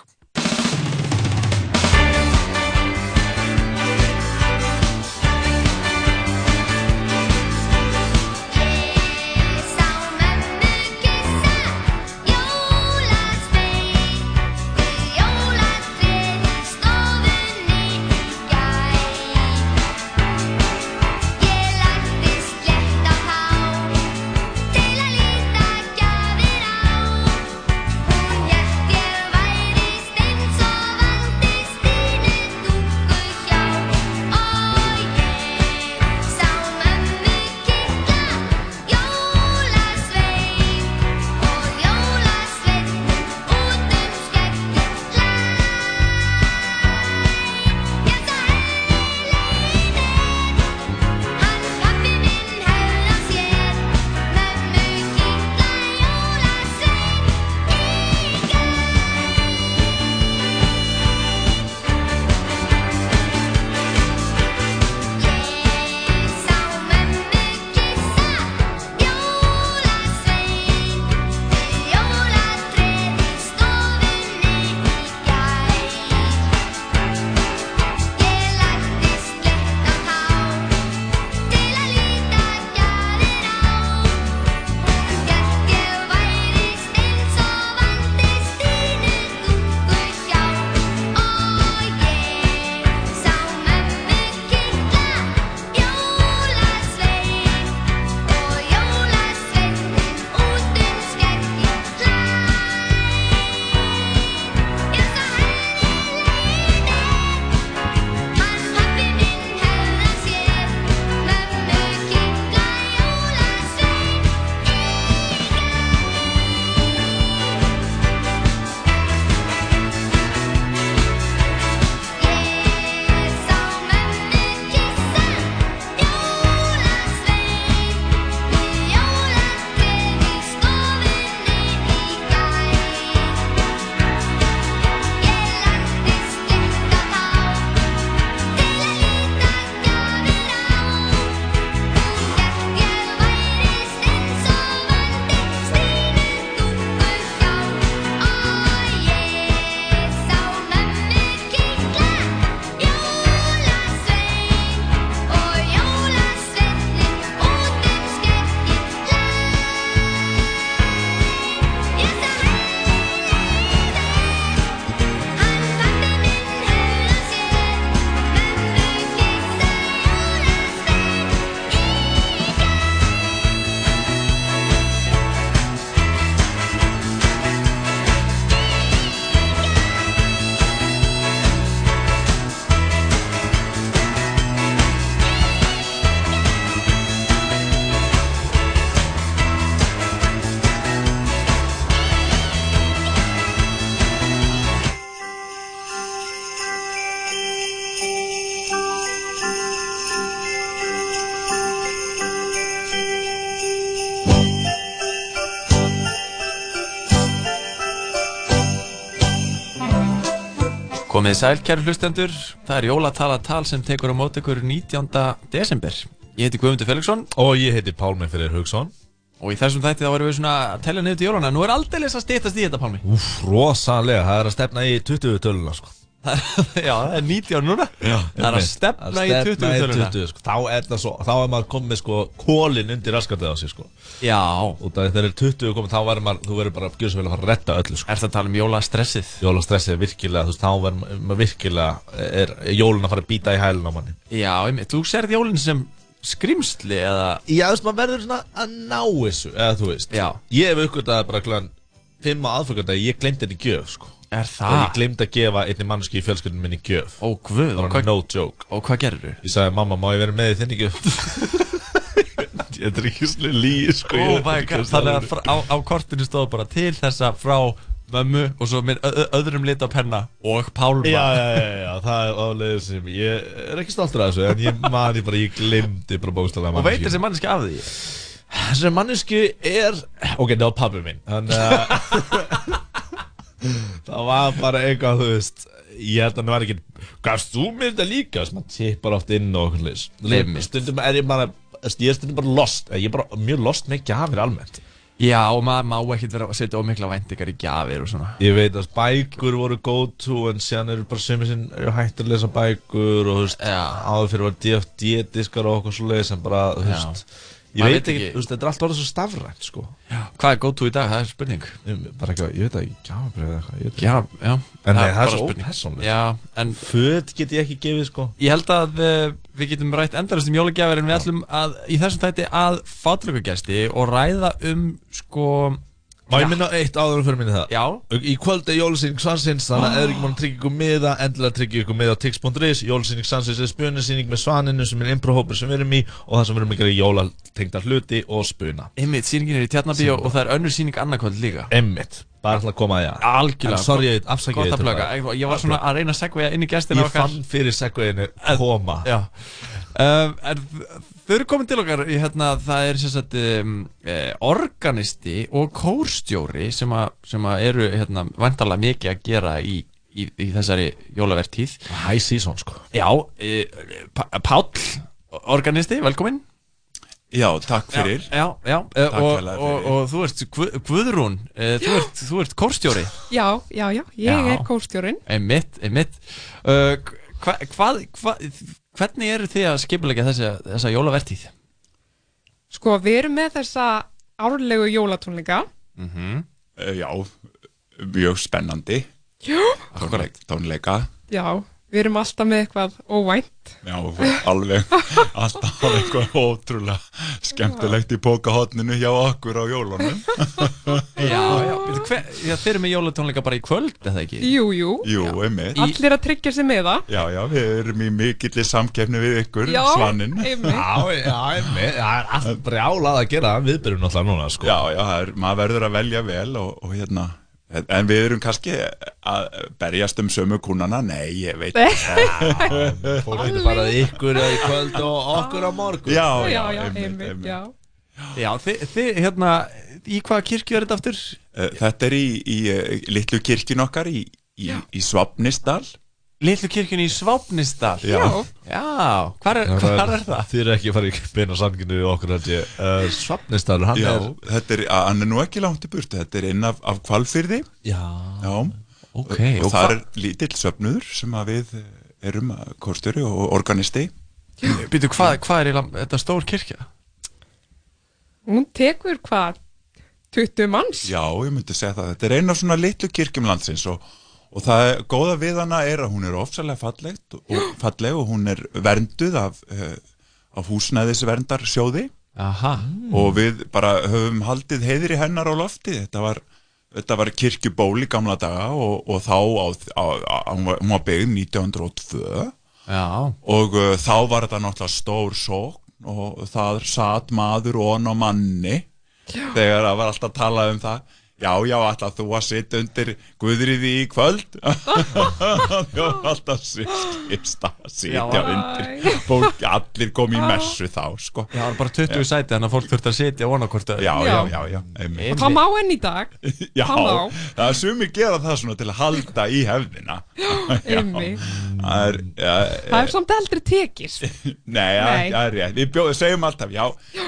Komið sæl, kæru hlustendur. Það er jólatala tal sem tekur á mót ykkur 19. desember. Ég heiti Guðmundur Felixson. Og ég heiti Pálmi Fyrir Haugsson. Og í þessum þætti þá erum við svona að tella niður til jólana. Nú er aldeilis að stýttast í þetta, Pálmi. Úf, rosalega, það er að stefna í 20 töluna sko. Já, það er 19 núna. Já, það er að stefna í 20 töluna. 20, sko. þá, er það svo, þá er maður komið sko kólinn undir raskatið á sig sko. Já. Og það er 20 komið, þá verður maður, þú verður bara svo vel að fara að retta öllu sko. Er það að tala um jólastressið? Jólastressið er virkilega, þú veist, þá verður maður virkilega, er jólun að fara að býta í hælun á manni. Já, einmitt. þú serð jólinn sem skrimsli eða... Já, þú veist, maður verður svona að ná þessu, eða þú veist. Já. Ég hef uppgötað bara kláðan 5 á aðfokandagi, ég glemdi henni gjöf, sko. Er Og það? ég glemdi að gefa einni mannski í fjölskyldunum minni gjöf. Ó, guð. Það og var no joke. Og hvað gerður Ég sagði, mamma, má ég vera með í þinni gjöf? Þetta er ekki svona líi, sko. Oh veit my god, þannig að frá- á, á kortinu stóð bara til þessa frá mömmu og svo með öðrum lit á penna og Pálma Já, já, já, já, það er álega sem ég er ekki stoltur af þessu en ég mani bara, ég glemdi bara bókstæðlega Og veit þessi manneski af því? Þessi manneski er ok, það var pabbi minn þannig að það var bara eitthvað, þú veist ég held að það var ekki gafst þú mér þetta líka, sem maður tippar oft inn og stundum er ég bara ég er stundum bara lost, ég er bara mjög lost með gjafir almennt. Já, og maður má ekkert vera að setja ómikla væntingar í gjafir og svona. Ég veit að bækur voru go to en síðan eru bara sömur sinn hægt að lesa bækur og þú veist áður fyrir var DFD diskar og okkur svo leiðis en bara þú Já. Ég veit ekki, ekki- veist þetta er allt orðið svo stafrænt sko. Hvað er go to í dag? Það er spurning. Bara ekki, ég veit ekki, gjafabrið eða eitthvað ég. Já, já. En það bara er svo en Föt get ég ekki gefið sko. Ég held að uh, við getum rætt endalast um jólagjafir en við ætlum að í þessum þætti að fátlökugesti og ræða um sko Má ég minna eitt áður fyrir minni það? Já. Í kvöld er jólusýning Svansins Þannig að eða ekki mann tryggja ykkur miða Endilega tryggja ykkur miða á tix.is Jólusýning Svansins er spunasýning með svaninu sem er improhópur sem við erum í Og það sem við erum að gera jólatengda hluti og spuna. Einmitt, sýningin er í Tjarnabíó og það er önnur sýning annarkvöld líka. Einmitt, bara að koma að það Algjörlega En sorry, ég þau eru komin til okkar í, hérna, Það er sem sagt um, eh, Organisti og kórstjóri sem, a, sem að eru hérna, Vantarlega mikið að gera í, í, í þessari jólavertíð. High season sko. Já, e, Páll Organisti, velkomin Já, takk fyrir. Já, já, já Takk og, og, og þú ert Guð- Guðrún eh, þú ert, þú ert kórstjóri. Já, já, já, ég Já. er kórstjórin Einmitt, einmitt. Uh, hva, hvað, hva, Hvernig eru þið að skipulegja þessa, þessa jólavertíð? Sko, við erum með þessa árlegu jólatónleika. Mm -hmm. Já, mjög spennandi. Já, Tónleik, Tónleika. Já, við erum alltaf með eitthvað óvænt. Já, alveg Alltaf eitthvað ótrúlega Skemmtilegt í pókahotninu hjá okkur á jólunum. Já, já, hver, já, þeir eru með jólatónleika bara í kvöld, eða ekki? Jú, jú, Jú, allir að tryggja sig með það. Já, já, við erum í mikilli samkeppni við ykkur, Já, svaninn. einmitt. Já, já, einmitt. Það er allt brjálað að gera Við byrjum náttúrulega núna sko. Já, já, það er, maður verður að velja vel og, og hérna En við erum kannski að berjast um sömu kúnana? Nei, ég veit Fólk getur bara ykkur í kvöld og okkur á morgun. Já, Já, já, einmitt, já. Já, þið, þið, hérna, í hvaða kirkju er þetta aftur? Eh, Þetta er í, í uh, litlu kirkjun okkar í, í, í Svapnisdal Litlu kirkjun í Svápnisdal Já. Já, hvar er, hvar er það? Þið eru ekki að fara í beina samkynnu okkur held ég. Uh, Svapnisdalur, hann Já, er þetta er, að- hann er nú ekki langt í burtu, þetta er inn af, af kvalfyrði Já, Já, Ok, og, og það hva- er lítill söfnuður sem að við erum að kórstjóri og organisti. Býtu, hvað, hvað er þetta stór kirkja? Hún tekur hvað, 20 manns? Já, ég myndi segja það, þetta er einn af svona litlu kirkjum landsins og, og það er, góða við hana er að hún er ofsalega fallegt og, falleg og hún er vernduð af, uh, af húsnæðisverndarsjóði. Aha. og við bara höfum haldið heiðri hennar á lofti. Þetta var, þetta var kirkjuból í gamla daga og, og þá á, á, á, hún var- byggð 1902 Já. og uh, þá var þetta náttúrulega stór sókn og það satt maður og á manni þegar það var alltaf að tala um það Já, já, alltaf þú að sitja undir Guðriði í kvöld? Þú var alltaf skipst að sitja Já. undir. Fólk, allir kom í messu þá, sko. Já, það var bara 20 sæti þannig að fólk þurfti að sitja hvort Já, já, já, já. Og það má enn í dag. Já, það er sumi gera það svona til að halda í hefðina. Já. Það er, já, Það er samt aldrei tekist Nei, já, Nei. það er rétt. Við bjóðum, segjum alltaf, já,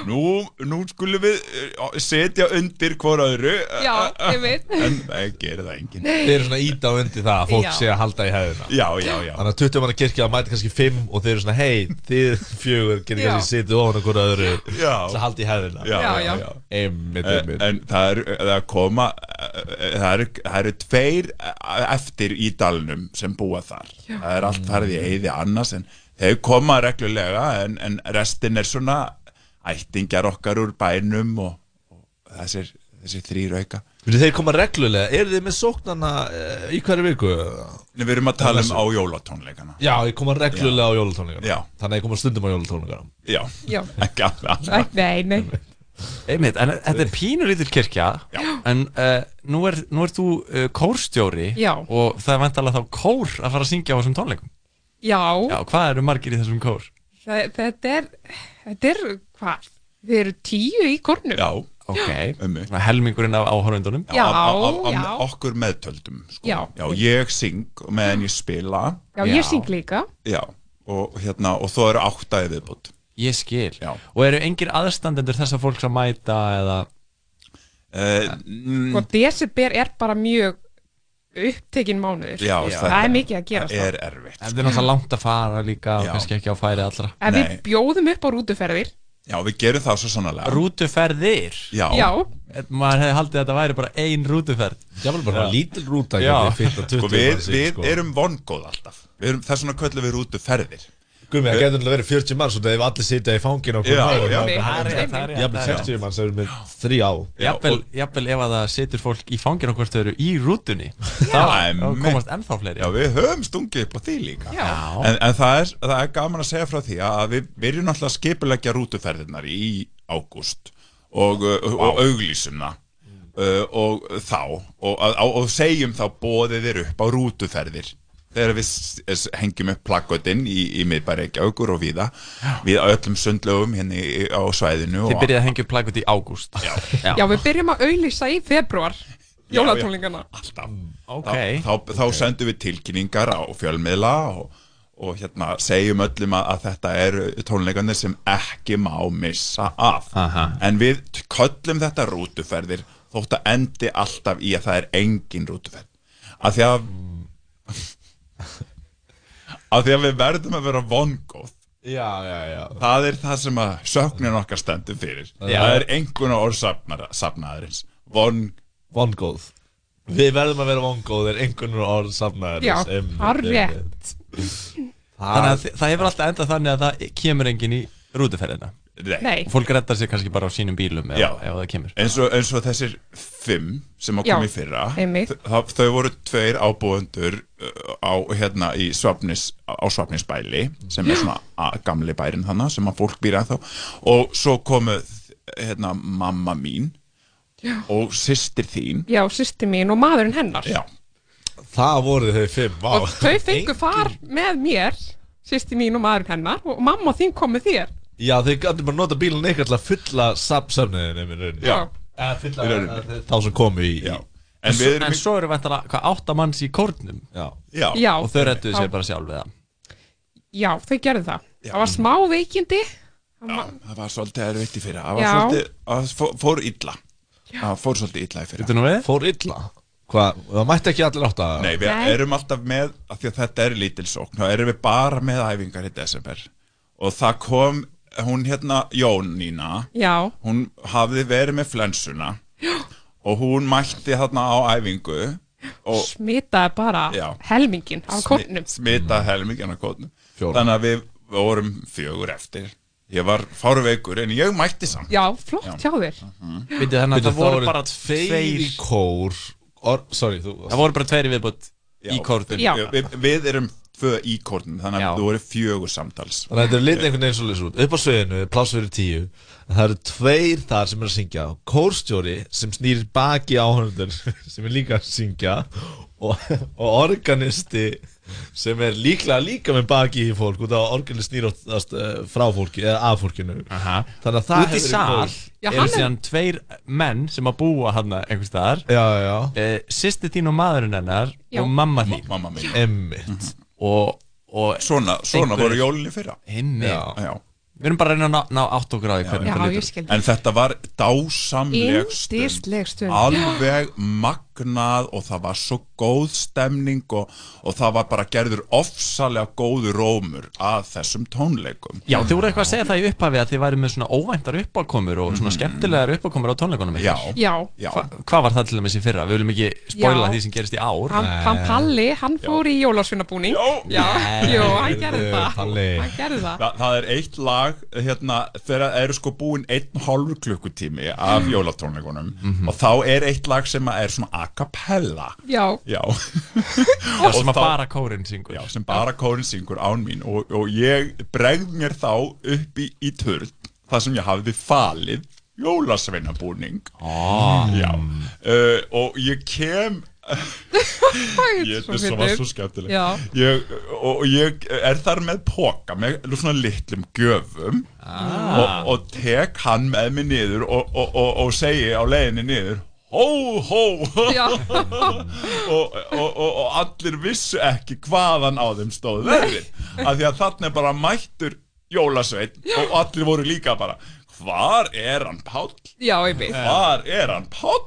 nú, nú skulum við uh, setja undir hvora öðru Já, ég veit En það gerir það enginn Þeir eru svona íta á undir það að fólk Já. sé að halda í hefðina Já, já, já Þannig að 20 manna kirkja mæti kannski 5 og þeir eru svona hei, þið fjögur getur Já. kannski sitið ofan okkur öðru Já. til að halda í hefðina Já, já, já. Einmitt, En, einmitt en það er, það er koma eh, það eru, það eru tveir eh, eftir í dalnum sem búa þar Já. það er allt farið í eyði annars en þeir koma reglulega en, en restin er svona ættingjar okkar úr bænum og, og þessir, þessir þrýr auka þeir koma reglulega, eru þið með sóknana uh, í hverju viku? Nei, við erum að tala um á jólatónleikana Já, ég koma reglulega á jólatónleikana Já. Þannig að ég koma stundum á jólatónleikana Já, Já. ekki alveg alltaf Nei, nei Einmitt, en þetta er pínulítil kirkja Já. En uh, nú, er, nú er þú uh, kórstjóri Já. Og það er vantalega þá kór að fara að syngja á þessum tónleikum Já, Já, hvað eru margir í þessum kór? það, þetta er Þetta er, hvað? Við erum tíu í kornum Já, Ok, um Svona helmingurinn af áhörundunum Já, af, af, af já. okkur meðtöldum sko. Já. ég syng meðan ég spila. Já, ég syng líka. Já, og hérna og þó eru áttaði viðbútt Ég skil. Já. Og eru engir aðstandendur þessa fólks að mæta eða? Uh, Og desember er bara mjög upptekinn mánuður. Já, Það er mikið að gera Það er erfitt Það er náttúrulega langt að fara líka og Já. kannski ekki á færi allra. En við bjóðum upp á rútuferðir Já, við gerum það svo sannlega Rútuferðir? Já, Já. Maður hefði haldið að þetta væri bara ein rútuferð Jáfnvel bara lítil rúta Já. 20 sko, við, í, við sko. erum vongóð alltaf við erum, Þess vegna köllum við rútu ferðir Gumi, það getur alveg verið 40 manns og ef allir sitja í fangin og hvernig já. það Það er rétt, það er rétt, Jafnvel það er rétt. 60 manns erum við þrý á Jafnvel, jafnvel ef að það setur fólk í fangin okkur þau eru í rútunni þá komast ennþá fleiri. Já, við höfum stungið upp á því líka. Já. En, en það, er, það er gaman að segja frá því að við byrjum náttúrulega að skipuleggja rútuferðirnar í ágúst og, uh, og auglýsum það uh, og þá og, og, og segjum þá bóðið þér upp á rútuferðir þegar við hengjum upp plakkotinn í, í miðbæri Reykjavíkur og víða. Við öllum sundlögum hérna í- á svæðinu Þið og- byrjaði að hengja upp plakut í ágúst. Já. Já, við byrjum að auðlýsa í februar Já, Jólatónlingana alltaf. Ok. þá, þá, þá sendum við tilkynningar á fjölmiðla og, og hérna segjum öllum að, að þetta eru tónleikarnir sem ekki má missa af. Aha. en við köllum þetta rútuferðir þótt að endi alltaf í að það er engin rútuferð. Af því að af því að við verðum að vera vongóð. Já, já, já. Það er það sem að söknin okkar stendur fyrir. Já. það er einhvern orð safnaðarins. Von Vongóð. Við verðum að vera vongóðir einhvern orð safnaðarins. Já, Einmitt, hárrétt. einmitt. Þannig að það hefur alltaf endað þannig að það kemur enginn í rútuferðina Nei. Fólk reddar sér kannski bara á sínum bílum ef, Já. ef það kemur eins og, eins og þessir fimm sem að Já, koma í fyrra einmitt. þau, þau voru tveir ábúendur uh, á hérna í svapnis á svapnisbæli sem er svona a- gamli bærin þannig sem að fólk býr ennþá og svo komu hérna mamma mín Já. og systir þín Já, sýsti mín og maðurinn hennar Já. Það voru þau fimm, vá Og þau fengu far með mér Sýsti mín og maðurinn hennar Og mamma þín kom með þér Já, þau gætu bara nota bílun eitthvað til að fylla sapsöfniðinu Já. Eða Í eh, þá sem komu í Já. En, En erum en svo eru vantalega hvað átta manns í kórnum. Já, Já. Já. Og þau redduðu Þá- sér bara sjálf við það. Já, þau gerðu það. Já. Það var smá veikindi. Já, það var svolítið erfitt í fyrra. Það svolítið, það fór, illa. Það fór svolítið illa í fyrra. Þetta nú við? Fór illa? Hvað, það mætti ekki allir átta? Nei, við Nei. erum alltaf með, af því að þetta er lítil sókn, þá erum við bara með æfingar í desember. Og það kom, hún hérna Jónína, Já, hún hafði verið með flensuna og hún mætti þarna á æfingu og smitaði bara Já. helmingin af kórnum. smita helmingina kótnum Fjóra. þannig að við vorum fjögur eftir. Ég var fárveikur en ég mætti samt. Já, flott Já. hjá þér. Veitu þannig að Bíddu, það voru bara tveir tveir í kór. Or, Sorry, þú Það voru bara tveir í viðbútt í kórnum. Já. við, við erum tvö íkornin þannig að þú voru fjögur samtals. Þannig að þetta er litið einhvern veginn svo lýs út. Upp á sviðinu, pláss fyrir tíu. En Það eru tveir þar sem er að syngja. Kórstjóri sem snýr baki áhörnundur sem er líka að syngja. Og, og organisti sem er líklega líka með baki í fólk. Út af að organist snýr oftast uh, frá fólki eða af fólkinu. Aha. Þannig að það Út í hefur sal góð- eru síðan tveir menn sem að búa hann einhvers staðar. Já, já. Eh, Sýsti þín og maðurinn hennar Já. og mamma þín. Mamma mín. Emmitt og, og Svona, svona voru jólin í fyrra. Einmitt Já. Já. Við erum bara að reyna að ná, ná átt á því hvernig Já, ég skil. En þetta var dásamleg stund. Yndisleg stund. Alveg magnað og það var svo góð stemning og, og það var bara gerður ofsalega góður rómur að þessum tónleikum Já, þið voru eitthvað að segja það í upphafi að þið væri með svona óvæntar uppákomur og svona skemmtilegar uppákomur á tónleikunum. Mhm. Já. Já. Já. Hva, Hvað var það til dæmis í fyrra? Við viljum ekki spoila Já. því sem gerist í ár Hann, hann Palli, hann fór í jólasvinnabúning Já, Nei, jú, hann gerði heyrðu, það Palli. Hann gerði það Þa, það er eitt lag hérna, þegar eru sko búin einn hálfur klukkutími af jólatónleikunum og þá er eitt lag sem að er svona a cappella. Já. Já. Já, sem bara kórinn syngur. Já, sem bara kórinn syngur án mín. Og, og ég bregð mér þá upp í, í turn þar sem ég hafði falið jólasveinabúning. Ah. Já. Uh, og ég kem ég, svo þetta var svo skemmtileg ég, og ég er þar með póka með svona litlum gjöfum. Ah. og, og tek hann með mig niður og, og, og, og segi á leiðinni niður hó hó. Og, og, og, og allir vissu ekki hvaðan á þeim stóð verðin af því að þarna er bara mættur jólasveit og allir voru líka bara hvar er hann Páll? Já, ég veit. Hvar er hann Páll?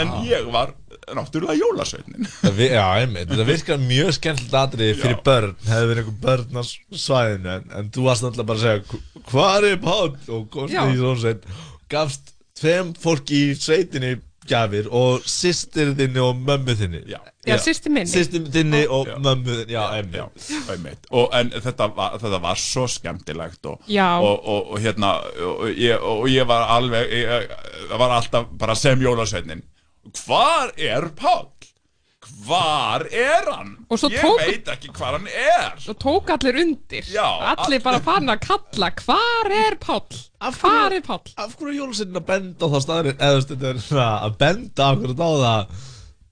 En ég var náttúrulega jólasveitnin Já, einmitt, þetta virkar mjög skemmtilegt atriði fyrir Já. börn, hefði verið einhver börn á svæðinu, en, en þú varst náttúrulega bara að segja hvað er Páll? Og komst Já. í svona sveit gafst tveim fólki í sveitinni gjafir og sýstir þinni og mömmu þinni Já, Já, systir minni. Sýstir þinni og mömmu þinni, já, einmitt einmitt. og en þetta var, þetta var svo skemmtilegt og, Já. og, og, og hérna og ég, og ég var alveg ég, var alltaf bara sem jólasveitnin hvar er Páll? Hvar er hann? Og svo ég tók- veit ekki hvar hann er Og tók allir undir Já, Allir bara fann að kalla Hvar er Páll? Hvar er Páll? Af hverju er jólasveitin að benda á það staðurinn eða þú veist, er að benda okkur á það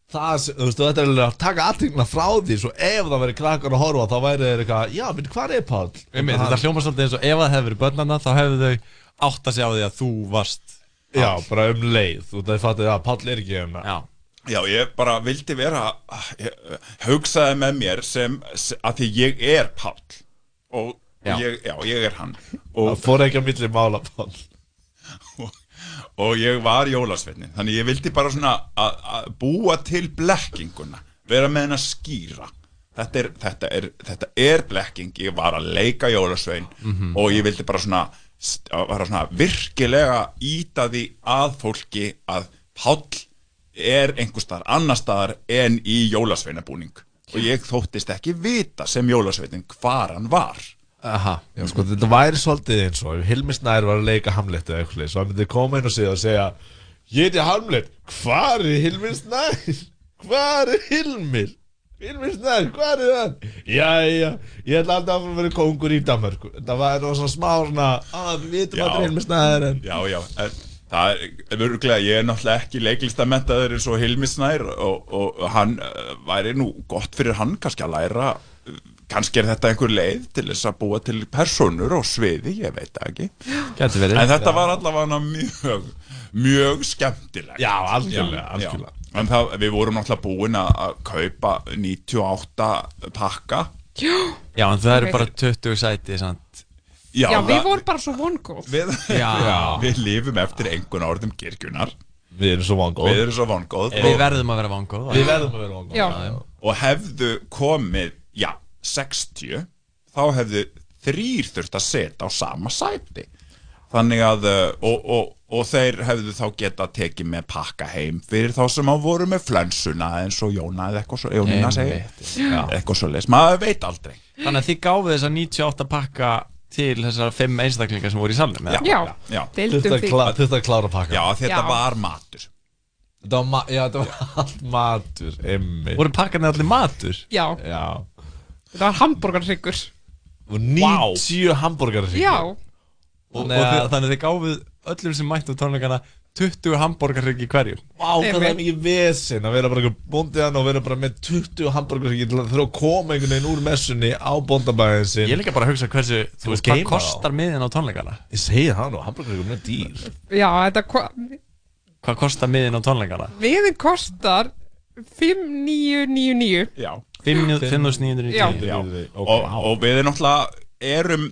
það, þú veist, þetta er alveg að taka aðtingna frá því svo ef það væri krakkar að horfa þá væri þeir eitthvað, já, minn, hvað er Páll? Þetta hljómar svolítið eins og ef það hefði verið börnana þá hefðu þau átt að segja á því að þú varst Já, bara um leið, þú veist, það fattið að Páll er ekki hérna Já Já, ég bara vildi vera ég, hugsaði með mér sem, að því ég er Páll. Og Já. Ég, já, ég er hann. Og, Það fór ekki að milli mála Páll. Og ég var jólasveitnin þannig ég vildi bara svona að búa til blekkinguna vera með henn að skýra. Þetta er, þetta, er, þetta er blekking. Ég var að leika jólasvein Mhm. og ég vildi bara svona, vera svona virkilega íta því að fólki að Páll er einhver staðar annar staðar en í jólasveinabúning. Og ég þóttist ekki vita sem jólasveinin hvar hann var. Aha, já, sko, þetta væri svolítið eins og ef Hilmi Snær var að leika Hamlet eða eitthvað svo hann myndi koma inn og segja og segja ég heiti Hamlet, hvar er Hilmi Snær? hvar er Hilmir? Hilmi Snær, hvar er hann? Jæja, ég ætla alltaf að vera kongur í Danmörku. Þetta var svona smá svona að við vitum að þetta er en. Já, já, en það er örgulega, ég er náttúrulega ekki leiklistamentaður eins og Hilmi Snær og, og hann uh, væri nú gott fyrir hann kannski að læra kannski er þetta einhver leið til þess að búa til personur og sviði, ég veit ekki Gæti verið. En þetta Já. var allavega mjög mjög skemmtilegt Já, algjörlega, algjörlega. En það, við vorum náttúrulega búin að að kaupa 98 pakka Já, en það eru bara 20 sæti sant? Já, við það- vorum bara svo vongóð við, Já. við lifum eftir einhvern orðum kirkjunar Við erum svo vongóð Við erum svo vongóð Við verðum að vera vongóð Við verðum að vera vongóð Já. Og hefðu komið, já, 60 Þá hefðu þrýr þurft að setja á sama sæti. Þannig að uh, og, og, og þeir hefðu þá geta tekið með pakka heim Fyrir þá sem á voru með flensuna eins og Jóna eða eitthvað svo Jónina. Já. Eitthvað svo leis, maður veit aldrei. Þannig að þið gáðu þess að 98 pakka til þessar 5 einstaklingar sem voru í þurfti að klára pakka Já, þetta Já. var matur. Þetta var, ma já, þetta var allt matur Emmi Voru pakkarnir allir matur? Já, Já. Þetta var hambúrgarhryggur Og 90 hambúrgar Já, Og, og að- þið, þannig að þið gáfuð öllum sem mættu á tónleikana 20 hambúrgarrygg í hverju Vá, hvað það er mikið vesen að vera bara bóndið hann og vera bara með 20 hambúrgar til að þurfa að koma einhvern veginn úr messunni á bóndabæðin sin Ég er líka bara að hugsa hversu, þú veist, hvað kostar miðin á tónleikana? Ég segi það nú, hambúrgar er mjög dýr. Já, þetta ko- Hvað kostar miðin á tónleikana? miðin kostar 5999 Já. 5.990 Já. og, og við náttúrulega erum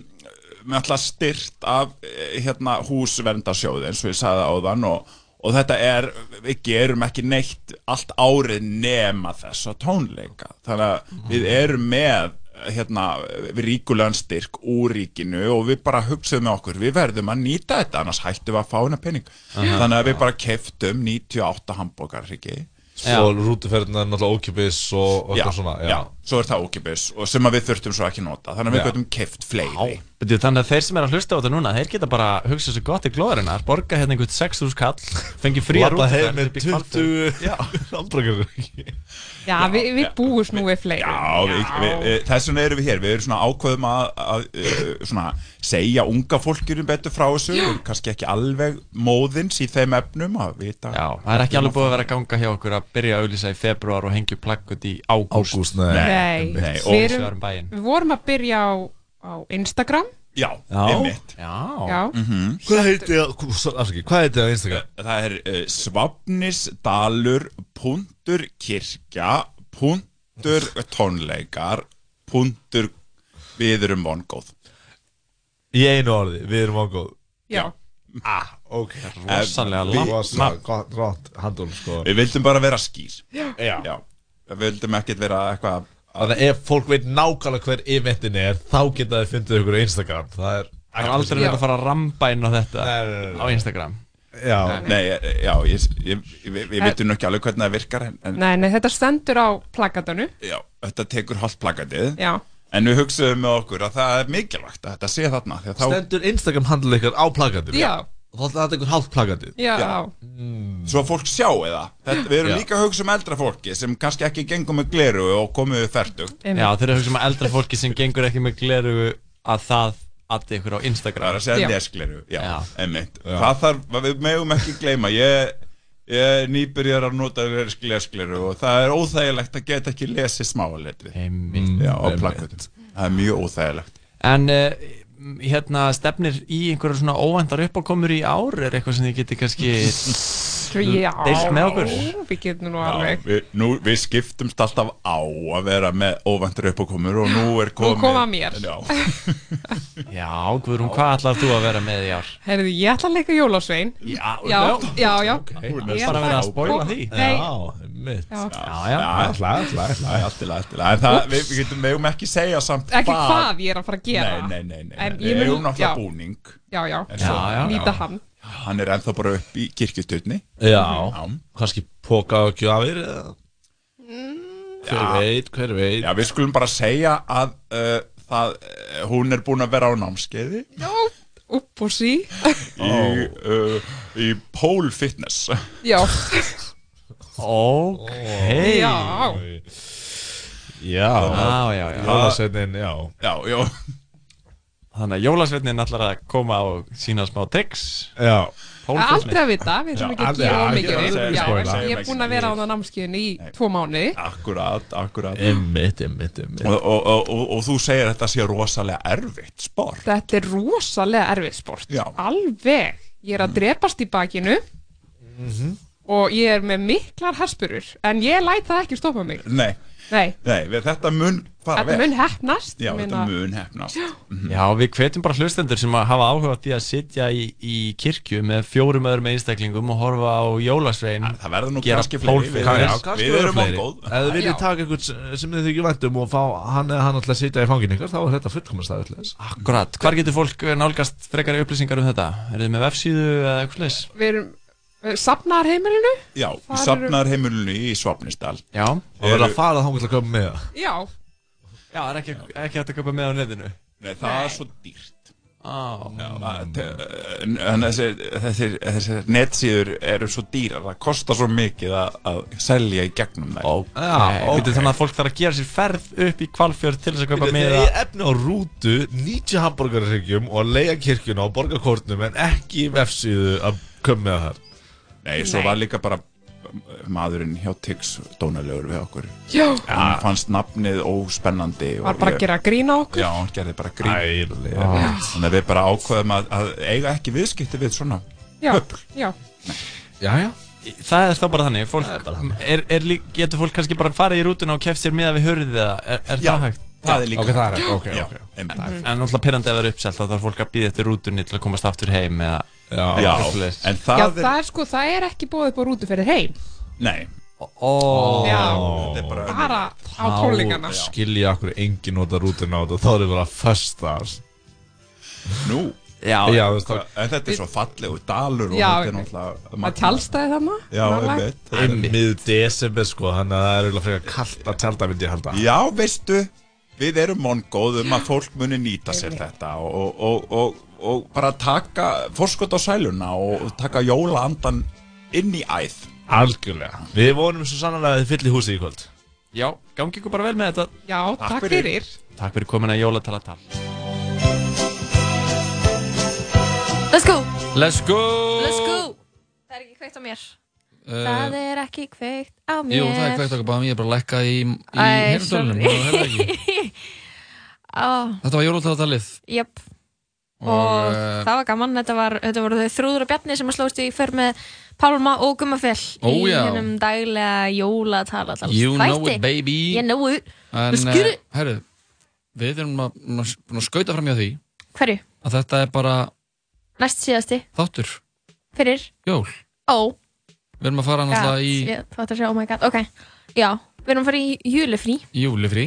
með alltaf styrt af eh, hérna, húsverndarsjóði eins og ég sagði áðan og, og þetta er, við gerum ekki neitt allt árið nema þessa tónleika. Þannig að við erum með hérna, við ríkulegan styrk úr ríkinu og við bara hugsaðum með okkur, við verðum að nýta þetta annars hættum við að fá hana penning Aha. þannig að við bara keftum 98 hambúrgar ekki Svo rútuferðina er náttúrulega ókipis og, og já, eitthvað svona já. Svo er það ókipis og sem að við þurftum svo ekki nota. Þannig að við Já. getum keft fleiri. Beti, þannig að þeir sem er að hlusta á þetta núna þeir geta bara hugsað sér gott í glóðurinnar borga hérna einhvern 6.000 kall fengi fría Labba rútuferð heim með upp í Hvalfjörð. 20 hambúrgar Já, við, við búum nú við fleiri. Já, við, við, við, þess vegna erum við hér, við erum svona ákveðum að, að uh, svona, segja unga fólkjurum betur frá þessu, erum kannski ekki alveg móðins í þeim efnum að vita. Já, það er ekki alveg búið að vera að ganga hjá okkur að byrja að auðlýsa í februar og hengja plakkut í ágúst. Ágúst, nei. Nei, nei, við, og- erum, við vorum að byrja á, á Instagram Já, Já. einmitt. Já. Já. Mhm. Hvað heitir það, á Instagram? Það er uh, svapnisdalur.kirkja punktur tónleikar punktur við erum vongóð. Í einu orði, við erum ágóð Já. Ah, ok gott, rátt handól, sko Við vildum bara vera skýr. Já. Já. Við vildum ekkert vera eitthvað Þannig að ef fólk veit nákvæmlega hver eventin er þá geta þið fundið ykkur á Instagram. Það er Það er aldrei verið að fara að ramba inn á þetta Nei, nei, nei, nei. á Instagram. Já, Nei, já, ég, ég, við, við veitum nú ekki alveg hvernig það virkar en, en Nei, nei, þetta stendur á plakatanu já, þetta tekur hálft plakatið. Já. en við hugsaðum með okkur að það er mikilvægt að þetta sé þarna því að þá, Stendur Instagram handla ykkar á plakatinu? Já. Og þá ætla þetta ykkur hálft plakatið. Já, Já. svo að fólk sjá eða? Þetta, við erum Já. líka að hugsa um eldra fólki sem kannski ekki gengum með gleru og komið við færtugt Já, þeir eru að hugsa um að eldra fólki sem gengur ekki með gleru að það addi ykkur á Instagram. Það er að segja lesgleru, já, einmitt. Það þarf, við megum ekki gleyma ég, ég nýbyrjar að nota lesgleru og það er óþægilegt að geta ekki lesið smáletri einmitt já, á Einmitt. plakkutum það er mjög óþægilegt. En uh, hérna stefnir í einhverja svona óvæntar uppákomur í ár? Er eitthvað sem þið geti kannski Já, deilt með okkur? Við getum nú Já, alveg. við, nú, við skiptumst alltaf á að vera með óvæntur uppákomur og nú er Nú komið koma mér. Já, Já, Guðrún, hvað ætlar þú að vera með í ár? Herðu, ég ætla að leika Jólasvein. Já, já, já, já. Er Ég bara ætla- verið að spoila því. Nei, Já, mitt. Já. Já, já, Ætla, ætla, ætla Það er allt í lagi, allt í lagi. En það, við, við getum megum ekki segja samt ekki hvað ég er að fara að gera. Nei, nei, nei, nei, En nei. ég Við mun- eigum náttúrulega búning. Já, já, nýta hann. Hann er ennþá bara upp í kirkjustutni Já, kannski póka og gjafir eða? Hver veit, hver veit. Já, við skulum bara segja að uh, það, uh, hún er búin að vera á námskeiði. Já, upp og sí. Í, uh, í pole fitness. Já, Ok. Já. Já, Já, já, já. Jólasveitin, já. Já, já. Þannig að jólasveitnin ætlar að koma og sína smá tricks. Já. Aldrei að vita, við sem ekki að gera mikið. Ég er búin að vera á það námskeiðinu í tvo mánuði. Akkurat, akkurat. Einmitt, einmitt, einmitt. Og, og, og, og, og þú segir að þetta sé rosalega erfitt sport. Þetta er rosalega erfið sport. Já. Alveg. Ég er að drepast í bakinu Og ég er með miklar herspurur En ég læt það ekki stoppa mig Nei, Nei, nei, við, þetta mun fara þetta vel mun hefnast Já, þetta mun hefnast Mhm. Já, við hvetjum bara hlustendur sem að hafa áhuga á því að sitja í, í kirkju með fjórum öðrum einstaklingum og horfa á jólasvein Það verður nú kannski fleiri, við- já, kannski Við erum fleiri. vongóð. Ef þið viljið Já. taka einhvern sem þið þykir vænt um og fá hann eða hann alltaf að sitja í fangin ykkar þá er þetta fullkomast aðeins Akkurat, hvar getur fólk nálgast frekari upplýsingar um þetta? Er þið með vefsíðu eða eitthvað? Við erum Safnarheimilinu Já, í safnarheimilinu í Svapnisdal Já. Það verður að fara þá til að koma með það. Já, Já, það er ekki, ekki hægt að köpa með á netinu? Nei, það er svo dýrt. En en þessi, þessi, netsíður eru svo dýrar, það kostar svo mikið að, að selja í gegnum þær. Já, okay. þannig að fólk þarf að gera sér ferð upp í kvalfjörð til þess að kaupa Þegar miða ég efni á rútu 90 hambúrgarregjum og leiða kirkjuna á borgarkortnum en ekki í vefsíðu að koma með þar Nei, svo var líka bara maðurinn hjá Tix dónalegur við okkur. Já. Hann fannst nafnið óspennandi. og Var bara að gera grín á okkur Já, hann gerði bara grín. Þannig að við bara ákveðum að, að eiga ekki viðskipti við svona Já, höfl. já Já, já Það er þá bara þannig, fólk, er, er, lík, getur fólk kannski bara farið í rútuna og keft sér miða við hörðið eða er, er það hægt? það er líka Ok, það er hægt, ok, Já, ok. einmitt. En náttúrulega pyrrandi að vera uppselt þá þarf fólk að býða eftir rútunni til að komast aftur heim eða Já, Já, en Já, það það er sko, það er ekki búið upp á rútuferðir heim. Nei, Ó, Já. þetta er bara Bara á tónleikana. Þá skilja okkur engin nota rútuna á þetta þá er það bara föstars Nú, Já, Já, veist það. en þetta er svo fallegu dalur og þetta er náttúrulega Það tjálstæði þarna Já, einmitt. Það er miður desember sko Þannig að það er eiginlega frekar kallt að tjálta myndi ég halda. Já, veistu, við erum mongóðum að fólk muni nýta sér þetta og, og, bara taka forskot á sæluna og taka jólaandan inn í æð. Algjörlega. Við vonum svo sannlega að þið fyllir húsið í kvöld. Já, gangi ykkur bara vel með þetta. Já, takk, fyrir. fyrir. Takk fyrir komin að jólatalatal. Let's go, Let's go. Let's go. Það er ekki kveikt á mér. Uh, Það er ekki kveikt á mér. Jú, það er kveikt okkur bara Ég er bara að lekka í, í. Á, Þetta var jólatalatalið. Jöp Og, og uh, það var gaman, þetta var, þetta voru þau Þrúður og Bjarni sem að slóst í för með Pálma og Gummafell Ó, í hennum daglega jólatala You know it, baby. You know it. En, uh, herru Við erum búin að, skauta fram hjá því Hverju? að þetta er bara Næst síðasti. þáttur. Fyrir? Jól. Ó. Við erum að fara náttúrulega í Ég þátt að segja, oh my god, ok. Já, við erum að fara í júlifrí júlifrí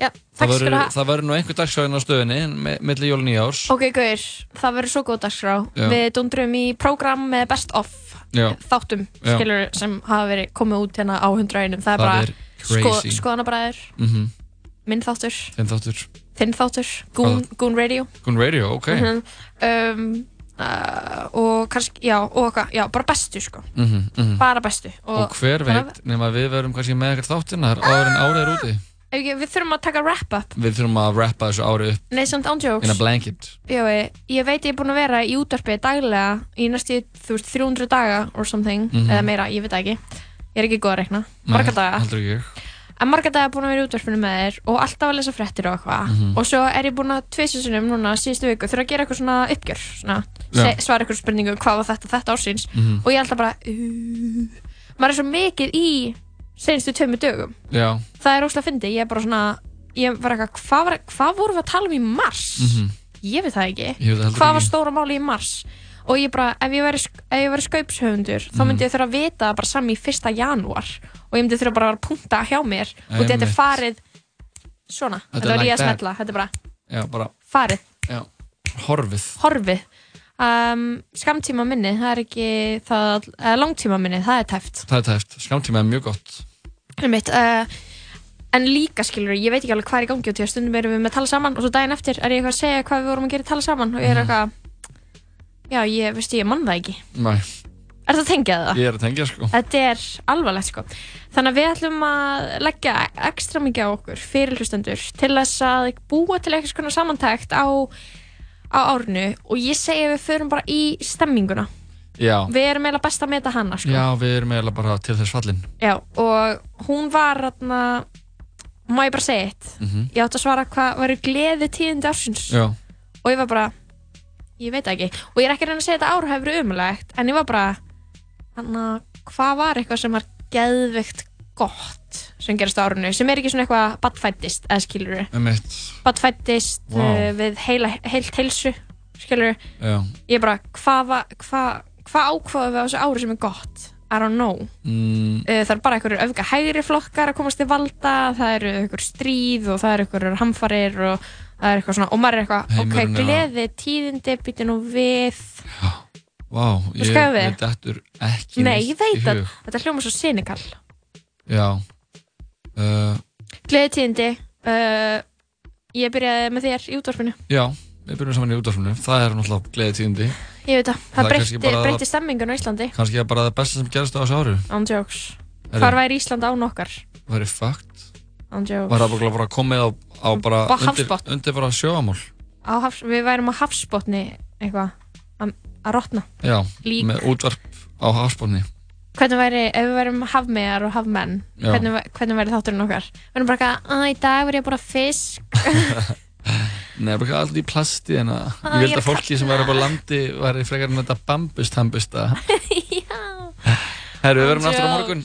Já, Það verður, það nú einhver dagsfræðin á stöðinni me- milli jól og nýjárs Ok, gauður, það verður svo góð dagskrá Já. Við dundrum í prógram með best of Já. þáttum, Já. skilur, sem hafa verið komið út hérna á hundra einum Það er Það bara crazy. skoðanabræður, Mhm. minn þáttur, Þinn þáttur þinn þáttur, Goon, Goon Radio Gun Radio, ok Mhm. um, uh, Og kannski, já, og okkar, já, bara bestu sko Mhm, mhm. Bara bestu Og hver þannig veit, nema við verum kannski með ekkert þáttin þar áður en árið er úti Ekki, Við þurfum að taka wrap-up Við þurfum að rappa þessu árið upp Nei, samt án jokes. in a blanket. Já, ég, veit ég er búin að vera í útvarpi daglega í næstu, þú veist, 300 daga or something, Mhm. eða meira, ég veit ekki. Ég er ekki góð að rekna, marga daga. Heldur ekki en marga daga búin að vera í útvarpinu með þér og alltaf að lesa fréttir og eitthvað. Mhm. og svo er ég búin að tvisinsunum núna síðustu viku þurfa að gera eitthvað svona uppgjör svona, se, svara eitthvað spurningu, hvað var þetta þetta ég senstu tveimur dögum Já það er óslega fyndið, ég er bara svona ég var eitthvað, hvað, hvað vorum við að tala um í mars? Mhm. Ég veit það ekki. Ég veit það Hvað var stóra máli í mars? Og ég bara, ef ég væri, ég skaupshöfundur, þá Mhm. myndi ég þurfa að vita það bara saman í fyrsta janúar. Og ég myndi þurfa bara að að punta hjá mér. Og þetta er farið svona. Þetta var ég að smetla. Þetta er bara Já, bara farið, Já Horfið horfið. Um, skamtíma minni, það er ekki það, langtíma minni, það er tæft. Það er tæft Skamtíma er mjög gott Einmitt, uh, en líka skilur ég veit ekki alveg hvað er í gangi og því að stundum erum við með að tala saman og svo daginn eftir er ég eitthvað að segja hvað við vorum að gera í tala saman og ég er Mhm. eitthvað já, ég veist ég mann það ekki. Næ, Er það að tengja það? ég er að tengja sko. Þetta er alvarlegt sko. Þannig að við ætlum að leggja ekstra mikið á okkur fyrir hlustendur til þess að búa til eitthvað samantækt á, á árnu og ég segi að við förum bara í stemminguna Já. Við erum eiginlega best að meta hana sko. Já, við erum eiginlega bara til þess fallin. Já, og hún var þarna, má ég bara segja eitt? Mhm. ég átti að svara hvað var gleði tíðindi ársins? Já. Og ég var bara, ég veit ekki. Og ég er ekki reyna að segja að þetta ár hefur verið umulegt en ég var bara að hvað var eitthvað sem var geðveikt gott sem gerast á árinu sem er ekki svona eitthvað badfættist eða skilur Um eitt badfættist uh, við heila, heilt heilsu skilur Já. Ég bara, hvað va- hvað hvað ákvaðu við á þessu ári sem er gott? I don't know. Mm, Uh, það er bara einhverjur öfga hægri flokkar að komast til valda, það eru einhver stríð og það eru einhverjur hamfarir og það er eitthvað svona, og maður er eitthvað, ok, Heimurinn að- gleði, tíðindi, býti nú við. Vá, Þú ég ég dettur ekki Nei, ég veit að þetta hljóma svo sinikal. Já. Uh, Gleði, tíðindi. Uh, Ég byrjaði með þér í útvarpinu. Já, við byrjum saman í útvarfinu, það er náttúrulega gleðið tíðindi. Ég veit það, Það breytti, stemmingun á Íslandi Kannski er bara það besta sem gerist á þessu ári. Án jokes Herri. Hvar væri Ísland án okkar? Það er fakt. Án jokes Var það bara, bara komið á, á bara Bara undir, undir bara sjóamál. á hafs, Við værum á hafsbotni eitthvað að að rotna Já, Lík. með útvarp á hafsbónni. Hvernig væri, ef við værum hafmegar og hafmenn hvernig, hvernig væri þátturinn okkar? Við erum bara eitthvað, að í dag verð ég bara fisk Nei, bara alltaf í plasti en að Ah, ég vildi er að fólki sem væri upp á landi væri frekar en þetta bambusthambusta. Herru, við verum aftur á morgun.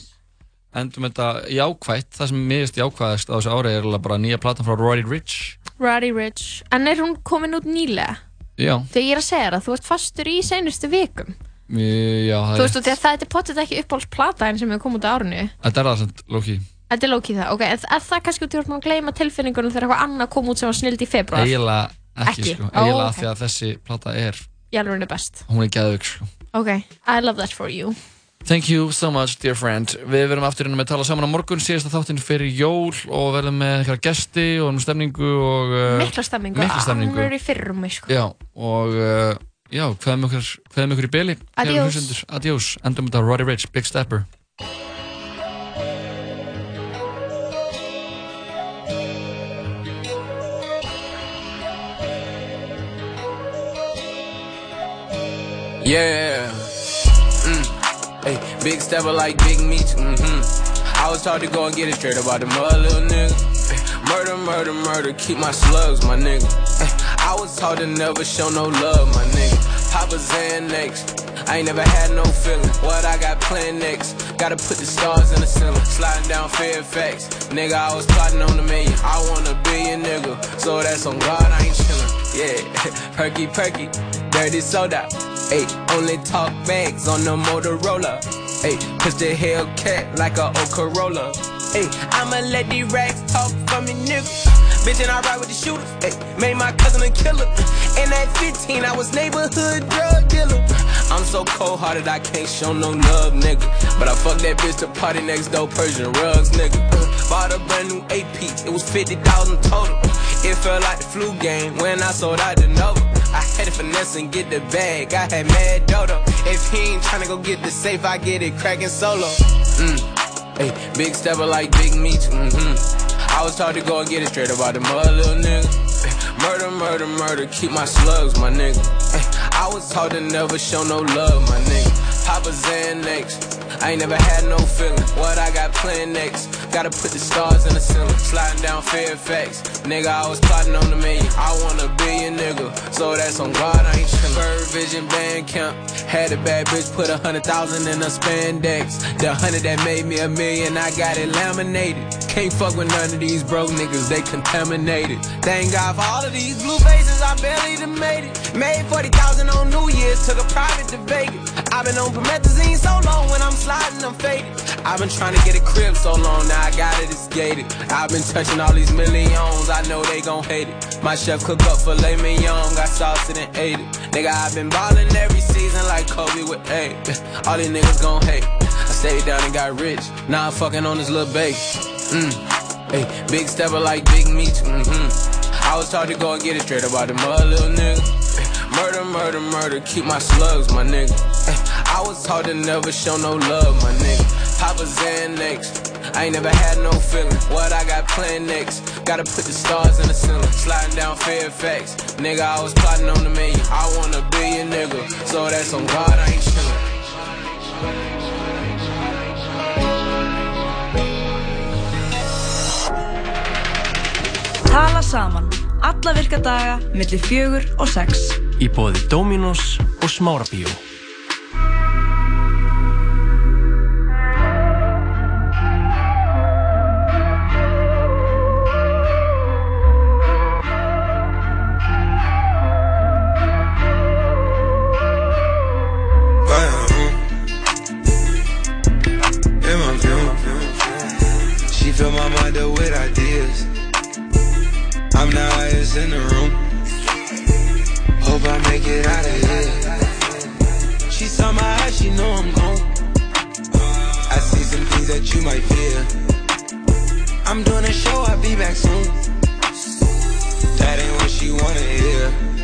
Endum þetta jákvætt. Það sem mér finnst jákvæðast á þessu ári er bara nýja platan frá Roddy Rich. Roddy Rich En er hún komin út nýlega? Já, Þegar ég er að segja það, þú ert fastur í seinustu vikum já, það Þú er veist, og þegar það er potið ekki uppáhaldsplata en sem hefur komið út á árinu Þetta er það sem Loki. Þetta er lókið það, ok, en er það kannski út í orðin að gleyma tilfinningunum þegar eitthvað annað kom út sem var snild í februar Eiginlega ekki, Ekki? sko. Eiginlega ok. því að þessi plata er, alveg er best hún er geðvig, sko. Ok, I love that for you Thank you so much, dear friend. Við verum aftur inn með að tala saman á morgun, síðasta þáttinn fyrir jól og verðum með eitthvað gesti og um stemningu og... Uh, Mikla stemmingu, Mikla stemningu. er í fyrrum, sko Já, og uh, já, hvað hvað með okkur í byli? Adiós. Endum þetta Roddy Rich, Big Stepper. Yeah. Mm. Hey, big stepper like big meat. Mm-hmm. I was taught to go and get it straight about the mother, little nigga. Murder, murder, murder, keep my slugs, my nigga. I was taught to never show no love, my nigga. Papa Xanax. I ain't never had no feeling. What I got planned next? Gotta put the stars in the ceiling. Sliding down Fairfax. Nigga, I was plotting on a million. I want a billion, nigga. So that's on God, I ain't chillin'. Yeah, perky, perky. Dirty soda. Hey, only talk bags on the Motorola. Hey, push the Hellcat like a old Corolla. Hey, I'ma let these rags talk for me, nigga. Bitch, and I ride with the shooters. Hey, made my cousin a killer. And at 15, I was neighborhood drug dealer. I'm so cold hearted, I can't show no love, nigga. But I fuck that bitch to party next door, Persian rugs, nigga. Bought a brand new AP, it was 50,000 total. It felt like the flu game when I sold out the Nova. I had to finesse and get the bag, I had mad dodo. If he ain't tryna go get the safe, I get it cracking solo. Mm. Hey, big stepper like big meat. Mm-hmm. I was taught to go and get it straight about the mother, little nigga. Murder, murder, murder, keep my slugs, my nigga. I was taught to never show no love, my nigga. Papa Xanax. I ain't never had no feeling. What I got planned next? Gotta put the stars in the ceiling. Sliding down Fairfax. Nigga, I was plotting on the million. I want a billion, nigga. So that's on God, I ain't chillin'. Bird Vision Band Camp. Had a bad bitch put a hundred thousand in a spandex. The hundred that made me a million, I got it laminated. Can't fuck with none of these broke niggas, they contaminated. Thank God for all of these blue faces, I barely done made it. Made 40,000 on New Year's, took a private to Vegas. I've been on promethazine so long, when I'm sliding, I'm faded. I've been trying to get a crib so long, now I got it, it's gated. I've been touching all these millions, I know they gon' hate it. My chef cook up filet mignon, got sauce and ate it. Nigga, I've been ballin' every season like Kobe with eight. All these niggas gon' hate. I stayed down and got rich, now I'm fucking on this little baby. Mm. Hey, big stepper like big meat. Mm-hmm. I was taught to go and get it straight about the mother, little nigga. Murder, murder, murder, keep my slugs, my nigga. I was taught to never show no love, my nigga. Papa Xanax. I ain't never had no feeling. What I got planned next? Gotta put the stars in the ceiling. Sliding down Fairfax. Nigga, I was plotting on the million. I want a billion, nigga. So that's on God, I ain't chillin'. Tala saman. Alla virka daga, millir fjögur og sex. Í bóði Dominos og Smárabíó. in the room. Hope I make it out of here. She saw my eyes, she know I'm gone. I see some things that you might fear. I'm doing a show, I'll be back soon. That ain't what she wanna hear.